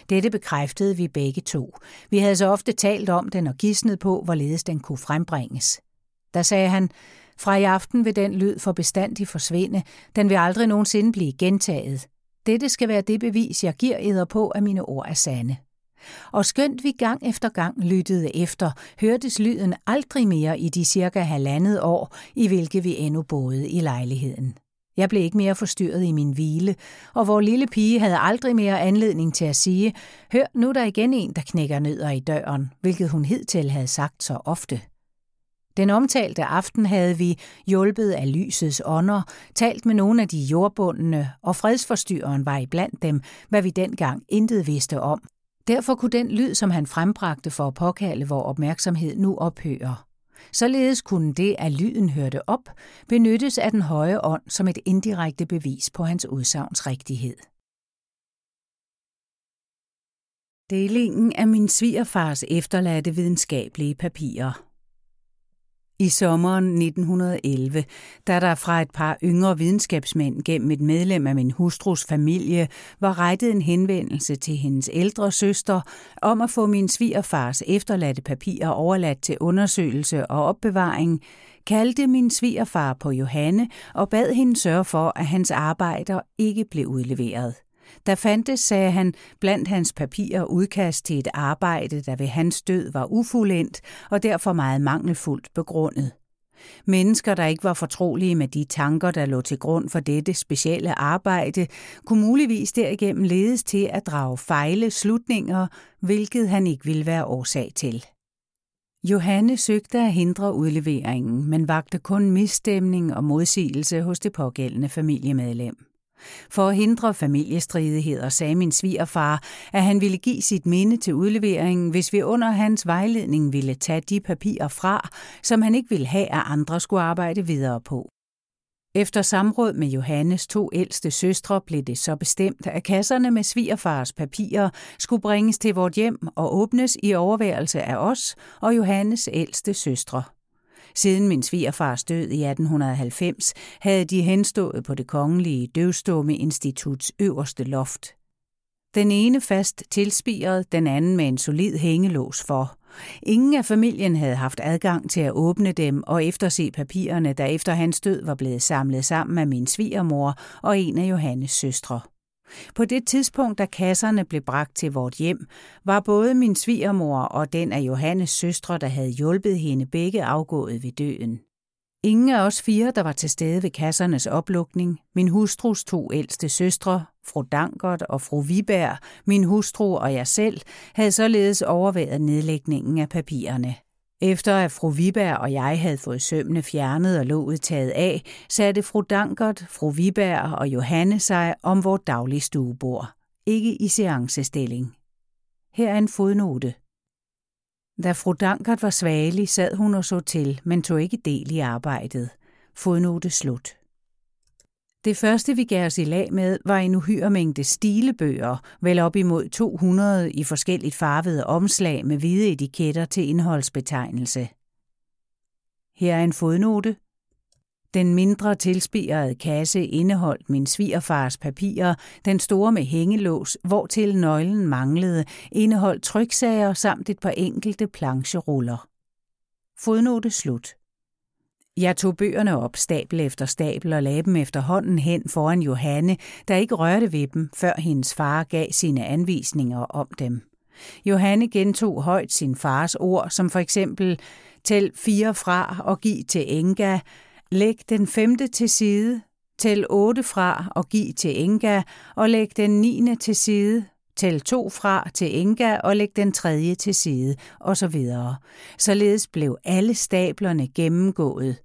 Dette bekræftede vi begge to. Vi havde så ofte talt om den og gidsnet på, hvorledes den kunne frembringes. Der sagde han, fra i aften vil den lyd for bestandig forsvinde, den vil aldrig nogensinde blive gentaget. Dette skal være det bevis, jeg giver eder på, at mine ord er sande. Og skønt vi gang efter gang lyttede efter, hørtes lyden aldrig mere i de cirka halvandet år, i hvilke vi endnu boede i lejligheden. Jeg blev ikke mere forstyrret i min hvile, og vor lille pige havde aldrig mere anledning til at sige, hør nu der igen en, der knækker nødder i døren, hvilket hun hidtil havde sagt så ofte. Den omtalte aften havde vi, hjulpet af lysets ånder, talt med nogle af de jordbundne, og fredsforstyrreren var iblandt dem, hvad vi dengang intet vidste om. Derfor kunne den lyd, som han frembragte for at påkalde vor opmærksomhed, nu ophøre. Således kunne det, at lyden hørte op, benyttes af den høje ånd som et indirekte bevis på hans udsagns rigtighed. Delingen af min svigerfars efterladte videnskabelige papirer i sommeren 1911, da der fra et par yngre videnskabsmænd gennem et medlem af min hustrus familie var rettet en henvendelse til hendes ældre søster om at få min svigerfars efterladte papirer overladt til undersøgelse og opbevaring, kaldte min svigerfar på Johanne og bad hende sørge for, at hans arbejder ikke blev udleveret. Der fandtes, sagde han, blandt hans papirer udkast til et arbejde, der ved hans død var ufuldendt og derfor meget mangelfuldt begrundet. Mennesker, der ikke var fortrolige med de tanker, der lå til grund for dette specielle arbejde, kunne muligvis derigennem ledes til at drage fejle slutninger, hvilket han ikke ville være årsag til. Johanne søgte at hindre udleveringen, men vagte kun misstemning og modsigelse hos det pågældende familiemedlem. For at hindre familiestridigheder sagde min svigerfar, at han ville give sit minde til udleveringen, hvis vi under hans vejledning ville tage de papirer fra, som han ikke ville have, at andre skulle arbejde videre på. Efter samråd med Johannes to ældste søstre blev det så bestemt, at kasserne med svigerfars papirer skulle bringes til vort hjem og åbnes i overværelse af os og Johannes ældste søstre. Siden min svigerfars død i 1890 havde de henstået på det kongelige døvstumme instituts øverste loft. Den ene fast tilspiret, den anden med en solid hængelås for. Ingen af familien havde haft adgang til at åbne dem og efterse papirerne, der efter hans død var blevet samlet sammen af min svigermor og en af Johannes søstre. På det tidspunkt, da kasserne blev bragt til vort hjem, var både min svigermor og den af Johannes søstre, der havde hjulpet hende begge afgået ved døden. Ingen af os fire, der var til stede ved kassernes oplukning, min hustrus to ældste søstre, fru Dankert og fru Viberg, min hustru og jeg selv, havde således overværet nedlægningen af papirerne. Efter at fru Viberg og jeg havde fået sømmene fjernet og låget taget af, satte fru Dankert, fru Viberg og Johanne sig om vores daglige stuebord. Ikke i seancestilling. Her er en fodnote. Da fru Dankert var svagelig, sad hun og så til, men tog ikke del i arbejdet. Fodnote slut. Det første, vi gav os i lag med, var en uhyre mængde stilebøger, vel op imod 200 i forskelligt farvede omslag med hvide etiketter til indholdsbetegnelse. Her er en fodnote. Den mindre tilspirede kasse indeholdt min svigerfars papirer, den store med hængelås, hvortil nøglen manglede, indeholdt tryksager samt et par enkelte plancheruller. Fodnote slut. Jeg tog bøgerne op stabel efter stabel og lagde dem efterhånden hen foran Johanne, der ikke rørte ved dem, før hendes far gav sine anvisninger om dem. Johanne gentog højt sin fars ord, som for eksempel tæl fire fra og giv til Enga, læg den femte til side, tæl otte fra og giv til Enga, og læg den niende til side, Tæl to fra til Inga og læg den tredje til side, osv. Således blev alle stablerne gennemgået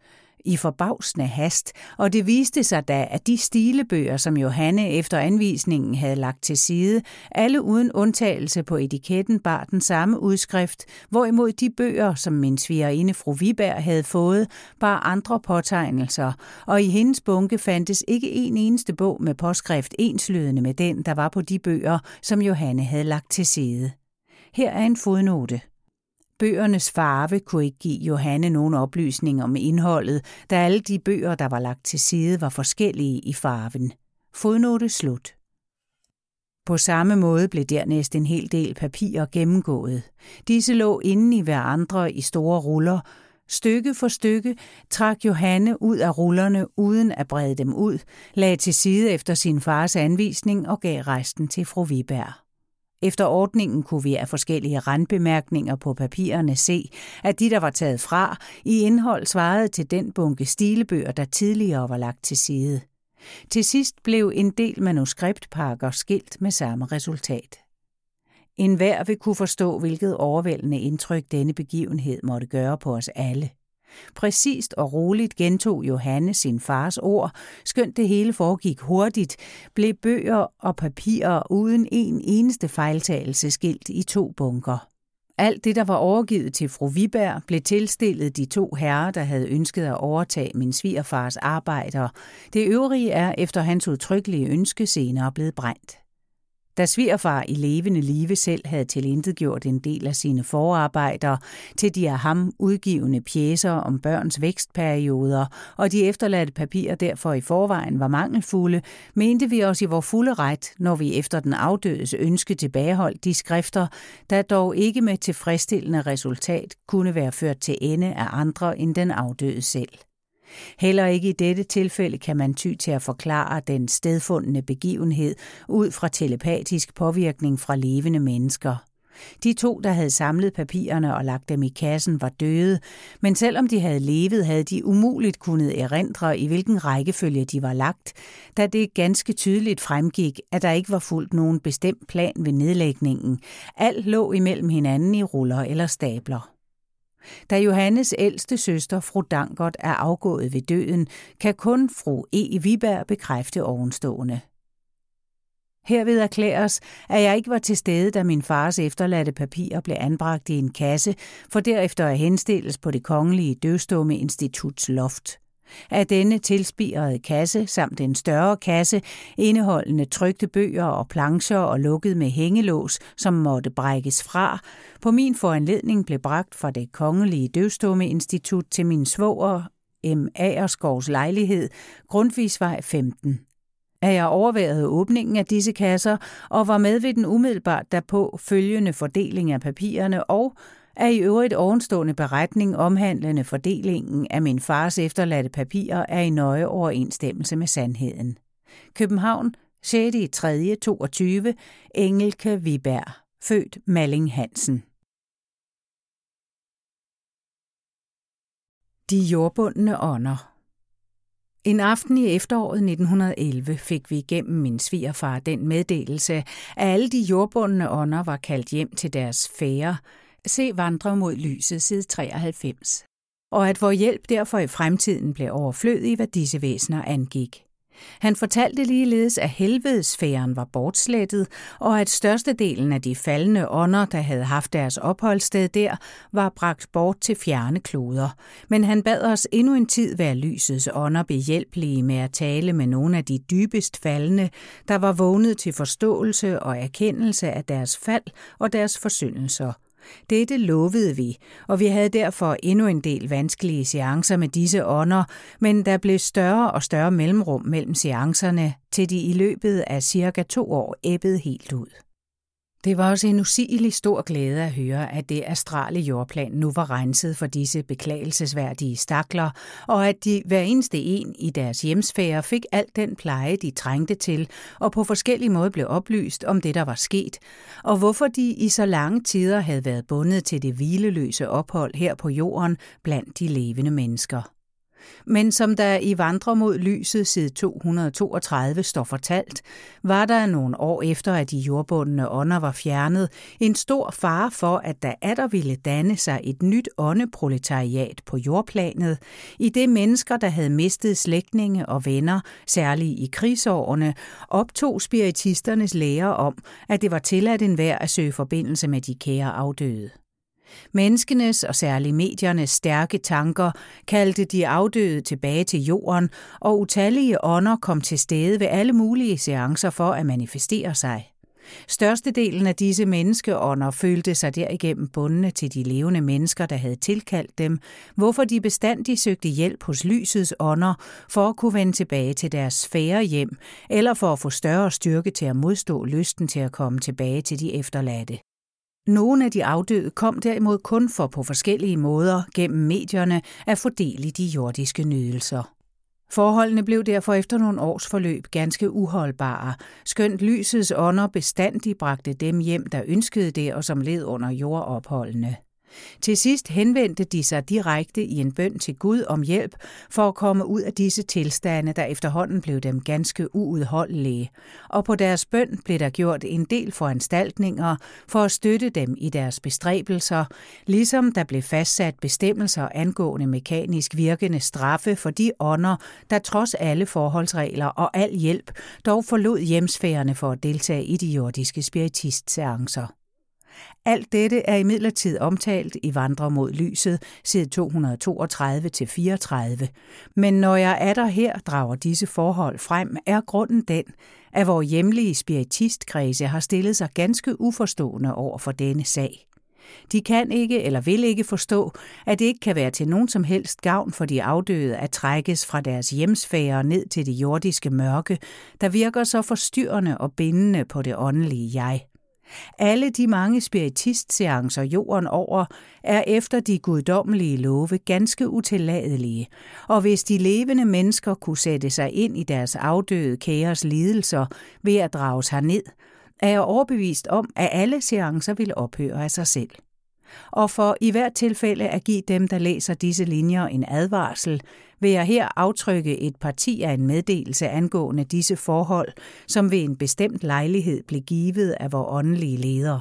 i forbavsende hast, og det viste sig da, at de stilebøger, som Johanne efter anvisningen havde lagt til side, alle uden undtagelse på etiketten bar den samme udskrift, hvorimod de bøger, som min svigerinde fru Viberg havde fået, bar andre påtegnelser, og i hendes bunke fandtes ikke en eneste bog med påskrift enslydende med den, der var på de bøger, som Johanne havde lagt til side. Her er en fodnote. Bøgernes farve kunne ikke give Johanne nogen oplysning om indholdet, da alle de bøger, der var lagt til side, var forskellige i farven. Fodnote slut. På samme måde blev dernæst en hel del papirer gennemgået. Disse lå inde i hverandre i store ruller. Stykke for stykke trak Johanne ud af rullerne uden at brede dem ud, lagde til side efter sin fars anvisning og gav resten til fru Viberg. Efter ordningen kunne vi af forskellige randbemærkninger på papirerne se, at de, der var taget fra, i indhold svarede til den bunke stilebøger, der tidligere var lagt til side. Til sidst blev en del manuskriptpakker skilt med samme resultat. En hver vil kunne forstå, hvilket overvældende indtryk denne begivenhed måtte gøre på os alle. Præcist og roligt gentog Johanne sin fars ord, skønt det hele foregik hurtigt, blev bøger og papirer uden en eneste fejltagelse skilt i to bunker. Alt det, der var overgivet til fru Viberg, blev tilstillet de to herrer, der havde ønsket at overtage min svigerfars arbejder. Det øvrige er efter hans udtrykkelige ønske senere blevet brændt. Da svigerfar i levende live selv havde tilintetgjort en del af sine forarbejder til de af ham udgivende pjæser om børns vækstperioder, og de efterladte papirer derfor i forvejen var mangelfulde, mente vi os i vor fulde ret, når vi efter den afdødes ønske tilbageholdt de skrifter, der dog ikke med tilfredsstillende resultat kunne være ført til ende af andre end den afdøde selv. Heller ikke i dette tilfælde kan man ty til at forklare den stedfundne begivenhed ud fra telepatisk påvirkning fra levende mennesker. De to, der havde samlet papirerne og lagt dem i kassen, var døde, men selvom de havde levet, havde de umuligt kunnet erindre, i hvilken rækkefølge de var lagt, da det ganske tydeligt fremgik, at der ikke var fuldt nogen bestemt plan ved nedlægningen. Alt lå imellem hinanden i ruller eller stabler. Da Johannes ældste søster, fru Dankert, er afgået ved døden, kan kun fru E. Viberg bekræfte ovenstående. Herved erklæres, at jeg ikke var til stede, da min fars efterladte papirer blev anbragt i en kasse, for derefter at henstilles på det kongelige døvstumme instituts loft. Af denne tilspirede kasse samt en større kasse, indeholdende trygte bøger og plancher og lukket med hængelås, som måtte brækkes fra, på min foranledning blev bragt fra det kongelige døvstumme institut til min svoger M. Aerskovs lejlighed, Grundtvigsvej 15 at jeg overværede åbningen af disse kasser og var med ved den umiddelbart derpå følgende fordeling af papirerne og er i øvrigt ovenstående beretning omhandlende fordelingen af min fars efterladte papirer er i nøje overensstemmelse med sandheden. København, 6. 3. 22, Engelke Viberg, født Malling Hansen. De jordbundne ånder en aften i efteråret 1911 fik vi igennem min svigerfar den meddelelse, at alle de jordbundne ånder var kaldt hjem til deres fære, se vandre mod lyset side 93, og at vor hjælp derfor i fremtiden blev overflødig, hvad disse væsener angik. Han fortalte ligeledes, at helvedesfæren var bortslettet, og at størstedelen af de faldende ånder, der havde haft deres opholdssted der, var bragt bort til fjerne kloder. Men han bad os endnu en tid være lysets ånder behjælpelige med at tale med nogle af de dybest faldende, der var vågnet til forståelse og erkendelse af deres fald og deres forsyndelser – dette lovede vi, og vi havde derfor endnu en del vanskelige seancer med disse ånder, men der blev større og større mellemrum mellem seancerne, til de i løbet af cirka to år æbbede helt ud. Det var også en usigelig stor glæde at høre, at det astrale jordplan nu var renset for disse beklagelsesværdige stakler, og at de hver eneste en i deres hjemsfære fik alt den pleje, de trængte til, og på forskellige måder blev oplyst om det, der var sket, og hvorfor de i så lange tider havde været bundet til det hvileløse ophold her på jorden blandt de levende mennesker. Men som der i Vandre mod lyset side 232 står fortalt, var der nogle år efter, at de jordbundne ånder var fjernet, en stor fare for, at der atter ville danne sig et nyt åndeproletariat på jordplanet, i det mennesker, der havde mistet slægtninge og venner, særligt i krigsårene, optog spiritisternes lære om, at det var tilladt enhver at søge forbindelse med de kære afdøde. Menneskenes og særligt mediernes stærke tanker kaldte de afdøde tilbage til jorden, og utallige ånder kom til stede ved alle mulige seancer for at manifestere sig. Størstedelen af disse menneskeånder følte sig derigennem bundne til de levende mennesker, der havde tilkaldt dem, hvorfor de bestandig søgte hjælp hos lysets ånder for at kunne vende tilbage til deres sfære hjem, eller for at få større styrke til at modstå lysten til at komme tilbage til de efterladte. Nogle af de afdøde kom derimod kun for på forskellige måder gennem medierne at fordele de jordiske nydelser. Forholdene blev derfor efter nogle års forløb ganske uholdbare, skønt lysets ånder bestandig bragte dem hjem, der ønskede det og som led under jordopholdene. Til sidst henvendte de sig direkte i en bøn til Gud om hjælp for at komme ud af disse tilstande, der efterhånden blev dem ganske uudholdelige, og på deres bøn blev der gjort en del foranstaltninger for at støtte dem i deres bestræbelser, ligesom der blev fastsat bestemmelser angående mekanisk virkende straffe for de ånder, der trods alle forholdsregler og al hjælp dog forlod hjemsfærene for at deltage i de jordiske spiritistseancer. Alt dette er imidlertid omtalt i Vandre mod lyset, side 232-34. Men når jeg er der her drager disse forhold frem, er grunden den, at vores hjemlige spiritistkredse har stillet sig ganske uforstående over for denne sag. De kan ikke eller vil ikke forstå, at det ikke kan være til nogen som helst gavn for de afdøde at trækkes fra deres hjemsfære ned til det jordiske mørke, der virker så forstyrrende og bindende på det åndelige jeg. Alle de mange spiritistseancer jorden over er efter de guddommelige love ganske utilladelige, og hvis de levende mennesker kunne sætte sig ind i deres afdøde kæres lidelser ved at drages herned, er jeg overbevist om, at alle seancer vil ophøre af sig selv. Og for i hvert tilfælde at give dem, der læser disse linjer, en advarsel, vil jeg her aftrykke et parti af en meddelelse angående disse forhold, som ved en bestemt lejlighed blev givet af vor åndelige leder.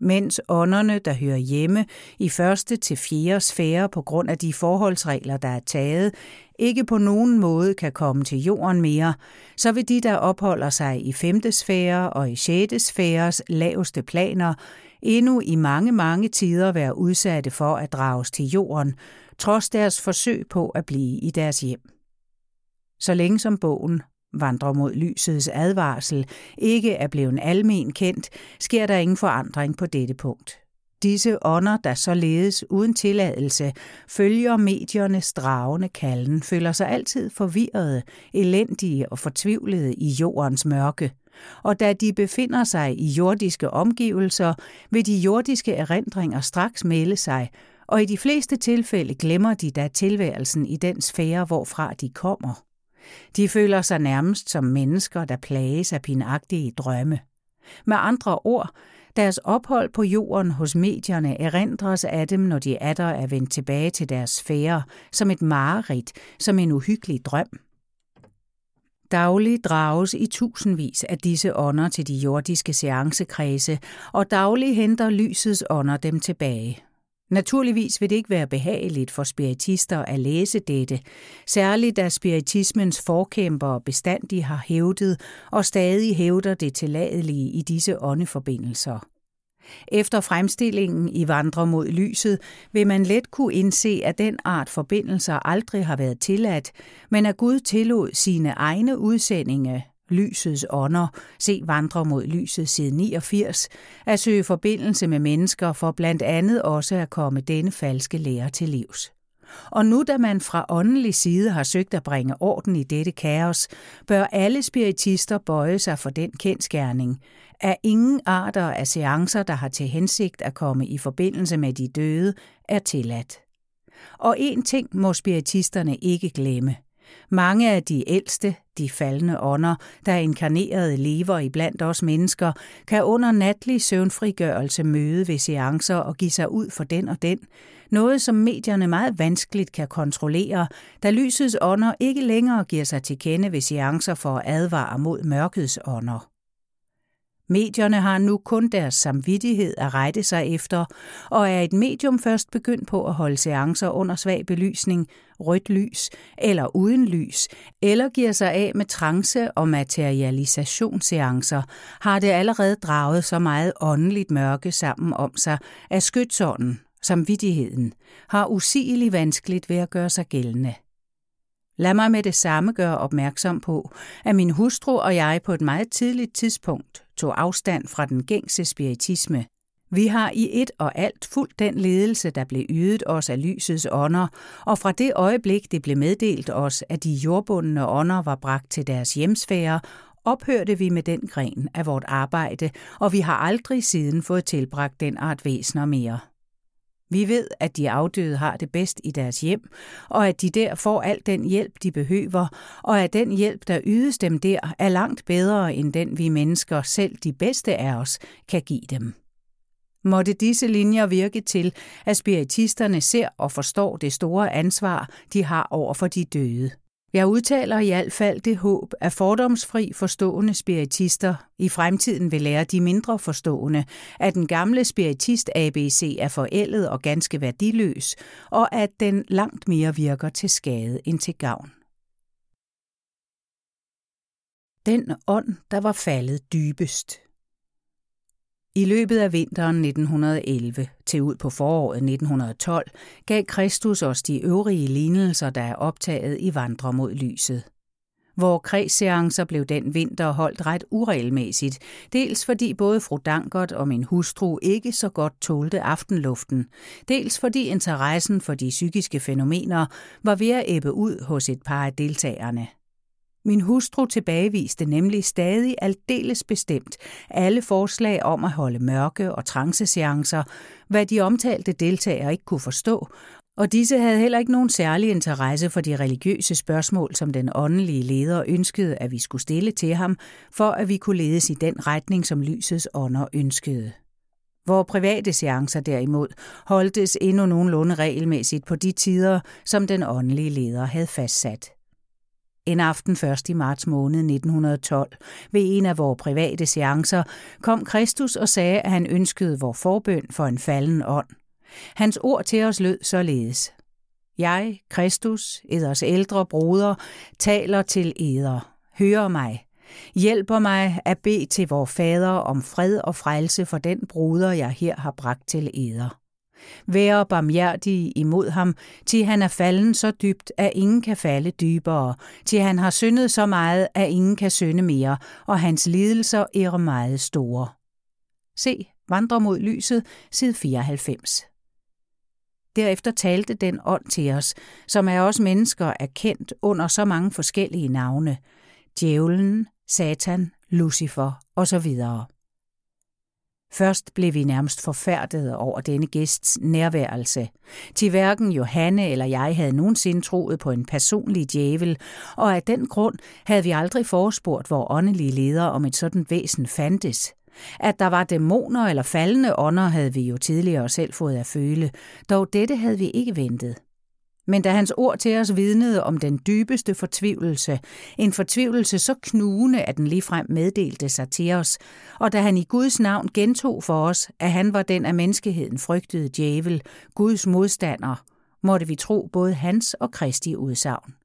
Mens ånderne, der hører hjemme i første til fjerde sfære på grund af de forholdsregler, der er taget, ikke på nogen måde kan komme til jorden mere, så vil de, der opholder sig i femte sfære og i sjette sfæres laveste planer, endnu i mange, mange tider være udsatte for at drages til jorden, trods deres forsøg på at blive i deres hjem. Så længe som bogen vandrer mod lysets advarsel, ikke er blevet almen kendt, sker der ingen forandring på dette punkt. Disse ånder, der således uden tilladelse følger mediernes dragende kalden, føler sig altid forvirrede, elendige og fortvivlede i jordens mørke. Og da de befinder sig i jordiske omgivelser, vil de jordiske erindringer straks melde sig, og i de fleste tilfælde glemmer de da tilværelsen i den sfære, hvorfra de kommer. De føler sig nærmest som mennesker, der plages af pinagtige drømme. Med andre ord, deres ophold på jorden hos medierne erindres af dem, når de atter er vendt tilbage til deres sfære, som et mareridt, som en uhyggelig drøm. Dagligt drages i tusindvis af disse ånder til de jordiske seancekredse, og dagligt henter lysets ånder dem tilbage. Naturligvis vil det ikke være behageligt for spiritister at læse dette, særligt da spiritismens forkæmpere bestandig har hævdet og stadig hævder det tilladelige i disse åndeforbindelser. Efter fremstillingen i Vandre mod lyset vil man let kunne indse, at den art forbindelser aldrig har været tilladt, men at Gud tillod sine egne udsendinge Lysets ånder, se Vandre mod lyset side 89, at søge forbindelse med mennesker for blandt andet også at komme denne falske lære til livs. Og nu da man fra åndelig side har søgt at bringe orden i dette kaos, bør alle spiritister bøje sig for den kendskærning, at ingen arter af seancer, der har til hensigt at komme i forbindelse med de døde, er tilladt. Og en ting må spiritisterne ikke glemme – mange af de ældste, de faldende ånder, der inkarnerede lever i blandt os mennesker, kan under natlig søvnfrigørelse møde ved seancer og give sig ud for den og den, noget som medierne meget vanskeligt kan kontrollere, da lysets ånder ikke længere giver sig til kende ved seancer for at advare mod mørkets ånder. Medierne har nu kun deres samvittighed at rette sig efter, og er et medium først begyndt på at holde seancer under svag belysning, rødt lys eller uden lys, eller giver sig af med trance- og materialisationsseancer, har det allerede draget så meget åndeligt mørke sammen om sig, at skytsånden, samvittigheden, har usigeligt vanskeligt ved at gøre sig gældende. Lad mig med det samme gøre opmærksom på, at min hustru og jeg på et meget tidligt tidspunkt tog afstand fra den gængse spiritisme. Vi har i et og alt fuldt den ledelse, der blev ydet os af lysets ånder, og fra det øjeblik, det blev meddelt os, at de jordbundne ånder var bragt til deres hjemsfære, ophørte vi med den gren af vort arbejde, og vi har aldrig siden fået tilbragt den art væsener mere. Vi ved, at de afdøde har det bedst i deres hjem, og at de der får al den hjælp, de behøver, og at den hjælp, der ydes dem der, er langt bedre end den, vi mennesker, selv de bedste af os, kan give dem. Måtte disse linjer virke til, at spiritisterne ser og forstår det store ansvar, de har over for de døde. Jeg udtaler i hvert fald det håb, at fordomsfri forstående spiritister i fremtiden vil lære de mindre forstående, at den gamle spiritist ABC er forældet og ganske værdiløs, og at den langt mere virker til skade end til gavn. Den ånd, der var faldet dybest – i løbet af vinteren 1911 til ud på foråret 1912 gav Kristus os de øvrige lignelser, der er optaget i Vandre mod lyset. Vore kredsseancer blev den vinter holdt ret uregelmæssigt, dels fordi både fru Dankert og min hustru ikke så godt tålte aftenluften, dels fordi interessen for de psykiske fænomener var ved at æbbe ud hos et par af deltagerne. Min hustru tilbageviste nemlig stadig aldeles bestemt alle forslag om at holde mørke og tranceseancer, hvad de omtalte deltagere ikke kunne forstå, og disse havde heller ikke nogen særlig interesse for de religiøse spørgsmål, som den åndelige leder ønskede, at vi skulle stille til ham, for at vi kunne ledes i den retning, som lysets ånder ønskede. Vore private seancer derimod holdtes endnu nogenlunde regelmæssigt på de tider, som den åndelige leder havde fastsat. En aften først i marts måned 1912, ved en af vores private seancer, kom Kristus og sagde, at han ønskede vor forbøn for en falden ånd. Hans ord til os lød således. Jeg, Kristus, eders ældre broder, taler til eder. Hører mig. Hjælper mig at bede til vor fader om fred og frelse for den broder, jeg her har bragt til eder. Vær barmhjertig imod ham, til han er falden så dybt, at ingen kan falde dybere, til han har syndet så meget, at ingen kan synde mere, og hans lidelser er meget store. Se, vandrer mod lyset, side 94. Derefter talte den ånd til os, som er os mennesker er kendt under så mange forskellige navne. Djævlen, Satan, Lucifer osv. Først blev vi nærmest forfærdede over denne gæsts nærværelse. Til hverken Johanne eller jeg havde nogensinde troet på en personlig djævel, og af den grund havde vi aldrig forespurgt vores åndelige leder, om et sådan væsen fandtes. At der var dæmoner eller faldende ånder, havde vi jo tidligere selv fået at føle, dog dette havde vi ikke ventet. Men da hans ord til os vidnede om den dybeste fortvivlelse, en fortvivlelse så knugende, at den ligefrem meddelte sig til os, og da han i Guds navn gentog for os, at han var den af menneskeheden frygtede djævel, Guds modstander, måtte vi tro både hans og Kristi udsagn.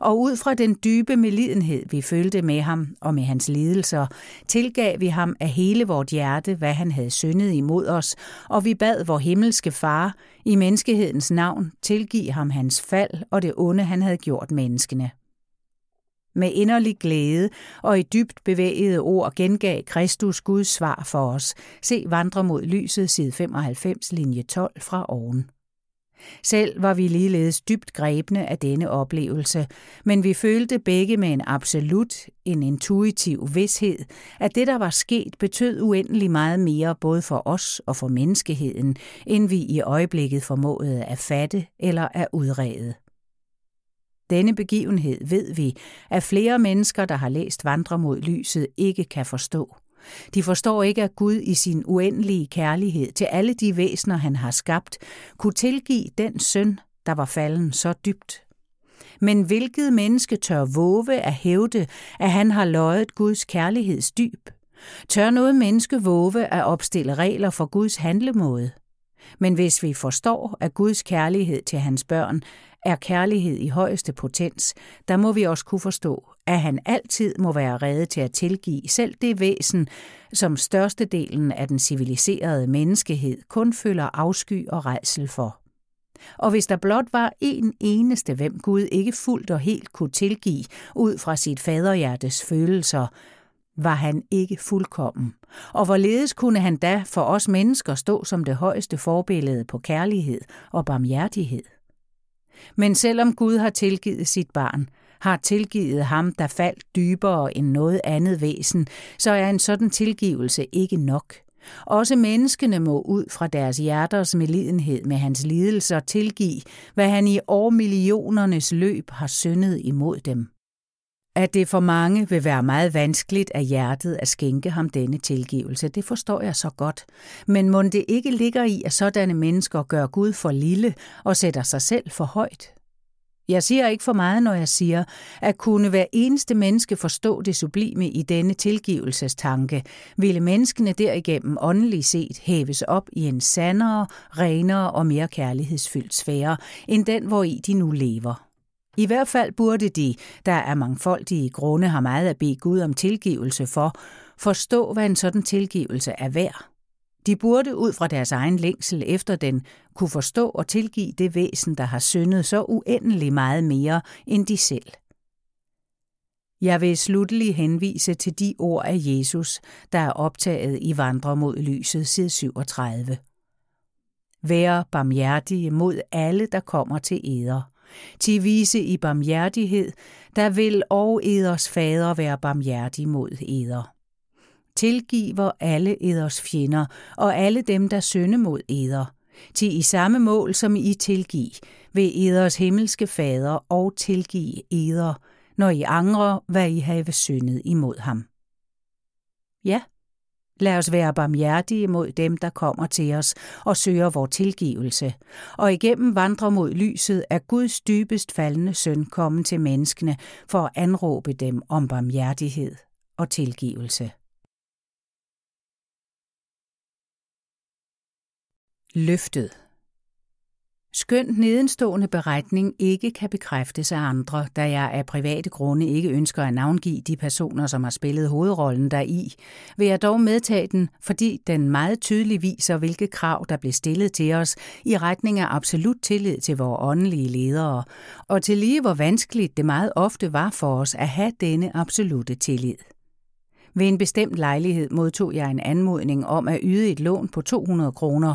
Og ud fra den dybe melidenhed, vi følte med ham og med hans lidelser, tilgav vi ham af hele vort hjerte, hvad han havde syndet imod os, og vi bad vor himmelske far, i menneskehedens navn, tilgive ham hans fald og det onde, han havde gjort menneskene. Med inderlig glæde og i dybt bevægede ord gengav Kristus Guds svar for os. Se Vandre mod lyset, side 95, linje 12 fra oven. Selv var vi ligeledes dybt grebne af denne oplevelse, men vi følte begge med en absolut, en intuitiv vidshed, at det, der var sket, betød uendelig meget mere både for os og for menneskeheden, end vi i øjeblikket formåede at fatte eller at udrede. Denne begivenhed ved vi, at flere mennesker, der har læst Vandre mod lyset, ikke kan forstå. De forstår ikke, at Gud i sin uendelige kærlighed til alle de væsener, han har skabt, kunne tilgive den søn, der var falden så dybt. Men hvilket menneske tør våge at hævde, at han har løjet Guds kærlighedsdyb? Tør noget menneske våge at opstille regler for Guds handlemåde? Men hvis vi forstår, at Guds kærlighed til hans børn er kærlighed i højeste potens, der må vi også kunne forstå, at han altid må være rede til at tilgive selv det væsen, som størstedelen af den civiliserede menneskehed kun føler afsky og rejsel for. Og hvis der blot var en eneste, hvem Gud ikke fuldt og helt kunne tilgive ud fra sit faderhjertes følelser, var han ikke fuldkommen. Og hvorledes kunne han da for os mennesker stå som det højeste forbillede på kærlighed og barmhjertighed? Men selvom Gud har tilgivet sit barn, har tilgivet ham, der faldt dybere end noget andet væsen, så er en sådan tilgivelse ikke nok. Også menneskene må ud fra deres hjerters melidenhed med hans lidelser tilgive, hvad han i årmillionernes løb har syndet imod dem. At det for mange vil være meget vanskeligt af hjertet at skænke ham denne tilgivelse, det forstår jeg så godt. Men må det ikke ligger i, at sådanne mennesker gør Gud for lille og sætter sig selv for højt? Jeg siger ikke for meget, når jeg siger, at kunne hver eneste menneske forstå det sublime i denne tilgivelsestanke, ville menneskene derigennem åndeligt set hæves op i en sandere, renere og mere kærlighedsfyldt sfære, end den, hvor i de nu lever. I hvert fald burde de, der er mangfoldige grunde har meget at bede Gud om tilgivelse for, forstå, hvad en sådan tilgivelse er værd. De burde ud fra deres egen længsel efter den kunne forstå og tilgive det væsen, der har syndet så uendelig meget mere end de selv. Jeg vil sluttelig henvise til de ord af Jesus, der er optaget i Vandre mod lyset, side 37. Vær barmhjertige mod alle, der kommer til eder til vise i barmhjertighed, der vil og eders fader være barmhjertig mod eder. Tilgiver alle eders fjender og alle dem, der sønde mod eder. Til i samme mål, som I tilgiv, vil eders himmelske fader og tilgive eder, når I angrer, hvad I have syndet imod ham. Ja, lad os være barmhjertige mod dem, der kommer til os og søger vor tilgivelse, og igennem vandre mod lyset er Guds dybest faldende søn kommet til menneskene for at anråbe dem om barmhjertighed og tilgivelse. Løftet Skønt nedenstående beretning ikke kan bekræftes af andre, da jeg af private grunde ikke ønsker at navngive de personer, som har spillet hovedrollen deri, vil jeg dog medtage den, fordi den meget tydeligt viser, hvilke krav, der blev stillet til os i retning af absolut tillid til vores åndelige ledere, og til lige hvor vanskeligt det meget ofte var for os at have denne absolute tillid. Ved en bestemt lejlighed modtog jeg en anmodning om at yde et lån på 200 kroner,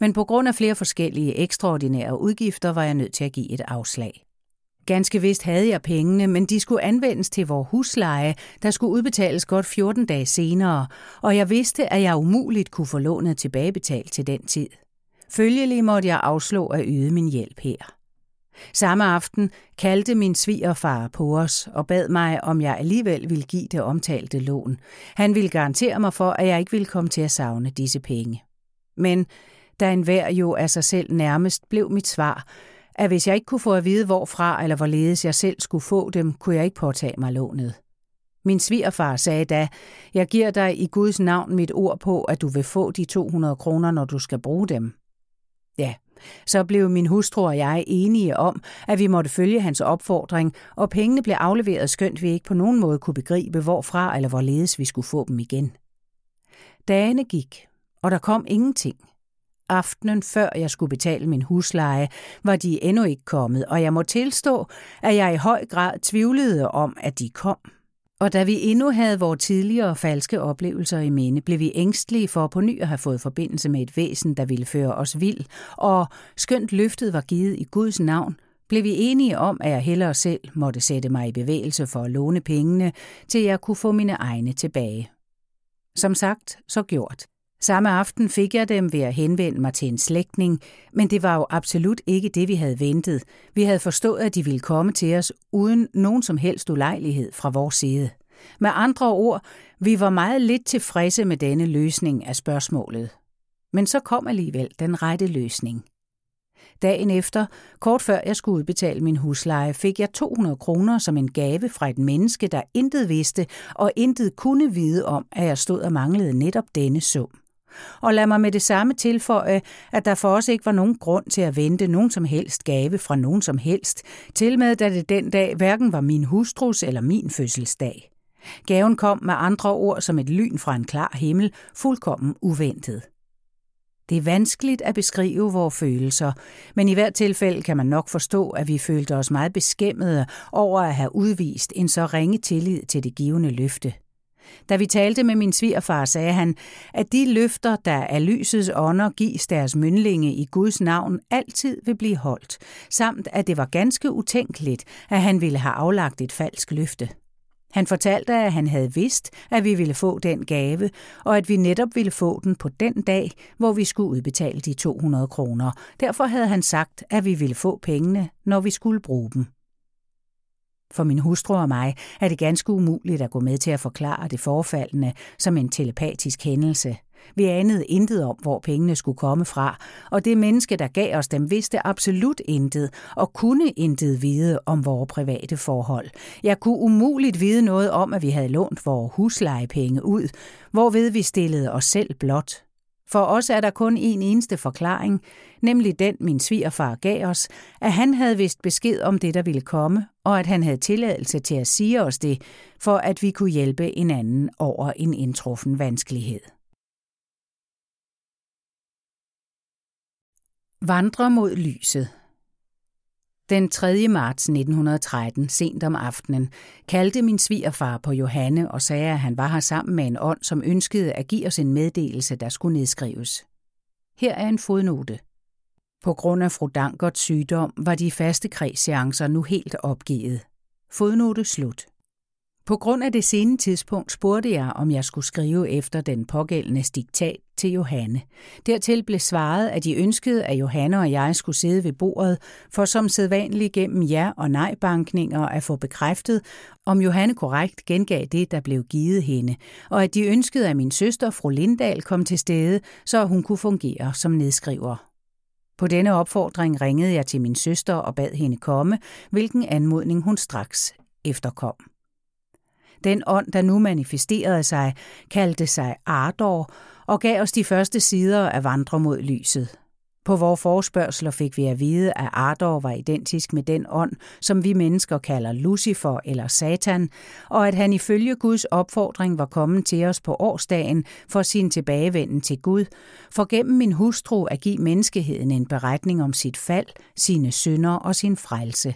men på grund af flere forskellige ekstraordinære udgifter var jeg nødt til at give et afslag. Ganske vist havde jeg pengene, men de skulle anvendes til vores husleje, der skulle udbetales godt 14 dage senere, og jeg vidste, at jeg umuligt kunne få lånet tilbagebetalt til den tid. Følgelig måtte jeg afslå at yde min hjælp her. Samme aften kaldte min svigerfar på os og bad mig, om jeg alligevel ville give det omtalte lån. Han ville garantere mig for, at jeg ikke ville komme til at savne disse penge. Men da enhver jo af sig selv nærmest blev mit svar, at hvis jeg ikke kunne få at vide, hvorfra eller hvorledes jeg selv skulle få dem, kunne jeg ikke påtage mig lånet. Min svigerfar sagde da, jeg giver dig i Guds navn mit ord på, at du vil få de 200 kroner, når du skal bruge dem. Ja, så blev min hustru og jeg enige om, at vi måtte følge hans opfordring, og pengene blev afleveret skønt vi ikke på nogen måde kunne begribe, hvorfra eller hvorledes vi skulle få dem igen. Dagene gik, og der kom ingenting. Aftenen før jeg skulle betale min husleje, var de endnu ikke kommet, og jeg må tilstå, at jeg i høj grad tvivlede om, at de kom. Og da vi endnu havde vores tidligere falske oplevelser i minde, blev vi ængstlige for på ny at have fået forbindelse med et væsen, der ville føre os vild, og skønt løftet var givet i Guds navn, blev vi enige om, at jeg hellere selv måtte sætte mig i bevægelse for at låne pengene, til jeg kunne få mine egne tilbage. Som sagt, så gjort. Samme aften fik jeg dem ved at henvende mig til en slægtning, men det var jo absolut ikke det, vi havde ventet. Vi havde forstået, at de ville komme til os uden nogen som helst ulejlighed fra vores side. Med andre ord, vi var meget lidt tilfredse med denne løsning af spørgsmålet. Men så kom alligevel den rette løsning. Dagen efter, kort før jeg skulle udbetale min husleje, fik jeg 200 kroner som en gave fra et menneske, der intet vidste og intet kunne vide om, at jeg stod og manglede netop denne sum. Og lad mig med det samme tilføje, at der for os ikke var nogen grund til at vente nogen som helst gave fra nogen som helst, til med da det den dag hverken var min hustrus eller min fødselsdag. Gaven kom med andre ord som et lyn fra en klar himmel, fuldkommen uventet. Det er vanskeligt at beskrive vores følelser, men i hvert tilfælde kan man nok forstå, at vi følte os meget beskæmmede over at have udvist en så ringe tillid til det givende løfte. Da vi talte med min svigerfar, sagde han, at de løfter, der af lysets ånder gives deres myndlinge i Guds navn, altid vil blive holdt, samt at det var ganske utænkeligt, at han ville have aflagt et falsk løfte. Han fortalte, at han havde vidst, at vi ville få den gave, og at vi netop ville få den på den dag, hvor vi skulle udbetale de 200 kroner. Derfor havde han sagt, at vi ville få pengene, når vi skulle bruge dem. For min hustru og mig er det ganske umuligt at gå med til at forklare det forfaldende som en telepatisk hændelse. Vi anede intet om, hvor pengene skulle komme fra, og det menneske, der gav os dem, vidste absolut intet og kunne intet vide om vores private forhold. Jeg kunne umuligt vide noget om, at vi havde lånt vores huslejepenge ud, hvorved vi stillede os selv blot for os er der kun en eneste forklaring, nemlig den min svigerfar gav os, at han havde vist besked om det, der ville komme, og at han havde tilladelse til at sige os det, for at vi kunne hjælpe en anden over en indtruffen vanskelighed. Vandre mod lyset den 3. marts 1913, sent om aftenen, kaldte min svigerfar på Johanne og sagde, at han var her sammen med en ånd, som ønskede at give os en meddelelse, der skulle nedskrives. Her er en fodnote. På grund af fru Dankerts sygdom var de faste kredsseancer nu helt opgivet. Fodnote slut. På grund af det sene tidspunkt spurgte jeg, om jeg skulle skrive efter den pågældende diktat til Johanne. Dertil blev svaret, at de ønskede, at Johanne og jeg skulle sidde ved bordet, for som sædvanligt gennem ja- og nej-bankninger at få bekræftet, om Johanne korrekt gengav det, der blev givet hende, og at de ønskede, at min søster, fru Lindahl, kom til stede, så hun kunne fungere som nedskriver. På denne opfordring ringede jeg til min søster og bad hende komme, hvilken anmodning hun straks efterkom. Den ånd, der nu manifesterede sig, kaldte sig Ardor og gav os de første sider af Vandre mod lyset. På vores forspørgsler fik vi at vide, at Ardor var identisk med den ånd, som vi mennesker kalder Lucifer eller Satan, og at han ifølge Guds opfordring var kommet til os på årsdagen for sin tilbagevenden til Gud, for gennem min hustru at give menneskeheden en beretning om sit fald, sine synder og sin frelse.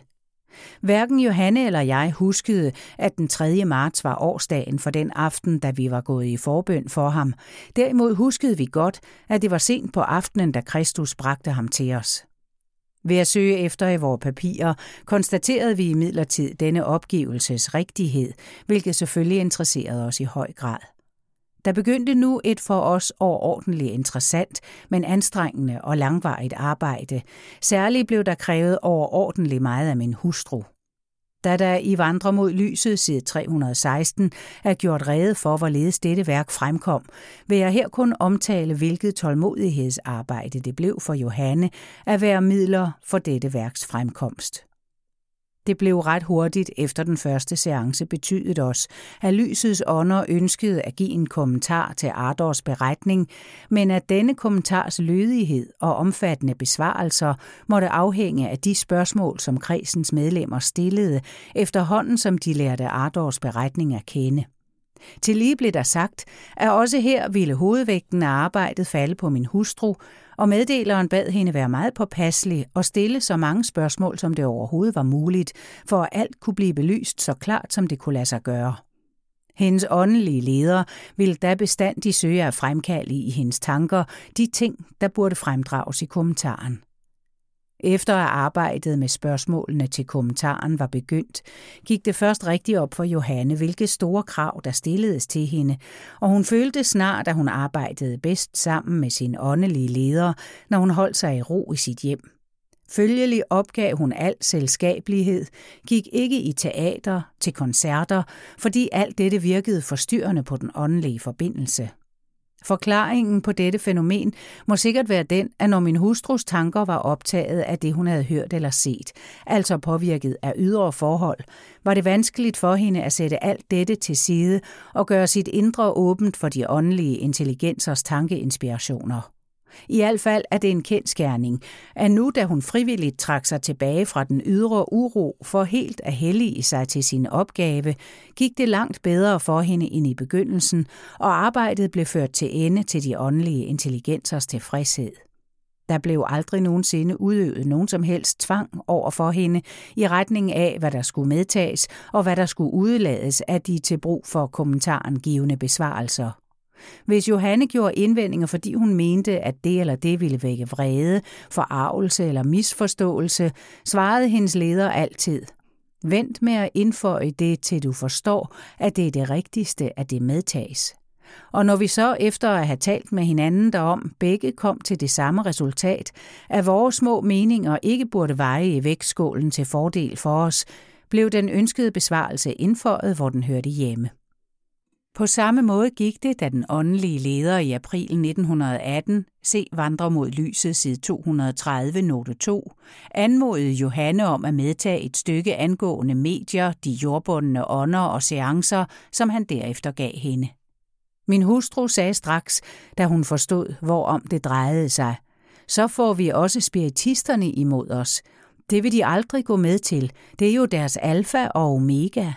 Hverken Johanne eller jeg huskede, at den 3. marts var årsdagen for den aften, da vi var gået i forbøn for ham. Derimod huskede vi godt, at det var sent på aftenen, da Kristus bragte ham til os. Ved at søge efter i vores papirer, konstaterede vi imidlertid denne opgivelses rigtighed, hvilket selvfølgelig interesserede os i høj grad. Der begyndte nu et for os overordentligt interessant, men anstrengende og langvarigt arbejde. Særligt blev der krævet overordentligt meget af min hustru. Da der i Vandre mod lyset side 316 er gjort rede for, hvorledes dette værk fremkom, vil jeg her kun omtale, hvilket tålmodighedsarbejde det blev for Johanne at være midler for dette værks fremkomst. Det blev ret hurtigt efter den første seance betydet os, at lysets ånder ønskede at give en kommentar til Ardors beretning, men at denne kommentars lødighed og omfattende besvarelser måtte afhænge af de spørgsmål, som kredsens medlemmer stillede, efterhånden som de lærte Ardors beretning at kende. Til lige blev der sagt, at også her ville hovedvægten af arbejdet falde på min hustru, og meddeleren bad hende være meget påpasselig og stille så mange spørgsmål, som det overhovedet var muligt, for at alt kunne blive belyst så klart, som det kunne lade sig gøre. Hendes åndelige leder ville da bestandig søge at fremkalde i hendes tanker de ting, der burde fremdrages i kommentaren. Efter at arbejdet med spørgsmålene til kommentaren var begyndt, gik det først rigtig op for Johanne, hvilke store krav der stilledes til hende, og hun følte snart, at hun arbejdede bedst sammen med sin åndelige leder, når hun holdt sig i ro i sit hjem. Følgelig opgav hun al selskabelighed, gik ikke i teater til koncerter, fordi alt dette virkede forstyrrende på den åndelige forbindelse. Forklaringen på dette fænomen må sikkert være den, at når min hustrus tanker var optaget af det, hun havde hørt eller set, altså påvirket af ydre forhold, var det vanskeligt for hende at sætte alt dette til side og gøre sit indre åbent for de åndelige intelligensers tankeinspirationer. I hvert fald er det en kendskærning, at nu da hun frivilligt trak sig tilbage fra den ydre uro for helt at hellige sig til sin opgave, gik det langt bedre for hende end i begyndelsen, og arbejdet blev ført til ende til de åndelige intelligensers tilfredshed. Der blev aldrig nogensinde udøvet nogen som helst tvang over for hende i retning af, hvad der skulle medtages og hvad der skulle udelades af de til brug for kommentaren givende besvarelser. Hvis Johanne gjorde indvendinger, fordi hun mente, at det eller det ville vække vrede, forarvelse eller misforståelse, svarede hendes leder altid. Vent med at indføje det, til du forstår, at det er det rigtigste, at det medtages. Og når vi så efter at have talt med hinanden derom, begge kom til det samme resultat, at vores små meninger ikke burde veje i vægtskålen til fordel for os, blev den ønskede besvarelse indføjet, hvor den hørte hjemme. På samme måde gik det, da den åndelige leder i april 1918, se Vandre mod lyset side 230, note 2, anmodede Johanne om at medtage et stykke angående medier, de jordbundne ånder og seancer, som han derefter gav hende. Min hustru sagde straks, da hun forstod, hvorom det drejede sig, så får vi også spiritisterne imod os. Det vil de aldrig gå med til. Det er jo deres alfa og omega.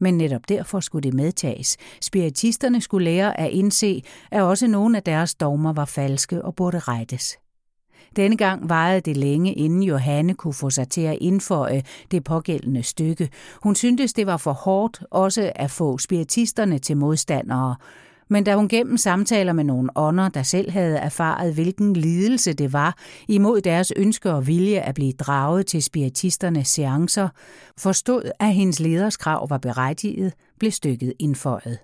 Men netop derfor skulle det medtages. Spiritisterne skulle lære at indse, at også nogle af deres dogmer var falske og burde rettes. Denne gang varede det længe, inden Johanne kunne få sig til at indføje det pågældende stykke. Hun syntes, det var for hårdt også at få spiritisterne til modstandere, men da hun gennem samtaler med nogle ånder, der selv havde erfaret, hvilken lidelse det var imod deres ønske og vilje at blive draget til spiritisternes seancer, forstod, at hendes leders krav var berettiget, blev stykket indføjet.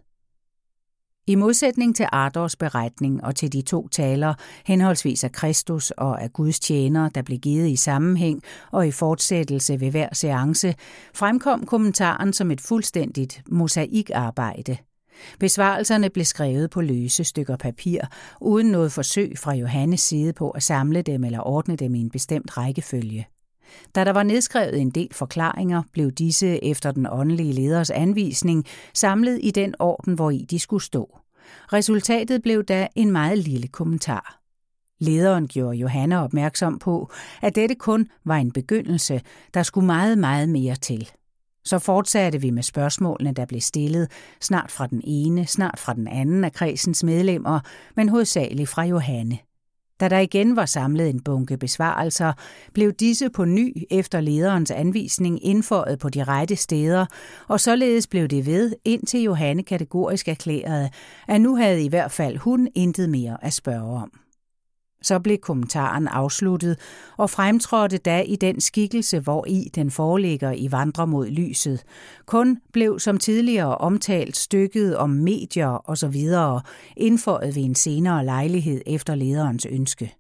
I modsætning til Ardors beretning og til de to taler, henholdsvis af Kristus og af Guds tjener, der blev givet i sammenhæng og i fortsættelse ved hver seance, fremkom kommentaren som et fuldstændigt mosaikarbejde. Besvarelserne blev skrevet på løse stykker papir, uden noget forsøg fra Johannes side på at samle dem eller ordne dem i en bestemt rækkefølge. Da der var nedskrevet en del forklaringer, blev disse efter den åndelige leders anvisning samlet i den orden, hvor i de skulle stå. Resultatet blev da en meget lille kommentar. Lederen gjorde Johanna opmærksom på, at dette kun var en begyndelse, der skulle meget, meget mere til. Så fortsatte vi med spørgsmålene, der blev stillet, snart fra den ene, snart fra den anden af kredsens medlemmer, men hovedsageligt fra Johanne. Da der igen var samlet en bunke besvarelser, blev disse på ny efter lederens anvisning indføjet på de rette steder, og således blev det ved, indtil Johanne kategorisk erklærede, at nu havde i hvert fald hun intet mere at spørge om. Så blev kommentaren afsluttet og fremtrådte da i den skikkelse, hvor i den foreligger i Vandre mod lyset. Kun blev som tidligere omtalt stykket om medier osv. indføjet ved en senere lejlighed efter lederens ønske.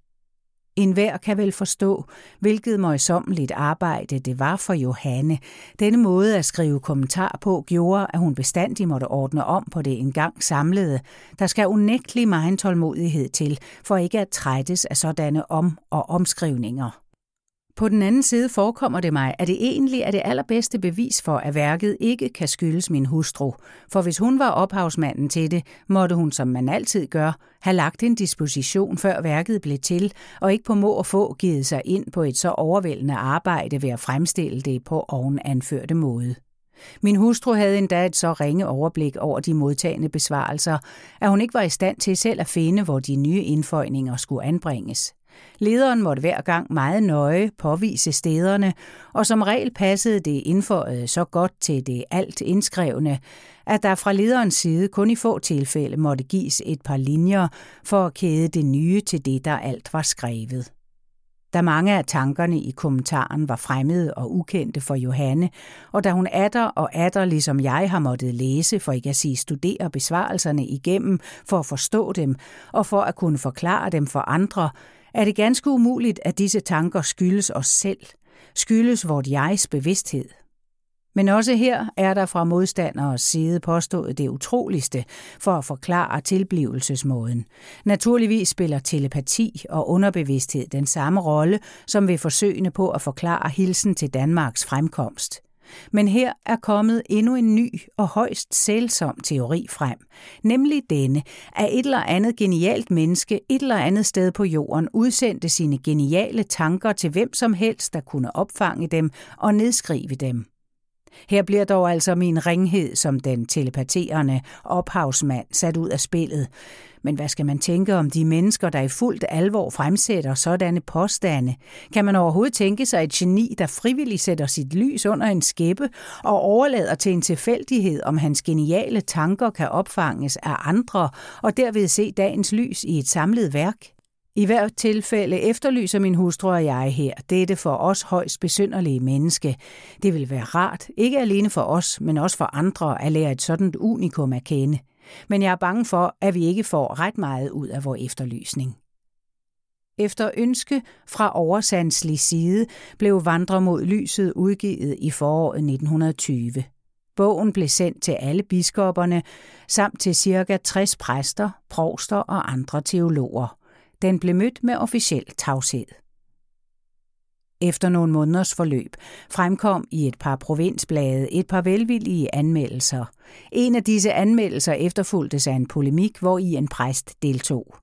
En hver kan vel forstå, hvilket møjsommeligt arbejde det var for Johanne. Denne måde at skrive kommentar på gjorde, at hun bestandig måtte ordne om på det engang samlede. Der skal unægtelig meget tålmodighed til, for ikke at trættes af sådanne om- og omskrivninger. På den anden side forekommer det mig, at det egentlig er det allerbedste bevis for, at værket ikke kan skyldes min hustru. For hvis hun var ophavsmanden til det, måtte hun, som man altid gør, have lagt en disposition, før værket blev til, og ikke på må og få givet sig ind på et så overvældende arbejde ved at fremstille det på oven anførte måde. Min hustru havde endda et så ringe overblik over de modtagende besvarelser, at hun ikke var i stand til selv at finde, hvor de nye indføjninger skulle anbringes. Lederen måtte hver gang meget nøje påvise stederne, og som regel passede det indføjet så godt til det alt indskrevne, at der fra lederens side kun i få tilfælde måtte gives et par linjer for at kæde det nye til det, der alt var skrevet. Da mange af tankerne i kommentaren var fremmede og ukendte for Johanne, og da hun atter og atter, ligesom jeg har måttet læse, for ikke at sige studere besvarelserne igennem, for at forstå dem og for at kunne forklare dem for andre, er det ganske umuligt, at disse tanker skyldes os selv, skyldes vort jegs bevidsthed. Men også her er der fra modstanderes side påstået det utroligste for at forklare tilblivelsesmåden. Naturligvis spiller telepati og underbevidsthed den samme rolle som ved forsøgene på at forklare hilsen til Danmarks fremkomst. Men her er kommet endnu en ny og højst sælsom teori frem, nemlig denne, at et eller andet genialt menneske et eller andet sted på jorden udsendte sine geniale tanker til hvem som helst, der kunne opfange dem og nedskrive dem. Her bliver dog altså min ringhed som den telepaterende ophavsmand sat ud af spillet. Men hvad skal man tænke om de mennesker, der i fuldt alvor fremsætter sådanne påstande? Kan man overhovedet tænke sig et geni, der frivilligt sætter sit lys under en skæppe og overlader til en tilfældighed, om hans geniale tanker kan opfanges af andre og derved se dagens lys i et samlet værk? I hvert tilfælde efterlyser min hustru og jeg her dette for os højst besynderlige menneske. Det vil være rart, ikke alene for os, men også for andre, at lære et sådan unikum at kende. Men jeg er bange for, at vi ikke får ret meget ud af vores efterlysning. Efter ønske fra oversandslig side blev Vandre mod lyset udgivet i foråret 1920. Bogen blev sendt til alle biskopperne, samt til ca. 60 præster, provster og andre teologer. Den blev mødt med officiel tavshed. Efter nogle måneders forløb fremkom i et par provinsblade et par velvillige anmeldelser. En af disse anmeldelser efterfulgtes af en polemik, hvor i en præst deltog.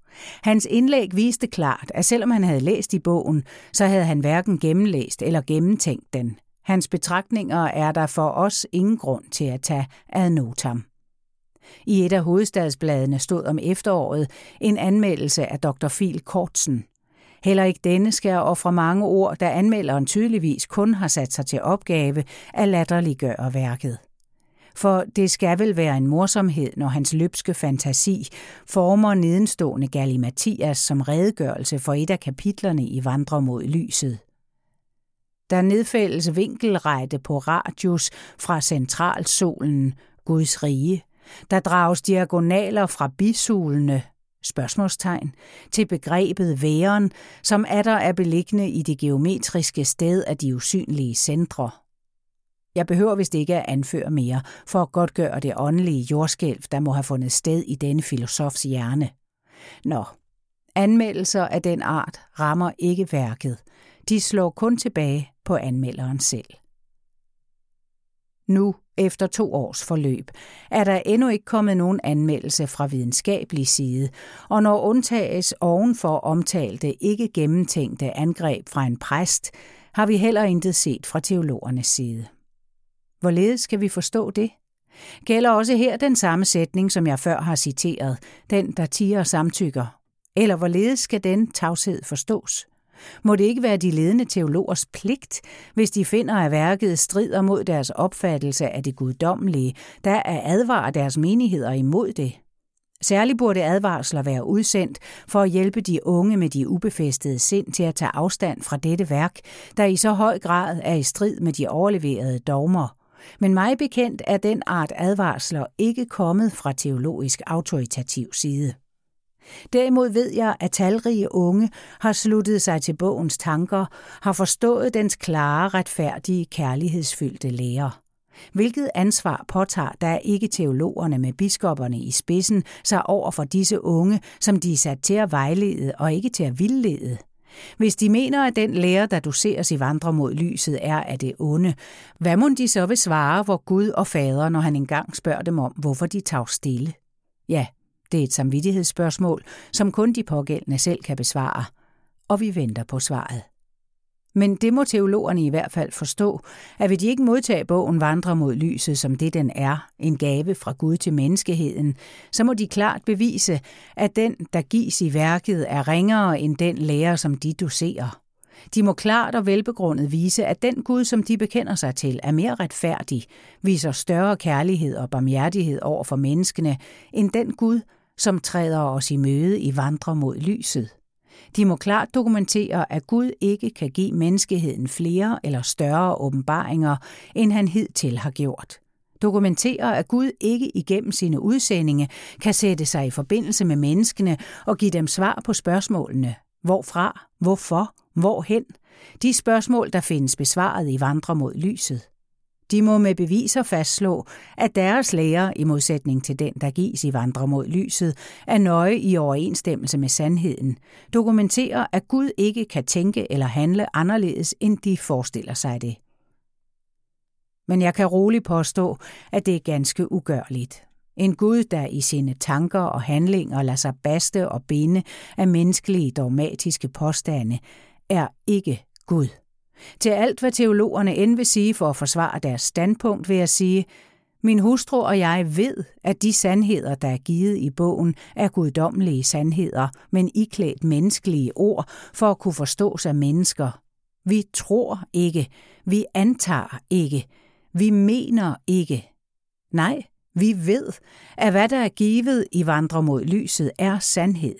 Hans indlæg viste klart, at selvom han havde læst i bogen, så havde han hverken gennemlæst eller gennemtænkt den. Hans betragtninger er der for os ingen grund til at tage ad notam. I et af hovedstadsbladene stod om efteråret en anmeldelse af Dr. Phil Kortsen. Heller ikke denne skal ofre mange ord, da anmelderen tydeligvis kun har sat sig til opgave at latterliggøre værket. For det skal vel være en morsomhed, når hans løbske fantasi former nedenstående Mathias som redegørelse for et af kapitlerne i Vandre mod lyset. Der nedfældes vinkelrette på radius fra centralsolen, Guds rige, der drages diagonaler fra bisulene, spørgsmålstegn, til begrebet væren, som er der er beliggende i det geometriske sted af de usynlige centre. Jeg behøver vist ikke at anføre mere, for at godt gøre det åndelige jordskælv, der må have fundet sted i denne filosofs hjerne. Nå, anmeldelser af den art rammer ikke værket. De slår kun tilbage på anmelderen selv. Nu, efter to års forløb, er der endnu ikke kommet nogen anmeldelse fra videnskabelig side, og når undtages ovenfor omtalte ikke gennemtænkte angreb fra en præst, har vi heller intet set fra teologernes side. Hvorledes skal vi forstå det? Gælder også her den samme sætning, som jeg før har citeret, den der tiger samtykker? Eller hvorledes skal den tavshed forstås? Må det ikke være de ledende teologers pligt, hvis de finder, at værket strider mod deres opfattelse af det guddommelige, der er advarer deres menigheder imod det? Særligt burde advarsler være udsendt for at hjælpe de unge med de ubefæstede sind til at tage afstand fra dette værk, der i så høj grad er i strid med de overleverede dogmer. Men mig bekendt er den art advarsler ikke kommet fra teologisk autoritativ side. Derimod ved jeg, at talrige unge har sluttet sig til bogens tanker, har forstået dens klare, retfærdige, kærlighedsfyldte lære. Hvilket ansvar påtager der ikke teologerne med biskopperne i spidsen sig over for disse unge, som de er sat til at vejlede og ikke til at vildlede? Hvis de mener, at den lære, der doseres i vandre mod lyset, er af det onde, hvad må de så vil svare hvor Gud og Fader, når han engang spørger dem om, hvorfor de tager stille? Ja, det et samvittighedsspørgsmål, som kun de pågældende selv kan besvare, og vi venter på svaret. Men det må teologerne i hvert fald forstå, at vil de ikke modtage bogen Vandre mod lyset, som det den er, en gave fra Gud til menneskeheden, så må de klart bevise, at den, der gives i værket, er ringere end den lærer, som de doserer. De må klart og velbegrundet vise, at den Gud, som de bekender sig til, er mere retfærdig, viser større kærlighed og barmhjertighed over for menneskene, end den Gud, som træder os i møde i vandre mod lyset. De må klart dokumentere, at Gud ikke kan give menneskeheden flere eller større åbenbaringer, end han hidtil har gjort. Dokumentere, at Gud ikke igennem sine udsendinge kan sætte sig i forbindelse med menneskene og give dem svar på spørgsmålene. Hvorfra? Hvorfor? Hvorhen? De spørgsmål, der findes besvaret i Vandre mod lyset. De må med beviser fastslå, at deres lære, i modsætning til den, der gives i Vandre mod lyset, er nøje i overensstemmelse med sandheden, dokumenterer, at Gud ikke kan tænke eller handle anderledes, end de forestiller sig det. Men jeg kan roligt påstå, at det er ganske ugørligt. En Gud, der i sine tanker og handlinger lader sig baste og binde af menneskelige dogmatiske påstande, er ikke Gud. Til alt, hvad teologerne end vil sige for at forsvare deres standpunkt, vil jeg sige, min hustru og jeg ved, at de sandheder, der er givet i bogen, er guddommelige sandheder, men iklædt menneskelige ord for at kunne forstås af mennesker. Vi tror ikke, vi antager ikke, vi mener ikke. Nej, vi ved, at hvad der er givet i Vandre mod lyset, er sandhed.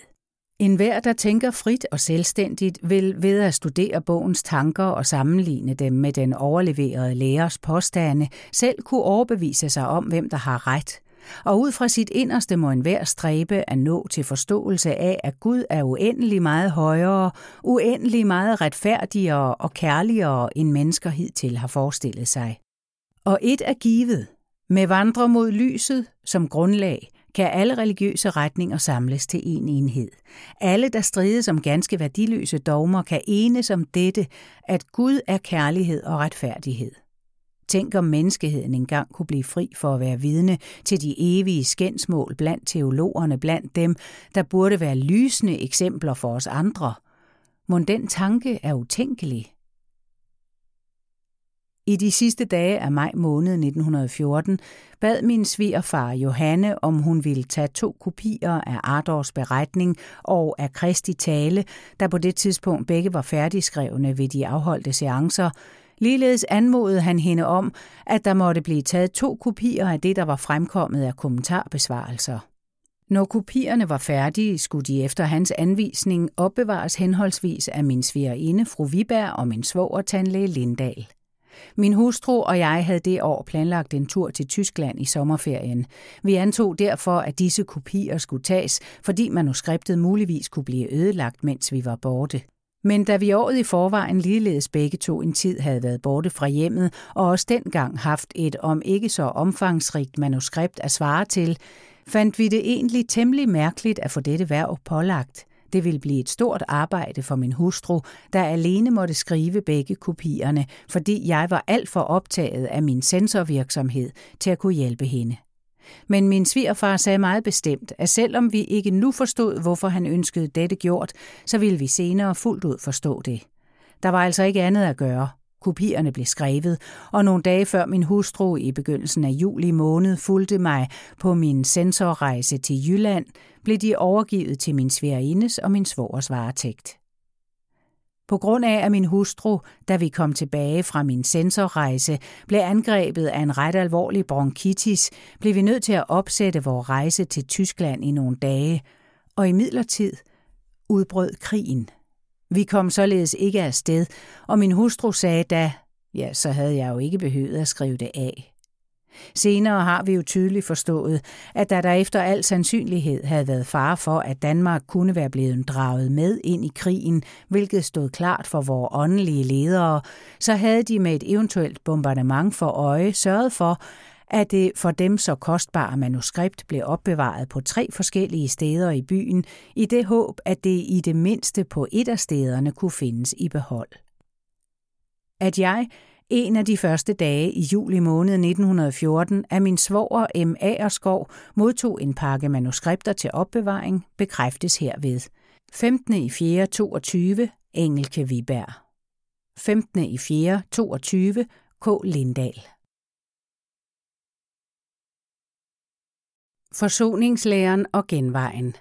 En hver, der tænker frit og selvstændigt, vil ved at studere bogens tanker og sammenligne dem med den overleverede lærers påstande, selv kunne overbevise sig om, hvem der har ret. Og ud fra sit inderste må enhver stræbe at nå til forståelse af, at Gud er uendelig meget højere, uendelig meget retfærdigere og kærligere, end mennesker hidtil har forestillet sig. Og et er givet, med vandre mod lyset som grundlag, kan alle religiøse retninger samles til en enhed. Alle, der strides om ganske værdiløse dogmer, kan enes om dette, at Gud er kærlighed og retfærdighed. Tænk om menneskeheden engang kunne blive fri for at være vidne til de evige skændsmål blandt teologerne, blandt dem, der burde være lysende eksempler for os andre. Må den tanke er utænkelig, i de sidste dage af maj måned 1914 bad min svigerfar Johanne, om hun ville tage to kopier af Ardors beretning og af Kristi tale, der på det tidspunkt begge var færdigskrevne ved de afholdte seancer. Ligeledes anmodede han hende om, at der måtte blive taget to kopier af det, der var fremkommet af kommentarbesvarelser. Når kopierne var færdige, skulle de efter hans anvisning opbevares henholdsvis af min svigerinde, fru Viberg, og min svoger, tandlæge Lindahl. Min hustru og jeg havde det år planlagt en tur til Tyskland i sommerferien. Vi antog derfor, at disse kopier skulle tages, fordi manuskriptet muligvis kunne blive ødelagt, mens vi var borte. Men da vi året i forvejen ligeledes begge to en tid havde været borte fra hjemmet, og også dengang haft et om ikke så omfangsrigt manuskript at svare til, fandt vi det egentlig temmelig mærkeligt at få dette værv pålagt. Det ville blive et stort arbejde for min hustru, der alene måtte skrive begge kopierne, fordi jeg var alt for optaget af min sensorvirksomhed til at kunne hjælpe hende. Men min svigerfar sagde meget bestemt, at selvom vi ikke nu forstod, hvorfor han ønskede dette gjort, så ville vi senere fuldt ud forstå det. Der var altså ikke andet at gøre. Kopierne blev skrevet, og nogle dage før min hustru i begyndelsen af juli måned fulgte mig på min sensorrejse til Jylland, blev de overgivet til min svigerindes og min svogers varetægt. På grund af, at min hustru, da vi kom tilbage fra min sensorrejse, blev angrebet af en ret alvorlig bronkitis, blev vi nødt til at opsætte vores rejse til Tyskland i nogle dage, og i midlertid udbrød krigen. Vi kom således ikke afsted, og min hustru sagde da, ja, så havde jeg jo ikke behøvet at skrive det af. Senere har vi jo tydeligt forstået, at da der efter al sandsynlighed havde været fare for, at Danmark kunne være blevet draget med ind i krigen, hvilket stod klart for vores åndelige ledere, så havde de med et eventuelt bombardement for øje sørget for, at det for dem så kostbare manuskript blev opbevaret på tre forskellige steder i byen, i det håb, at det i det mindste på et af stederne kunne findes i behold. At jeg en af de første dage i juli måned 1914, af min svoger M. Aerskov modtog en pakke manuskripter til opbevaring, bekræftes herved. 15. i 4. 22. Engelke Viberg. 15. i 4. 22. K. Lindahl. Forsoningslæren og genvejen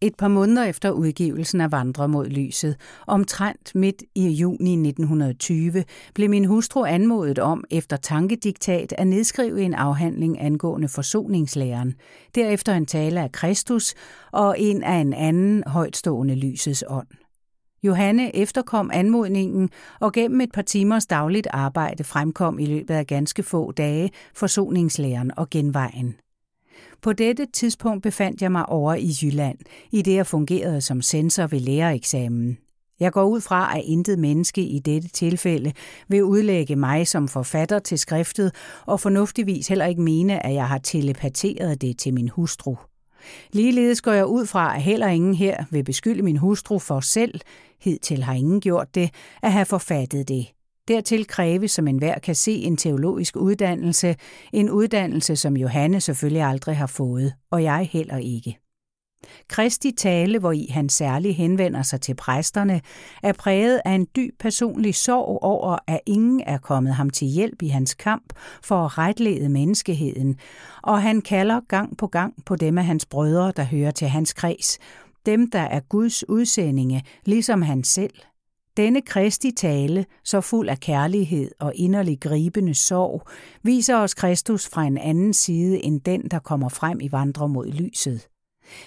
et par måneder efter udgivelsen af Vandre mod lyset, omtrent midt i juni 1920, blev min hustru anmodet om efter tankediktat at nedskrive en afhandling angående forsoningslæren, derefter en tale af Kristus og en af en anden højtstående lysets ånd. Johanne efterkom anmodningen, og gennem et par timers dagligt arbejde fremkom i løbet af ganske få dage forsoningslæren og genvejen. På dette tidspunkt befandt jeg mig over i Jylland, i det jeg fungerede som censor ved lærereksamen. Jeg går ud fra, at intet menneske i dette tilfælde vil udlægge mig som forfatter til skriftet, og fornuftigvis heller ikke mene, at jeg har telepateret det til min hustru. Ligeledes går jeg ud fra, at heller ingen her vil beskylde min hustru for selv, hidtil har ingen gjort det, at have forfattet det. Dertil kræves, som enhver kan se, en teologisk uddannelse, en uddannelse, som Johanne selvfølgelig aldrig har fået, og jeg heller ikke. Kristi tale, hvor i han særligt henvender sig til præsterne, er præget af en dyb personlig sorg over, at ingen er kommet ham til hjælp i hans kamp for at retlede menneskeheden, og han kalder gang på gang på dem af hans brødre, der hører til hans kreds, dem, der er Guds udsendinge, ligesom han selv – denne kristi tale, så fuld af kærlighed og inderlig gribende sorg, viser os Kristus fra en anden side end den, der kommer frem i vandre mod lyset.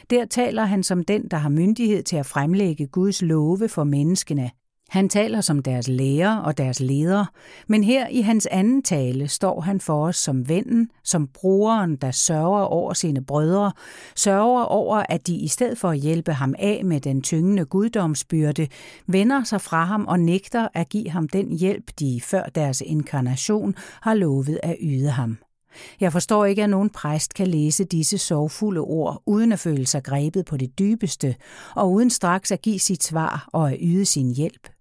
Der taler han som den, der har myndighed til at fremlægge Guds love for menneskene, han taler som deres lærer og deres leder, men her i hans anden tale står han for os som vennen, som brugeren, der sørger over sine brødre, sørger over, at de i stedet for at hjælpe ham af med den tyngende guddomsbyrde, vender sig fra ham og nægter at give ham den hjælp, de før deres inkarnation har lovet at yde ham. Jeg forstår ikke, at nogen præst kan læse disse sorgfulde ord, uden at føle sig grebet på det dybeste, og uden straks at give sit svar og at yde sin hjælp.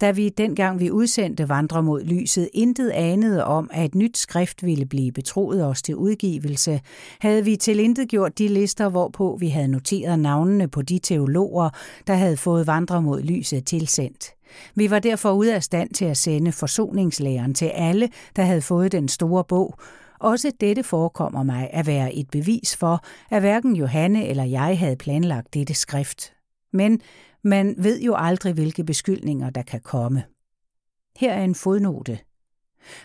Da vi dengang vi udsendte Vandre mod lyset intet anede om, at et nyt skrift ville blive betroet os til udgivelse, havde vi til gjort de lister, hvorpå vi havde noteret navnene på de teologer, der havde fået Vandre mod lyset tilsendt. Vi var derfor ude af stand til at sende forsoningslæren til alle, der havde fået den store bog, også dette forekommer mig at være et bevis for, at hverken Johanne eller jeg havde planlagt dette skrift. Men man ved jo aldrig, hvilke beskyldninger der kan komme. Her er en fodnote.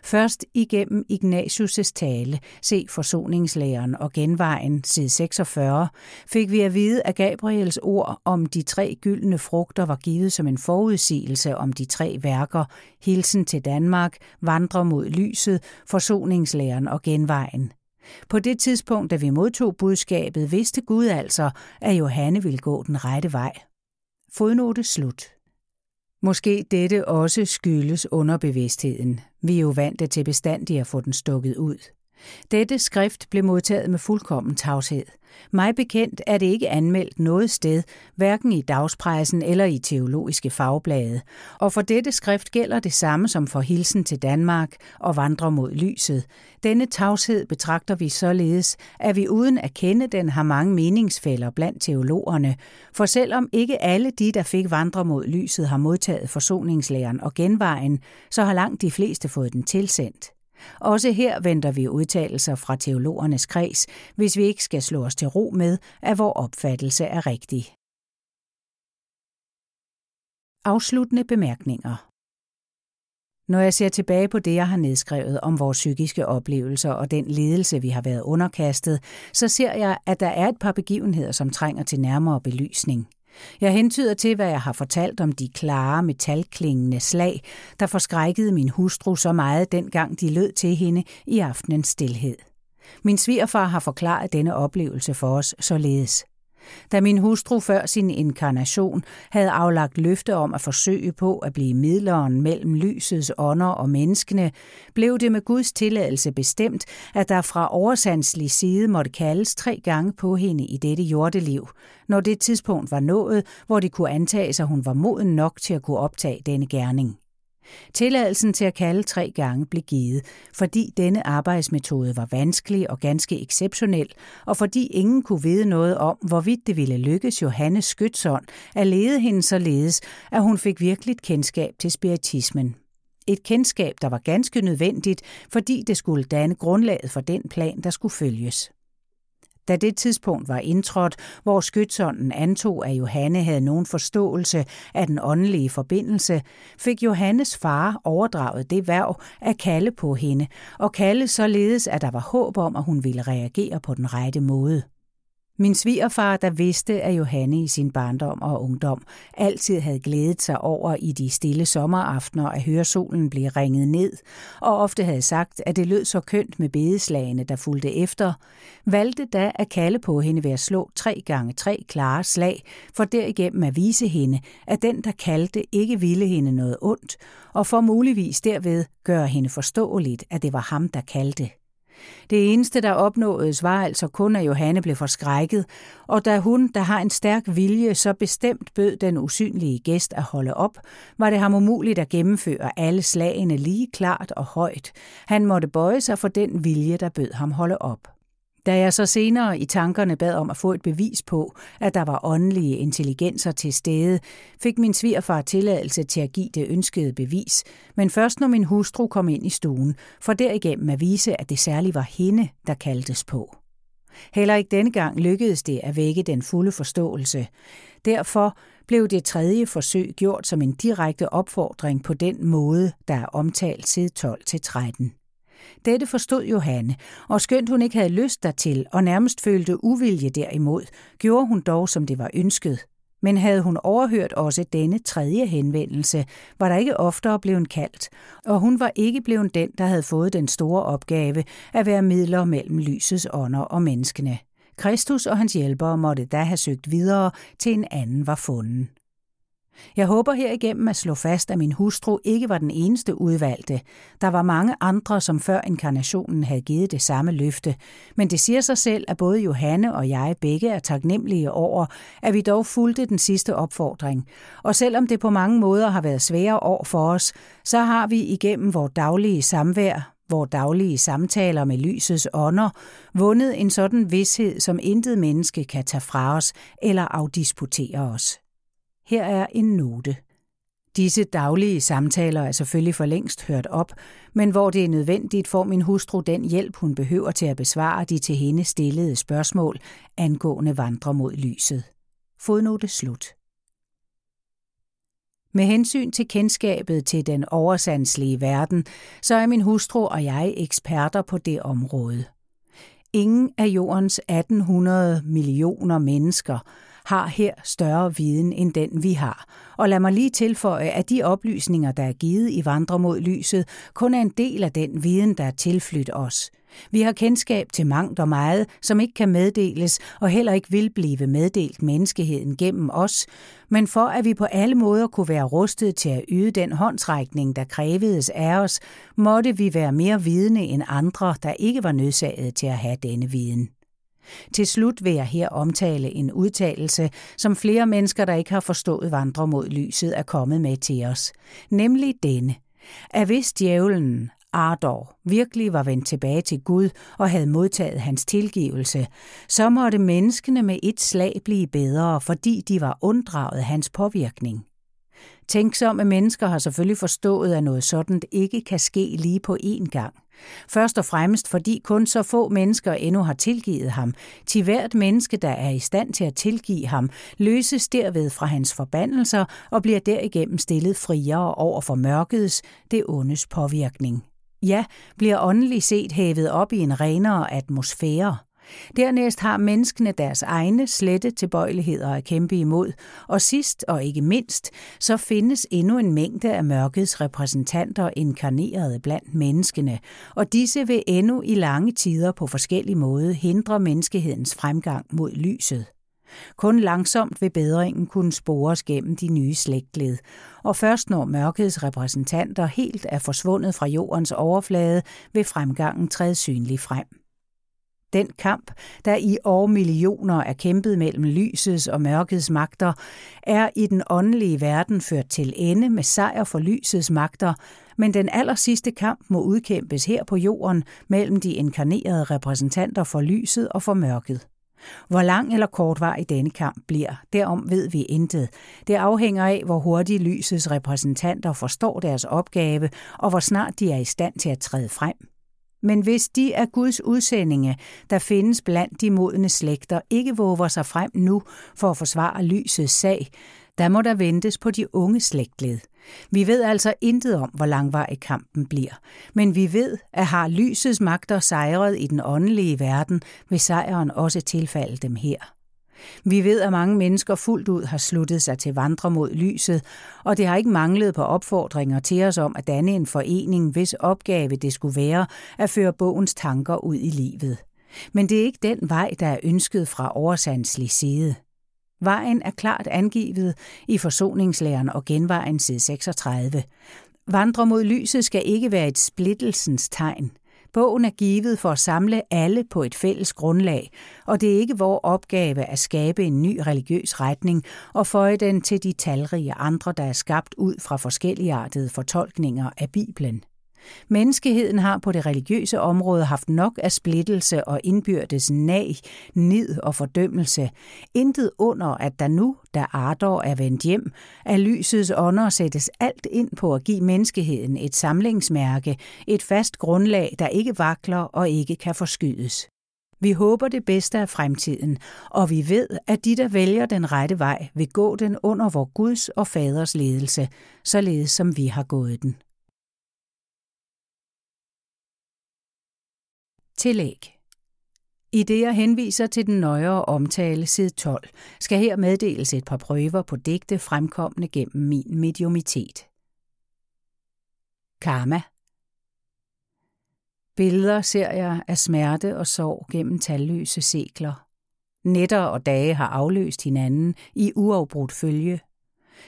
Først igennem Ignatius' tale, se forsoningslæren og genvejen, side 46, fik vi at vide, at Gabriels ord om de tre gyldne frugter var givet som en forudsigelse om de tre værker, Hilsen til Danmark, Vandre mod lyset, Forsoningslæren og genvejen. På det tidspunkt, da vi modtog budskabet, vidste Gud altså, at Johanne ville gå den rette vej. Fodnote slut. Måske dette også skyldes underbevidstheden. Vi er jo vant til bestandig at få den stukket ud. Dette skrift blev modtaget med fuldkommen tavshed. Mig bekendt er det ikke anmeldt noget sted, hverken i dagspressen eller i teologiske fagblade. Og for dette skrift gælder det samme som for hilsen til Danmark og vandre mod lyset. Denne tavshed betragter vi således, at vi uden at kende den har mange meningsfælder blandt teologerne. For selvom ikke alle de, der fik vandre mod lyset, har modtaget forsoningslæren og genvejen, så har langt de fleste fået den tilsendt. Også her venter vi udtalelser fra teologernes kreds, hvis vi ikke skal slå os til ro med, at vores opfattelse er rigtig. Afsluttende bemærkninger når jeg ser tilbage på det, jeg har nedskrevet om vores psykiske oplevelser og den ledelse, vi har været underkastet, så ser jeg, at der er et par begivenheder, som trænger til nærmere belysning. Jeg hentyder til, hvad jeg har fortalt om de klare, metalklingende slag, der forskrækkede min hustru så meget, dengang de lød til hende i aftenens stillhed. Min svigerfar har forklaret denne oplevelse for os således. Da min hustru før sin inkarnation havde aflagt løfte om at forsøge på at blive midleren mellem lysets ånder og menneskene, blev det med Guds tilladelse bestemt, at der fra oversandslig side måtte kaldes tre gange på hende i dette jordeliv, når det tidspunkt var nået, hvor det kunne antages, at hun var moden nok til at kunne optage denne gerning. Tilladelsen til at kalde tre gange blev givet, fordi denne arbejdsmetode var vanskelig og ganske exceptionel, og fordi ingen kunne vide noget om, hvorvidt det ville lykkes Johannes Skytsson at lede hende således, at hun fik virkeligt kendskab til spiritismen. Et kendskab, der var ganske nødvendigt, fordi det skulle danne grundlaget for den plan, der skulle følges. Da det tidspunkt var indtrådt, hvor skytsånden antog, at Johanne havde nogen forståelse af den åndelige forbindelse, fik Johannes far overdraget det værv at kalde på hende, og kalde således, at der var håb om, at hun ville reagere på den rette måde. Min svigerfar, der vidste, at Johanne i sin barndom og ungdom altid havde glædet sig over i de stille sommeraftener at høre solen blive ringet ned, og ofte havde sagt, at det lød så kønt med bedeslagene, der fulgte efter, valgte da at kalde på hende ved at slå tre gange tre klare slag, for derigennem at vise hende, at den, der kaldte, ikke ville hende noget ondt, og for muligvis derved gøre hende forståeligt, at det var ham, der kaldte. Det eneste, der opnåedes, var altså kun, at Johanne blev forskrækket, og da hun, der har en stærk vilje, så bestemt bød den usynlige gæst at holde op, var det ham umuligt at gennemføre alle slagene lige klart og højt. Han måtte bøje sig for den vilje, der bød ham holde op. Da jeg så senere i tankerne bad om at få et bevis på, at der var åndelige intelligenser til stede, fik min svigerfar tilladelse til at give det ønskede bevis, men først når min hustru kom ind i stuen, for derigennem at vise, at det særligt var hende, der kaldtes på. Heller ikke denne gang lykkedes det at vække den fulde forståelse. Derfor blev det tredje forsøg gjort som en direkte opfordring på den måde, der er omtalt side 12-13. Dette forstod Johanne, og skønt hun ikke havde lyst dertil og nærmest følte uvilje derimod, gjorde hun dog, som det var ønsket. Men havde hun overhørt også denne tredje henvendelse, var der ikke oftere blevet kaldt, og hun var ikke blevet den, der havde fået den store opgave at være midler mellem lysets ånder og menneskene. Kristus og hans hjælpere måtte da have søgt videre, til en anden var fundet. Jeg håber herigennem at slå fast, at min hustru ikke var den eneste udvalgte. Der var mange andre, som før inkarnationen havde givet det samme løfte. Men det siger sig selv, at både Johanne og jeg begge er taknemmelige over, at vi dog fulgte den sidste opfordring. Og selvom det på mange måder har været svære år for os, så har vi igennem vores daglige samvær, vores daglige samtaler med lysets ånder, vundet en sådan vidshed, som intet menneske kan tage fra os eller afdisputere os. Her er en note. Disse daglige samtaler er selvfølgelig for længst hørt op, men hvor det er nødvendigt, får min hustru den hjælp, hun behøver til at besvare de til hende stillede spørgsmål angående vandre mod lyset. Fodnote slut. Med hensyn til kendskabet til den oversandslige verden, så er min hustru og jeg eksperter på det område. Ingen af jordens 1800 millioner mennesker har her større viden end den vi har, og lad mig lige tilføje, at de oplysninger, der er givet i Vandre mod lyset, kun er en del af den viden, der er tilflydt os. Vi har kendskab til mangt og meget, som ikke kan meddeles og heller ikke vil blive meddelt menneskeheden gennem os, men for at vi på alle måder kunne være rustet til at yde den håndsrækning, der krævedes af os, måtte vi være mere vidne end andre, der ikke var nødsaget til at have denne viden. Til slut vil jeg her omtale en udtalelse, som flere mennesker, der ikke har forstået vandre mod lyset, er kommet med til os. Nemlig denne. At hvis djævlen, Ardor, virkelig var vendt tilbage til Gud og havde modtaget hans tilgivelse, så måtte menneskene med et slag blive bedre, fordi de var unddraget hans påvirkning. Tænksomme mennesker har selvfølgelig forstået, at noget sådan ikke kan ske lige på én gang. Først og fremmest fordi kun så få mennesker endnu har tilgivet ham. Til hvert menneske, der er i stand til at tilgive ham, løses derved fra hans forbandelser og bliver derigennem stillet friere over for mørkets, det ondes påvirkning. Ja, bliver åndelig set hævet op i en renere atmosfære. Dernæst har menneskene deres egne slette tilbøjeligheder at kæmpe imod, og sidst og ikke mindst, så findes endnu en mængde af mørkets repræsentanter inkarnerede blandt menneskene, og disse vil endnu i lange tider på forskellige måder hindre menneskehedens fremgang mod lyset. Kun langsomt vil bedringen kunne spores gennem de nye slægtled, og først når mørkets repræsentanter helt er forsvundet fra jordens overflade, vil fremgangen træde synlig frem. Den kamp, der i år millioner er kæmpet mellem lysets og mørkets magter, er i den åndelige verden ført til ende med sejr for lysets magter, men den aller sidste kamp må udkæmpes her på jorden mellem de inkarnerede repræsentanter for lyset og for mørket. Hvor lang eller kort var i denne kamp bliver, derom ved vi intet. Det afhænger af, hvor hurtigt lysets repræsentanter forstår deres opgave, og hvor snart de er i stand til at træde frem. Men hvis de af Guds udsendinge, der findes blandt de modne slægter, ikke våger sig frem nu for at forsvare lysets sag, der må der ventes på de unge slægtled. Vi ved altså intet om, hvor langvarig kampen bliver, men vi ved, at har lysets magter sejret i den åndelige verden, vil sejren også tilfalde dem her. Vi ved, at mange mennesker fuldt ud har sluttet sig til vandre mod lyset, og det har ikke manglet på opfordringer til os om at danne en forening, hvis opgave det skulle være at føre bogens tanker ud i livet. Men det er ikke den vej, der er ønsket fra oversandslig side. Vejen er klart angivet i forsoningslæren og genvejen side 36. Vandre mod lyset skal ikke være et splittelsens tegn. Bogen er givet for at samle alle på et fælles grundlag, og det er ikke vores opgave at skabe en ny religiøs retning og føje den til de talrige andre, der er skabt ud fra forskelligartede fortolkninger af Bibelen. Menneskeheden har på det religiøse område haft nok af splittelse og indbyrdes nag, nid og fordømmelse. Intet under, at der nu, da Ardor er vendt hjem, af lysets ånder sættes alt ind på at give menneskeheden et samlingsmærke, et fast grundlag, der ikke vakler og ikke kan forskydes. Vi håber det bedste af fremtiden, og vi ved, at de, der vælger den rette vej, vil gå den under vor Guds og Faders ledelse, således som vi har gået den. Tillæg i det jeg henviser til den nøjere omtale side 12, skal her meddeles et par prøver på digte fremkommende gennem min mediumitet. Karma Billeder ser jeg af smerte og sorg gennem talløse sekler. Nætter og dage har afløst hinanden i uafbrudt følge.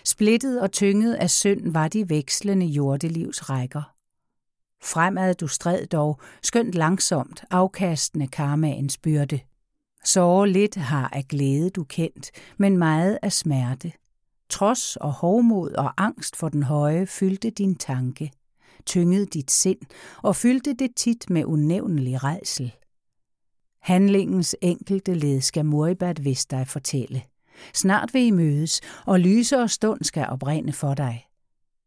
Splittet og tynget af synd var de vekslende jordelivs rækker. Fremad du stræd dog, skønt langsomt, afkastende karmaens byrde. Så lidt har af glæde du kendt, men meget af smerte. Trods og hovmod og angst for den høje fyldte din tanke, tyngede dit sind og fyldte det tit med unævnelig redsel. Handlingens enkelte led skal Moribat vist dig fortælle. Snart vil I mødes, og lysere stund skal oprinde for dig.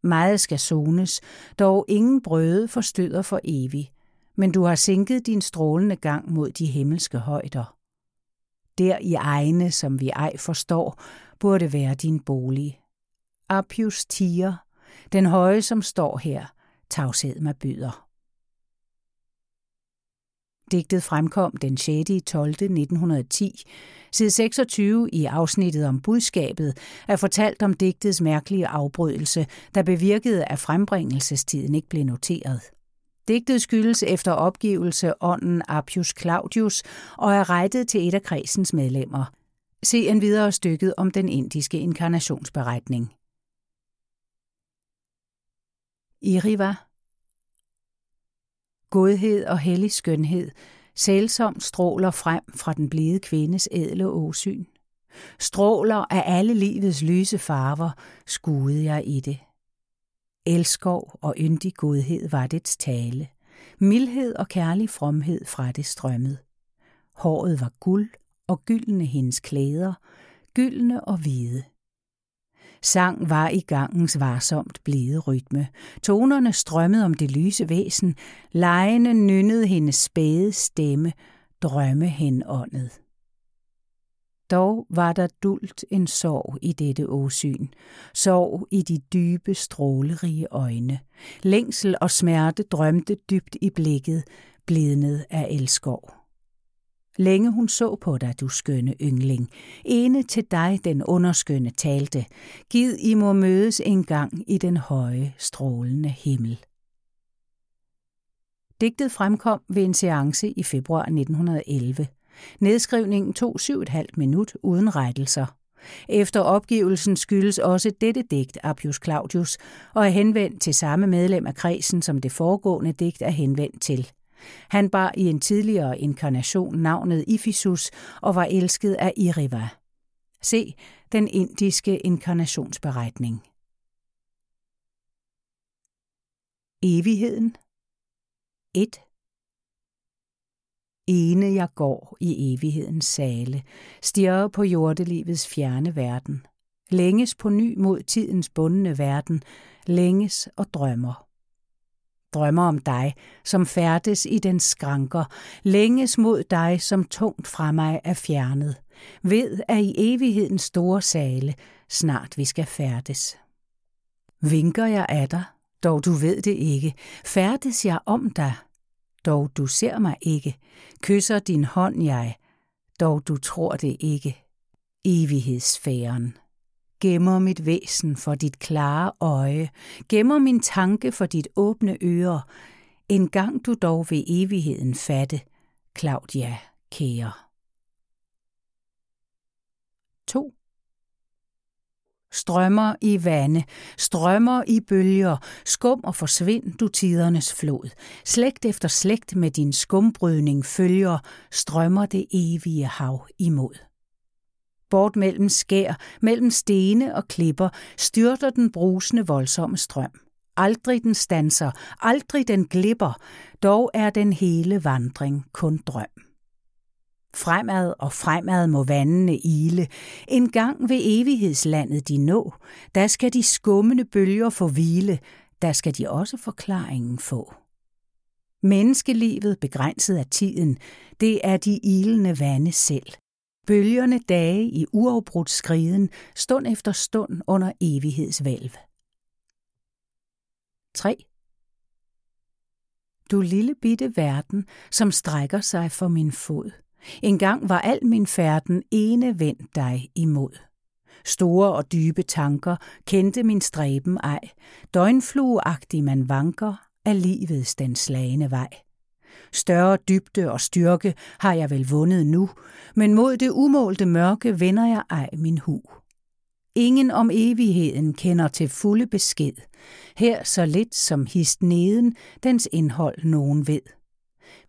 Meget skal sones, dog ingen brøde forstøder for evig, men du har sænket din strålende gang mod de himmelske højder. Der i egne, som vi ej forstår, burde være din bolig. Appius tiger, den høje, som står her, tavshed mig byder. Digtet fremkom den 6. 12. 1910. Side 26 i afsnittet om budskabet er fortalt om digtets mærkelige afbrydelse, der bevirkede, at frembringelsestiden ikke blev noteret. Digtet skyldes efter opgivelse ånden Appius Claudius og er rettet til et af kredsens medlemmer. Se en videre stykket om den indiske inkarnationsberetning. Iriva Godhed og hellig skønhed, Sælsomt stråler frem fra den blide kvindes ædle åsyn. Stråler af alle livets lyse farver, skuede jeg i det. Elskov og yndig godhed var dets tale. Mildhed og kærlig fromhed fra det strømmede. Håret var guld og gyldne hendes klæder, gyldne og hvide. Sang var i gangens varsomt blide rytme. Tonerne strømmede om det lyse væsen. Lejene nynnede hendes spæde stemme. Drømme hen åndet. Dog var der dult en sorg i dette åsyn. Sorg i de dybe, strålerige øjne. Længsel og smerte drømte dybt i blikket, blidnet af elskov. Længe hun så på dig, du skønne yngling. Ene til dig den underskønne talte. Gid I må mødes en gang i den høje, strålende himmel. Digtet fremkom ved en seance i februar 1911. Nedskrivningen tog syv et halvt minut uden rettelser. Efter opgivelsen skyldes også dette digt Appius Claudius og er henvendt til samme medlem af kredsen, som det foregående digt er henvendt til. Han bar i en tidligere inkarnation navnet Iphisus og var elsket af Iriva. Se den indiske inkarnationsberetning. Evigheden 1. Ene jeg går i evighedens sale, stirrer på jordelivets fjerne verden, længes på ny mod tidens bundne verden, længes og drømmer drømmer om dig, som færdes i den skranker, længes mod dig, som tungt fra mig er fjernet. Ved, at i evighedens store sale snart vi skal færdes. Vinker jeg af dig, dog du ved det ikke, færdes jeg om dig, dog du ser mig ikke, kysser din hånd jeg, dog du tror det ikke. Evighedsfæren gemmer mit væsen for dit klare øje, gemmer min tanke for dit åbne øre. En gang du dog ved evigheden fatte, Claudia kære. 2. Strømmer i vande, strømmer i bølger, skum og forsvind du tidernes flod. Slægt efter slægt med din skumbrydning følger, strømmer det evige hav imod. Bort mellem skær, mellem stene og klipper, styrter den brusende voldsomme strøm. Aldrig den stanser, aldrig den glipper, dog er den hele vandring kun drøm. Fremad og fremad må vandene ile. En gang ved evighedslandet de nå, der skal de skummende bølger få hvile, der skal de også forklaringen få. Menneskelivet begrænset af tiden, det er de ilende vande selv. Bølgerne dage i uafbrudt skriden, stund efter stund under evighedsvælv. 3. Du lille bitte verden, som strækker sig for min fod. Engang var al min færden ene vendt dig imod. Store og dybe tanker kendte min stræben ej. Døgnflueagtig man vanker af livets den slagende vej. Større dybde og styrke har jeg vel vundet nu, men mod det umålte mørke vender jeg ej min hu. Ingen om evigheden kender til fulde besked. Her så lidt som hist neden, dens indhold nogen ved.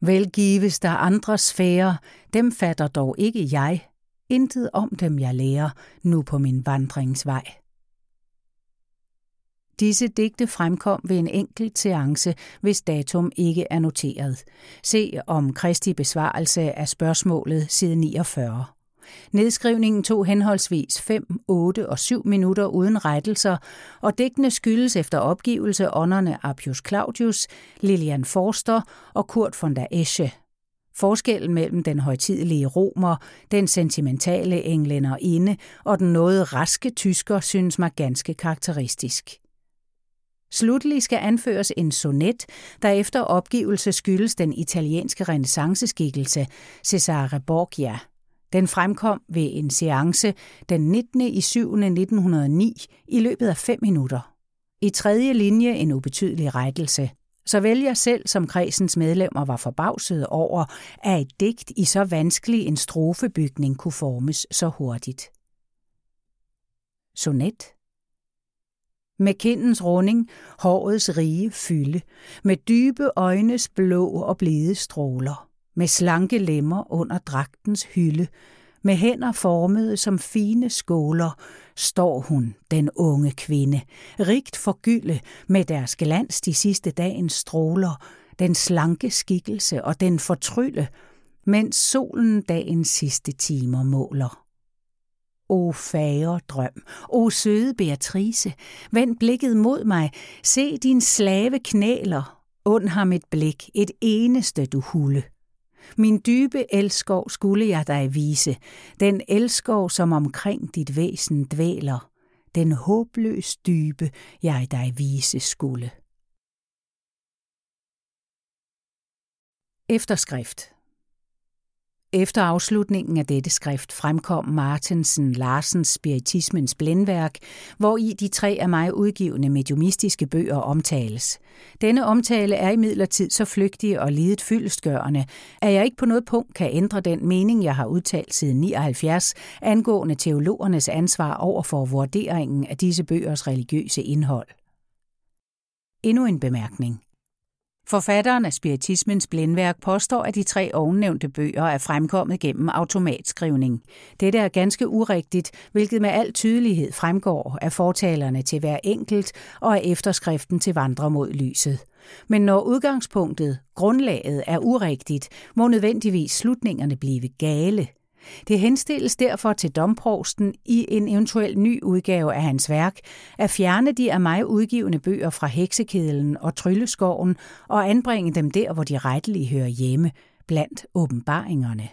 Vel gives der andre sfære, dem fatter dog ikke jeg. Intet om dem jeg lærer, nu på min vandringsvej. Disse digte fremkom ved en enkelt seance, hvis datum ikke er noteret. Se om Kristi besvarelse af spørgsmålet side 49. Nedskrivningen tog henholdsvis 5, 8 og 7 minutter uden rettelser, og digtene skyldes efter opgivelse ånderne Appius Claudius, Lilian Forster og Kurt von der Esche. Forskellen mellem den højtidelige romer, den sentimentale englænder inde og den noget raske tysker synes mig ganske karakteristisk. Slutlig skal anføres en sonet, der efter opgivelse skyldes den italienske renaissanceskikkelse Cesare Borgia. Den fremkom ved en seance den 19. i 7. 1909 i løbet af fem minutter. I tredje linje en ubetydelig rettelse. Såvel jeg selv som kredsens medlemmer var forbavset over, at et digt i så vanskelig en strofebygning kunne formes så hurtigt. Sonet med kindens runding, hårets rige fylde, med dybe øjnes blå og blide stråler, med slanke lemmer under dragtens hylde, med hænder formede som fine skåler, står hun, den unge kvinde, rigt forgylde med deres glans de sidste dagens stråler, den slanke skikkelse og den fortrylle, mens solen dagens sidste timer måler. O fagre drøm, o søde Beatrice, vend blikket mod mig, se din slave knæler, und ham et blik, et eneste du hulde. Min dybe elskov skulle jeg dig vise, den elskov, som omkring dit væsen dvæler, den håbløs dybe, jeg dig vise skulle. Efterskrift efter afslutningen af dette skrift fremkom Martensen Larsens Spiritismens Blændværk, hvor i de tre af mig udgivende mediumistiske bøger omtales. Denne omtale er imidlertid så flygtig og lidet fyldestgørende, at jeg ikke på noget punkt kan ændre den mening, jeg har udtalt siden 79, angående teologernes ansvar over for vurderingen af disse bøgers religiøse indhold. Endnu en bemærkning. Forfatteren af Spiritismens Blindværk påstår, at de tre ovennævnte bøger er fremkommet gennem automatskrivning. Dette er ganske urigtigt, hvilket med al tydelighed fremgår af fortalerne til hver enkelt og af efterskriften til Vandre mod lyset. Men når udgangspunktet, grundlaget, er urigtigt, må nødvendigvis slutningerne blive gale. Det henstilles derfor til domprovsten i en eventuel ny udgave af hans værk at fjerne de af mig udgivende bøger fra Heksekedlen og Trylleskoven og anbringe dem der, hvor de rettelige hører hjemme, blandt åbenbaringerne.